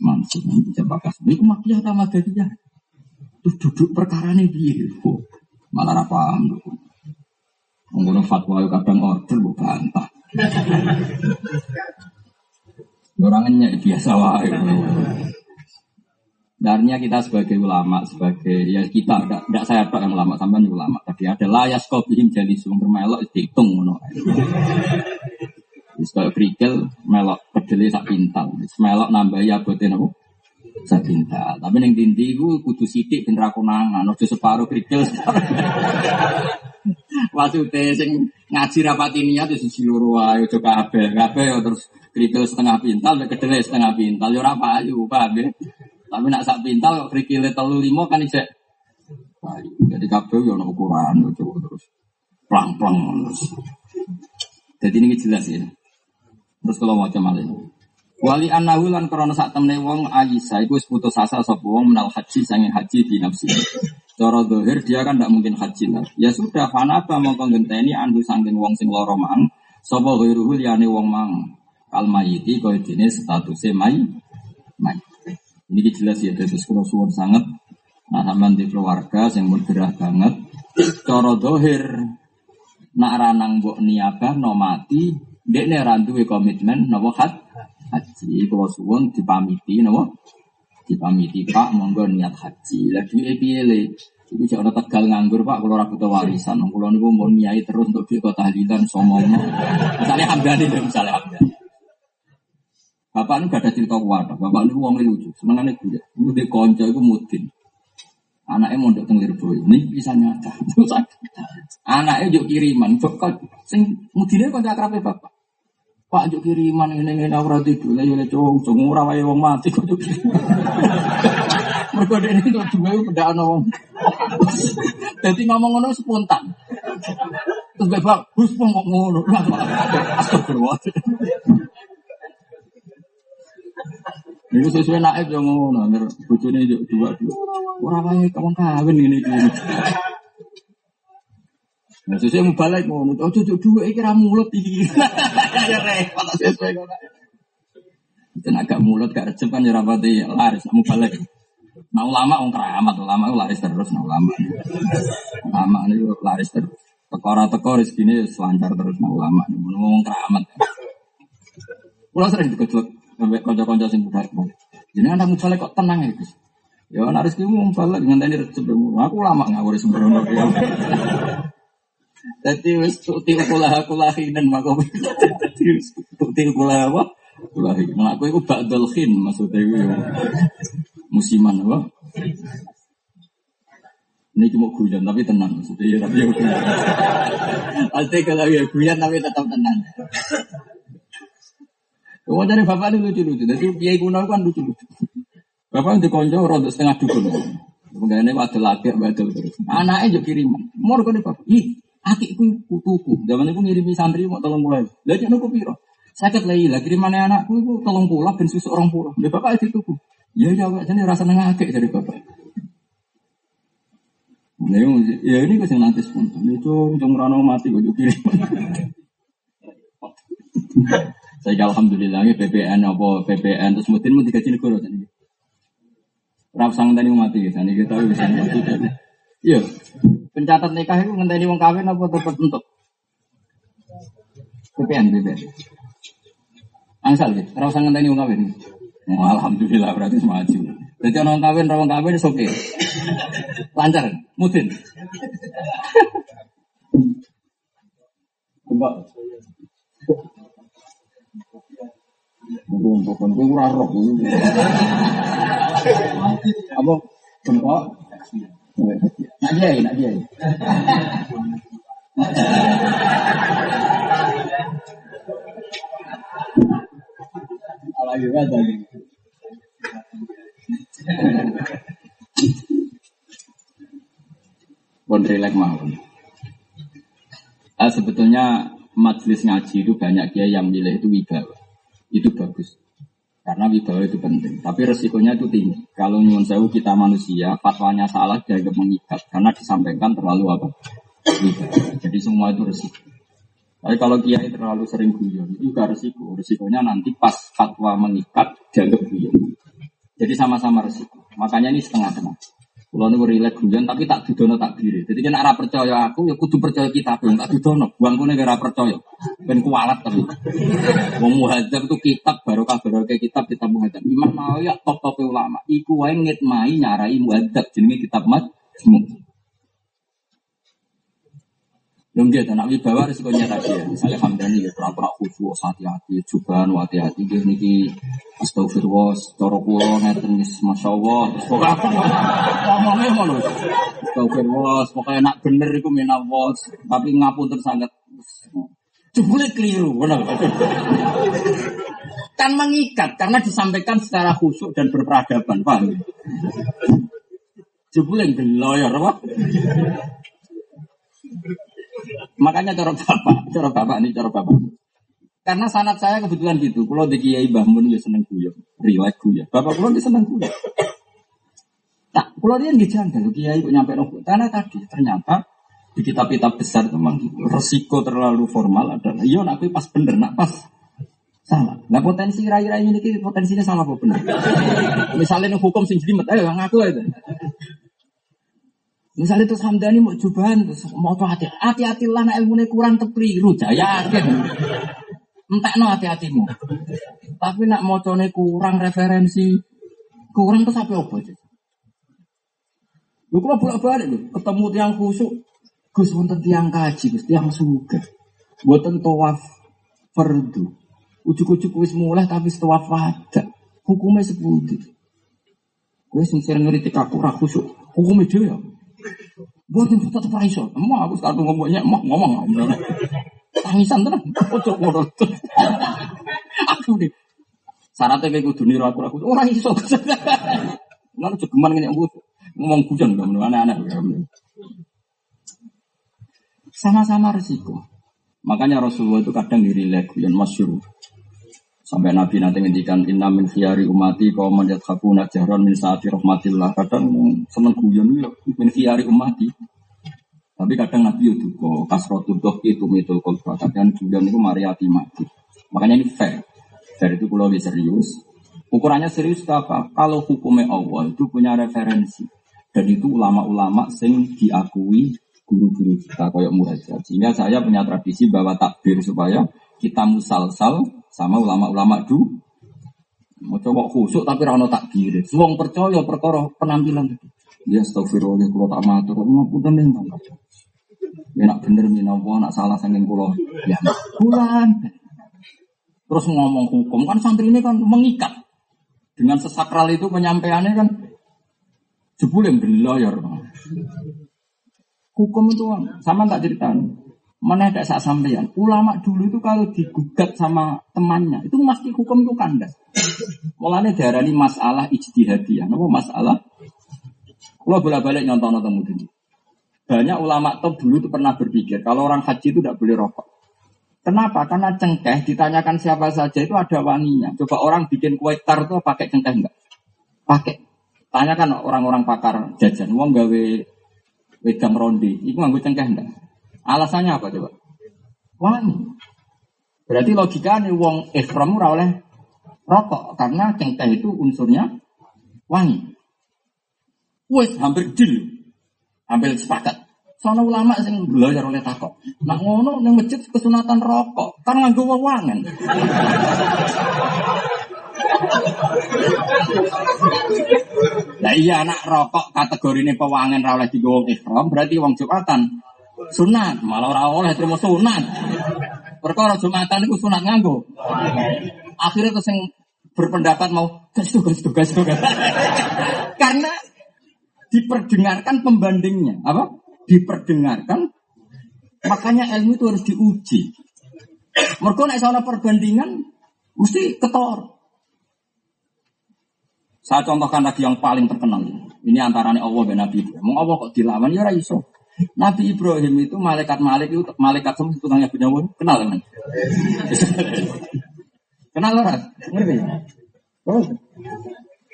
mansuh. Bisa bakas. Ini kemakiyah sama dia. Terus duduk perkara ini piye. Malah apa. Menggunakan fatwa kadang order, bu bantah. Orangnya biasa wae. Darnya kita sebagai ulama, sebagai ya kita, tidak saya tak yang ulama, sampai ulama. Tadi ada layas kopihim jadi sumber melok dihitung. Wis kaya krikil melok kedele sak pintal. Melok nambah ya bote napa? Sak pintal. Tapi ning dindi iku kudu sithik ben ra konangan, aja separo krikil. Maksude sing ngaji rapati niat wis siji loro wae aja kabeh. Kabeh terus krikil setengah pintal, kedele setengah pintal ya ora payu, paham ya? Tapi nak sak pintal kok krikile telu limo kan ijek. Jadi kabel ya ono ukuran terus plang-plang terus. Jadi ini jelas ya. Terus kalau macam malih. Wali anahu lan krana sak temne wong Aisyah iku wis putus asa sapa wong menal haji sanging haji di nafsi. Cara dohir dia kan tidak mungkin haji lah. Ya sudah fanaba mongko ngenteni andu sangking wong sing lara mang. Sapa ghairuhu liyane wong mang. Kal mayiti kaya dene statuse may. May. Ini jelas ya, dari sekolah sangat. Nah, sampean di keluarga yang bergerak banget. Coro dohir, nak ranang mbok niabah no mati, dia randu komitmen nopo hat haji. Kalau suwon dipamiti nopo Dipamiti Pak, monggo niat haji. Lah duwe piye le? Iku jek ana tegal nganggur Pak, kula ora butuh warisan. Kula niku mau nyai terus untuk duwe tahlilan somong. Misalnya Hamdani misalnya Hamdani. Bapak ini gak ada cerita kuat. Bapak ini uangnya lucu. Senengannya gue. Gue di konco itu mudin. Anaknya mondok teng Lirboyo. Ini bisa nyata. Anaknya juk kiriman. Bapak sing mudine konco akrabnya bapak. Pak juk kiriman ini ini ora tidur. Lah yo cowok cowok ora wae wong mati kok juk kiriman. Mergo dene itu juga beda wong. Dadi ngomong ngono spontan. Terus bapak, "Gus kok ngono?" Astagfirullah. Ini sesuai naik yang ngono, agar bojone yo dua dua. Ora wae kawan kawin ini. Nah, sesuai mau balik ngono, oh cucu dua iki ra mulut iki. Ya repot sesuai. Itu agak mulut gak recep kan ya rapati laris mau balik. Nah ulama wong keramat, ulama laris terus nah ulama. Ulama ini laris terus. Tekora tekor rezeki selancar terus nah ulama. Ngomong keramat. Pulau sering dikejelek sampai konco-konco sing budal. Jadi anak musola kok tenang ya Gus. Ya anak rezeki mau balik dengan tadi rezeki Aku lama ngawur sembrono. Jadi wis tuti kulah kulahinan mako. Jadi wis tuti kulah apa? Kulahi. Nah aku itu ba'dal khin maksudnya itu musiman apa? Ini cuma guyon tapi tenang maksudnya ya tapi ya. Pasti kalau ya guyon tapi tetap tenang. Wajarnya bapak ini lucu-lucu. Jadi kiai kuno kan lucu-lucu. Bapak di konco rontok setengah dukun. Ini ada lagi badal terus. Anaknya juga kiriman. Mor kan bapak. Ih, akikku kutuku. Zaman itu ngirimi santri mau tolong mulai. Lagi aku piro. Sakit lagi lah kirimannya anakku itu tolong pulang dan susu orang pulang. Dia bapak itu tuku. Ya ya pak, jadi rasa nengakek dari bapak. Nah, ya ini ke sini nanti spontan. Itu cuma mati gue kirim. Saya alhamdulillah ini PPN apa PPN terus mungkin mau dikaji negara tadi. Rap sang tadi mati ya, tadi kita bisa mati. Iya, pencatat nikah itu ngenteni wong kawin apa tetap untuk PPN PPN. Angsal ya, rap sang ngenteni wong kawin. Oh, alhamdulillah berarti maju. Jadi orang kawin, orang kawin oke. Lancar, mudin. Mbak, Bukan, gue ora roh. Apa? Bengkok? Nak dia, nak dia. Alagi kata Bon relax mau. Ah, sebetulnya majelis ngaji itu banyak dia yang milih itu wibawa itu bagus. Karena wibawa itu penting. Tapi resikonya itu tinggi. Kalau nyuwun sewu kita manusia, fatwanya salah dianggap mengikat. Karena disampaikan terlalu apa? Jadi semua itu resiko. Tapi kalau kiai terlalu sering guyon, itu juga resiko. Resikonya nanti pas fatwa mengikat, dianggap guyon. Jadi sama-sama resiko. Makanya ini setengah-tengah. Kalau nih rilek guyon tapi tak dudono tak diri. Jadi kan arah percaya aku ya kudu percaya kita dong tak dudono. Buangku nih gara percaya. Ben kualat tapi. Wong muhadzab itu kitab baru kayak kitab kitab muhadzab. Imam Nawawi ya top top ulama. Iku wae ngitmai nyarai muhadzab jenenge kitab mat. Dong dia anak wibawa risikonya tadi ya. Misalnya Hamdani ya pura-pura khusyuk, hati-hati, cobaan, hati-hati. Dia niki astagfirullah, coro kulo, ngeten masya Allah. Pokoknya ngomongnya mana? Astagfirullah, pokoknya nak bener itu minawat. Tapi ngapun tersangat. Jebule keliru, benar. Kan mengikat karena disampaikan secara khusyuk dan berperadaban, paham? Jebule geloyor, apa? Makanya cara bapak, cara bapak ini cara bapak. Karena sanat saya kebetulan gitu. Kalau di Kiai Bahmun ya seneng guyon, relax guyon. Bapak kalau dia seneng guyon. Tak, kalau dia nggak janggal, Kiai kok nyampe nopo. Karena tadi ternyata di kitab-kitab besar memang gitu. Resiko terlalu formal adalah, iya nak pas bener, nak pas salah. Nah potensi rai-rai ini potensinya salah apa benar? Misalnya hukum sing jelimet, ayo ngaku aja. Misalnya terus Hamdani mau cobaan terus mau tuh hati hati-hati lah nak ilmu kurang terkeliru yakin. Entah no hati-hatimu. Tapi nak mau kurang referensi Kurang terus apa apa aja. Lu kalau bolak-balik lho, ketemu tiang khusuk, Gus wonten tiang kaji, Gus tiang suka. Buatan tawaf fardu. Ujuk-ujuk wis mulai tapi tawaf wajah. Hukumnya sepundi. Gue sing sering ngeritik aku ra khusuk. Hukumnya dia ya. Buat yang tetap ra iso. Emang aku sekarang ngomongnya, emang ngomong. Tangisan tenan. Ojo ngono. Aku nih. Syaratnya kayak kudu niru aku aku ora iso. Lan jogeman ngene aku ngomong hujan gak aneh-aneh. Sama-sama resiko. Makanya Rasulullah itu kadang diri legu yang masyur. Sampai Nabi nanti ngendikan inna min khiyari umati kau manjat hakuna jahran min saati rahmatillah. Kadang seneng guyon ya min khiyari umati. Tapi kadang Nabi itu kok kasrotul doh itu mitul kolba. Kadang guyon itu mariati mati. Makanya ini fair. Fair itu kalau serius. Ukurannya serius apa? Kalau hukumnya Allah itu punya referensi. Dan itu ulama-ulama sing diakui guru-guru kita kayak muhajir. Sehingga saya punya tradisi bahwa takbir supaya kita musalsal sama ulama-ulama dulu. Mau coba khusuk tapi rano takbir. Wong percaya perkara penampilan itu. Ya astagfirullah kalau tak matur. Ngapunten ning Enak bener minawa nak salah saking kula. Ya bulan. Terus ngomong hukum kan santri ini kan mengikat. Dengan sesakral itu penyampaiannya kan jebule belayar. Hukum itu sama tak ceritain. Mana ada saat sampeyan. Ulama dulu itu kalau digugat sama temannya, itu pasti hukum itu kandas. Mulanya ini masalah ijtihadiyah. Apa masalah? Kalau bolak-balik nyontoh nonton mungkin. Banyak ulama top dulu itu pernah berpikir kalau orang haji itu tidak boleh rokok. Kenapa? Karena cengkeh ditanyakan siapa saja itu ada wanginya. Coba orang bikin kue tar itu pakai cengkeh enggak? Pakai. Tanyakan orang-orang pakar jajan. Wong gawe wedang ronde. Itu nggak cengkeh enggak? Alasannya apa coba? Wangi. Berarti logikanya wong ihram ora oleh rokok karena cengkeh itu unsurnya wangi. Wes hampir deal. Hampir sepakat. Soalnya ulama sing belajar oleh takok. Nak ngono ning masjid kesunatan rokok, kan nganggo wewangen. Nah iya anak rokok kategori ini pewangen ra oleh digawa ihram berarti wong Jumatan sunat, malah ora oleh terima sunat. Perkara Jumatan itu sunat nganggo. Akhirnya terus yang berpendapat mau gas tuh gas tuh gas tuh. Karena diperdengarkan pembandingnya, apa? Diperdengarkan. Makanya ilmu itu harus diuji. Mereka nek soal perbandingan mesti ketor. Saya contohkan lagi yang paling terkenal. Ini antaranya Allah dan Nabi. Mau Allah kok dilawan ya iso. Nabi Ibrahim itu malaikat malik itu malaikat semua tukangnya binawun kenal kan? kenal lah, ngerti? Oh.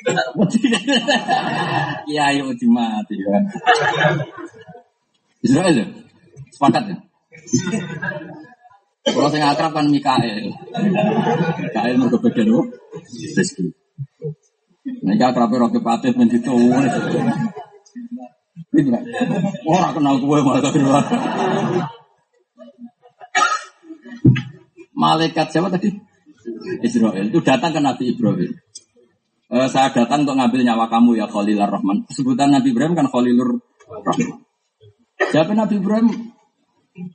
Iya, ayo uji mati kan. Israel ya? Sepakat ya? Kalau saya akrab kan Mikael. Mikael mau kebagian apa? Rizki. Nek akrab roke patit men Orang kenal gue malah Malaikat siapa tadi? Israel itu datang ke Nabi Ibrahim. Uh, saya datang untuk ngambil nyawa kamu ya Khalilur Rahman. Sebutan Nabi Ibrahim kan Khalilur Rahman. Siapa Nabi Ibrahim?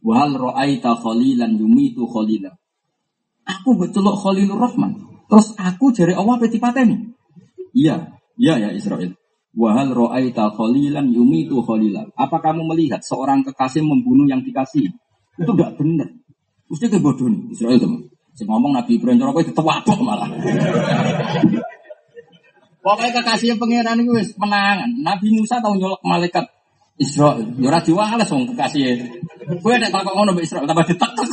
Wahal ro'aita khalilan yumitu khalila. Aku betul Khalilur Rahman. Terus aku jari Allah peti pateni. Iya, iya ya Israel. Wahal ro'aita khalilan yumitu khalila. Apa kamu melihat seorang kekasih membunuh yang dikasih? Itu tidak benar. Mesti kebodohan Israel teman. Saya ngomong Nabi Ibrahim cara itu tewabok malah. Pokoknya kekasih pangeran itu menangan. Nabi Musa tahu nyolok malaikat Israel. Ya ora diwales wong kekasih. Kowe nek takok ngono mbek Israel tambah ditekek.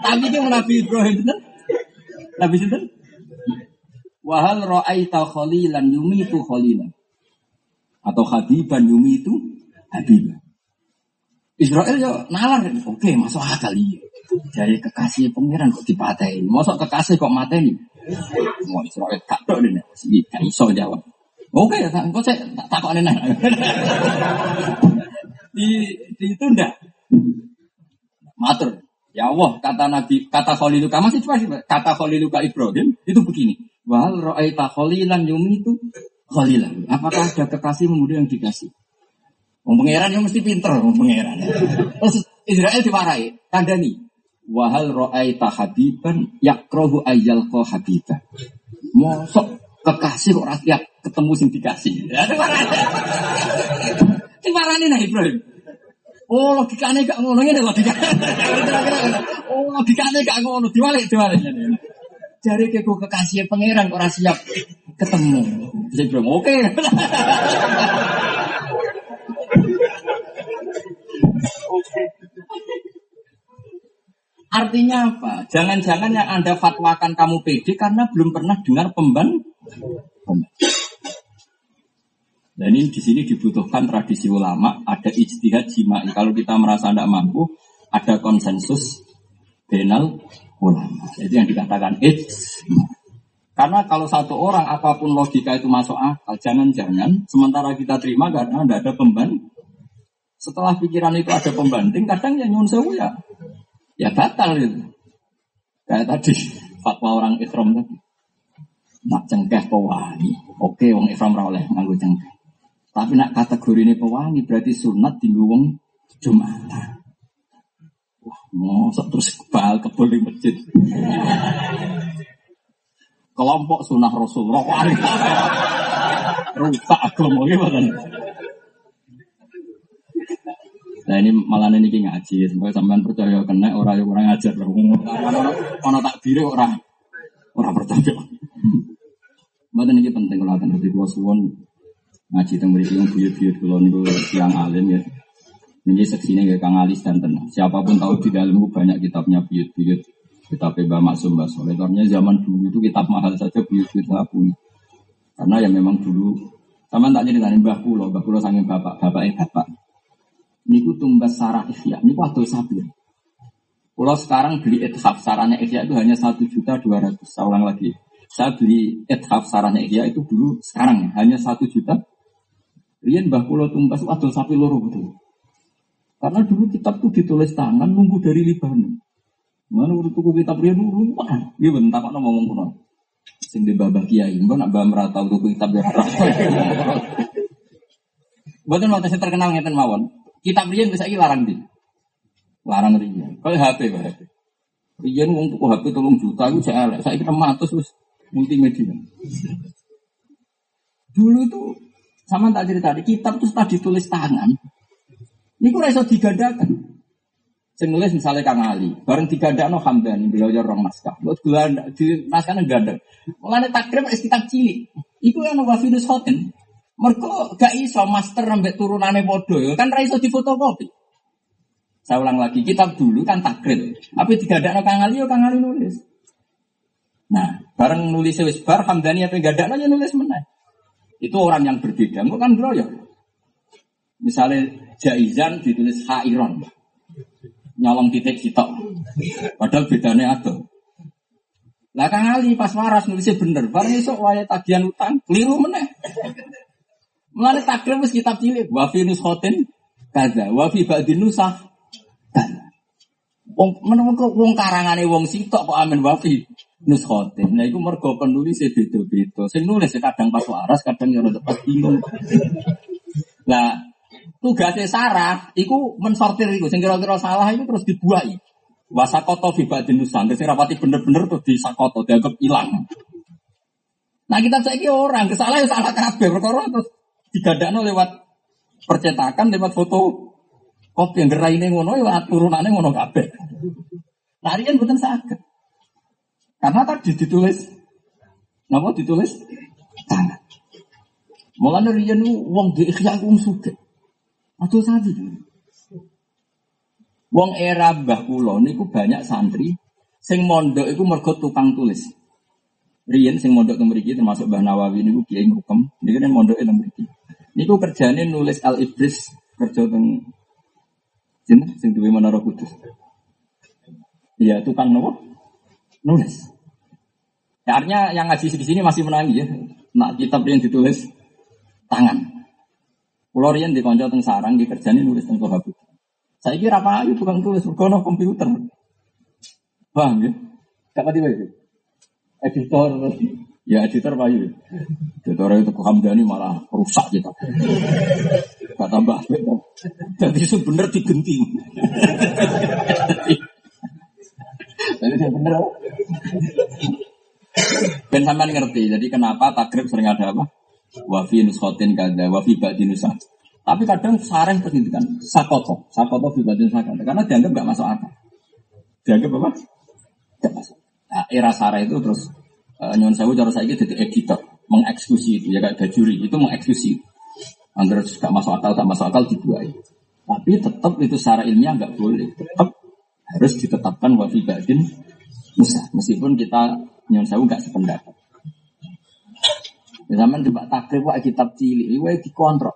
Tapi itu Nabi Ibrahim bener. Nabi sinten? Wahal ra'aita khalilan yumitu khalilan. Atau hadiban yumitu habiban. Israel ya nalar. Oke, masuk akal iya. Dari kekasih pengiran kok dipatahin. Masuk kekasih kok mateni. Mau Israel tak dok ini. Gak iso jawab. Oke, ya, kok saya tak takut nenek. di, itu ndak. Matur. Ya Allah, kata Nabi, kata Khaliluka masih cuma kata Khaliluka Ibrahim itu begini. Wahal ro'aita khalilan yumi itu khalilan. Apakah ada kekasih kemudian yang dikasih? Wong pangeran yang mesti pinter, wong pangeran. Terus Israel dimarahi, kandani. Wahal ro'aita habiban yakrohu ayyal ko habiban. Mosok kekasih kok rakyat ketemu sing dikasih. Ya, Dimarani nah Ibrahim. Oh logikanya gak ngono ini logikanya. oh logikanya gak ngono diwalik diwalik. Jari ke kekasih pangeran orang siap ketemu. Saya bilang oke. Artinya apa? Jangan-jangan yang Anda fatwakan kamu pede karena belum pernah dengar pemban. pemban. Dan ini di sini dibutuhkan tradisi ulama, ada ijtihad jima'i. Kalau kita merasa tidak mampu, ada konsensus benal ulama. Itu yang dikatakan ijma. Karena kalau satu orang apa pun logika itu masuk akal, jangan-jangan sementara kita terima karena tidak ada pemban. Setelah pikiran itu ada pembanding, kadang ya nyun sewu ya, ya batal itu. Kayak tadi fatwa orang Islam tadi. Nak cengkeh pewangi. Oke, wong Islam rawleh nganggo cengkeh. Tapi nak kategori ini pewangi berarti sunat di wong Jumatan. Mosok terus kebal kebal di masjid. Kelompok sunnah Rasul rokok Rusak agama gimana? Nah ini malah ini ngaji, semoga sampean percaya kena orang yang orang ngajar Orang tak biru orang orang percaya. Mbak ini penting kalau di dua suwon ngaji tentang mriki yang buyut-buyut kula niku siang alim ya. Ini seksinya ya Kang dan Siapa pun tahu di dalam banyak kitabnya buyut-buyut. Kitab Mbak Maksum Mbak Soleh. Zaman dulu itu kitab mahal saja buyut-buyut saya punya. Karena ya memang dulu sama tak tanya Mbah Kulo, Mbah Kulo sangat bapak, bapak eh bapak. Niku tumbas sarah ikhya, niku adol sabir. Kulo sekarang beli ethaf sarannya ikhya itu hanya satu juta dua ratus. Saya ulang lagi. Saya beli ethaf sarannya ikhya itu dulu sekarang ya, hanya satu juta Rian Mbah Kulo Tumbas adol sapi loro betul. Karena dulu kitab tuh ditulis tangan nunggu dari Libanon. Mana urut tuku kitab Rian dulu wah, iya bentar kok ngomong kuno. Sing di babah kiai, mbak nak mbak merata tuku kitab ya. Bukan waktu saya terkenal ngeten mawon. Kitab Rian bisa larang di. Larang Rian. Kalau HP pak. Rian ngomong tuku HP tolong juta, aku saya saya kira matus terus multimedia. Dulu tuh sama tak cerita di kitab itu tadi ditulis tangan. Ini kok iso digadakan. Sing nulis misalnya Kang Ali, bareng digadakno Hamdani beliau ya rong naskah. Buat gula di naskah gandeng. Mulane takrib es kitab cilik. Iku yang Wafinus Hoten. Mereka gak iso master nambah turunannya bodoh, kan ra iso difotokopi. Saya ulang lagi, kitab dulu kan takrib. Tapi digadakno Kang Ali, yo Kang Ali nulis. Nah, bareng nulis wis bar Hamdani apa gadakno ya nulis meneh. Itu orang yang berbeda, bukan ya. Misalnya Jaizan ditulis Hairon. Nyolong titik sitok. Padahal bedanya ada. Lah Kang Ali pas waras nulisnya bener. Barang esok waya tagihan utang, keliru meneh. Mulane takrim wis kitab cilik, wa fi nushotin kaza, wa fi ba'din nusah Wong menawa wong karangane wong sitok kok amin wa fi nuskhotin. Nah itu mergo penulis beda-beda. Sing nulis kadang pas waras, kadang yang pas bingung. Nah, tugasnya sarah, itu mensortir itu. Sing kira-kira salah itu terus dibuai. Wasakoto fiba dinusan. Terus rapati bener-bener tuh disakoto, dianggap hilang. Nah kita cek orang, kesalahan salah kabeh. Perkara terus digadakno lewat percetakan, lewat foto kopi yang gerai ini ngono, ya turunannya ngono kabeh. Nah, kan bukan sakit. Karena tadi ditulis, napa ditulis tangan. Mulane riyen wong di ikhya wong sugih. Aduh tadi. Wong era Mbah kula niku banyak santri sing mondok iku mergo tukang tulis. Riyen sing mondok teng mriki termasuk Mbah Nawawi niku kiai hukum, niku kan mondok teng mriki. Niku kerjane nulis Al Ibris kerja teng Sinten sing duwe Menara Kudus. Iya, tukang nopo? Nulis. Ya, artinya yang ngaji di sini masih menangis ya. Nak kitab yang ditulis tangan. Pulau Rian di konco teng sarang dikerjani nulis teng Kohabut. Saya kira apa itu tukang tulis berkono komputer. Paham ya? Kata tiba itu. Editor. Ya editor Pak Yu. Editor itu Hamdani malah rusak kita. Kata Mbak Jadi sebenar digenting. Jadi dia bener. Ben sampean ngerti. Jadi kenapa takrib sering ada apa? Wafi nuskotin kada, wafi ba'di nusa. Tapi kadang sareng pendidikan sakoto, sakoto fi ba'di nusa Karena dianggap gak masuk akal. Dianggap apa? Gak masuk. Nah, era sarah itu terus uh, nyuwun sewu cara saya jadi editor, mengeksekusi itu ya kayak bajuri itu mengeksekusi. Angger gak masuk akal, gak masuk akal dibuai. Tapi tetap itu secara ilmiah nggak boleh. Tetap harus ditetapkan wafi ba'din Musa. Meskipun kita nyuwun sewu nggak sependapat. Zaman coba takrib wa kitab cilik, wae dikontrol.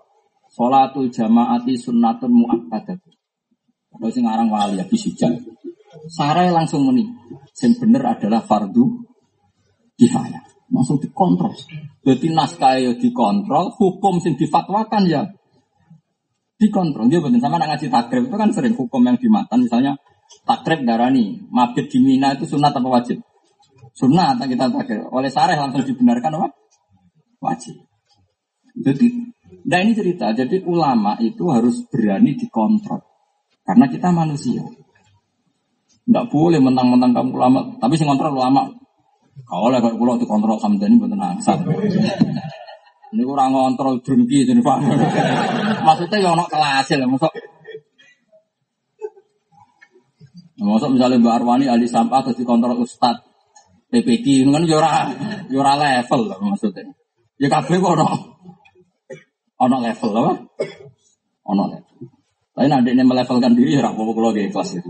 Salatul jamaati sunnatun muakkadat. Kalau sing aran wali ya bisujal. Sarai langsung meni. Yang bener adalah fardu kifayah. Langsung dikontrol. Jadi naskah ya dikontrol, hukum sing difatwakan ya dikontrol. Dia betul sama ngaji takrib itu kan sering hukum yang dimatan. Misalnya takrib darani, mabit di Mina itu sunat apa wajib? Sunat kita takrib. Oleh sareh langsung dibenarkan apa? Wajib. Jadi, nah ini cerita. Jadi ulama itu harus berani dikontrol. Karena kita manusia. Tidak boleh mentang-mentang kamu ulama. Tapi sih kontrol ulama. Kalau oleh kalau pulau dikontrol ini betul nangsat. Ini kurang kontrol drengki jadi pak. Maksudnya ya ono kelas ya, maksud. Maksud misalnya Mbak Arwani ahli sampah atau dikontrol Ustad PPD, kan yura ya yura ya level lah maksudnya. Ya kabeh kok ono ono level apa? Ono level. Tapi nanti ini melevelkan diri ya apa-apa kalau di kelas itu.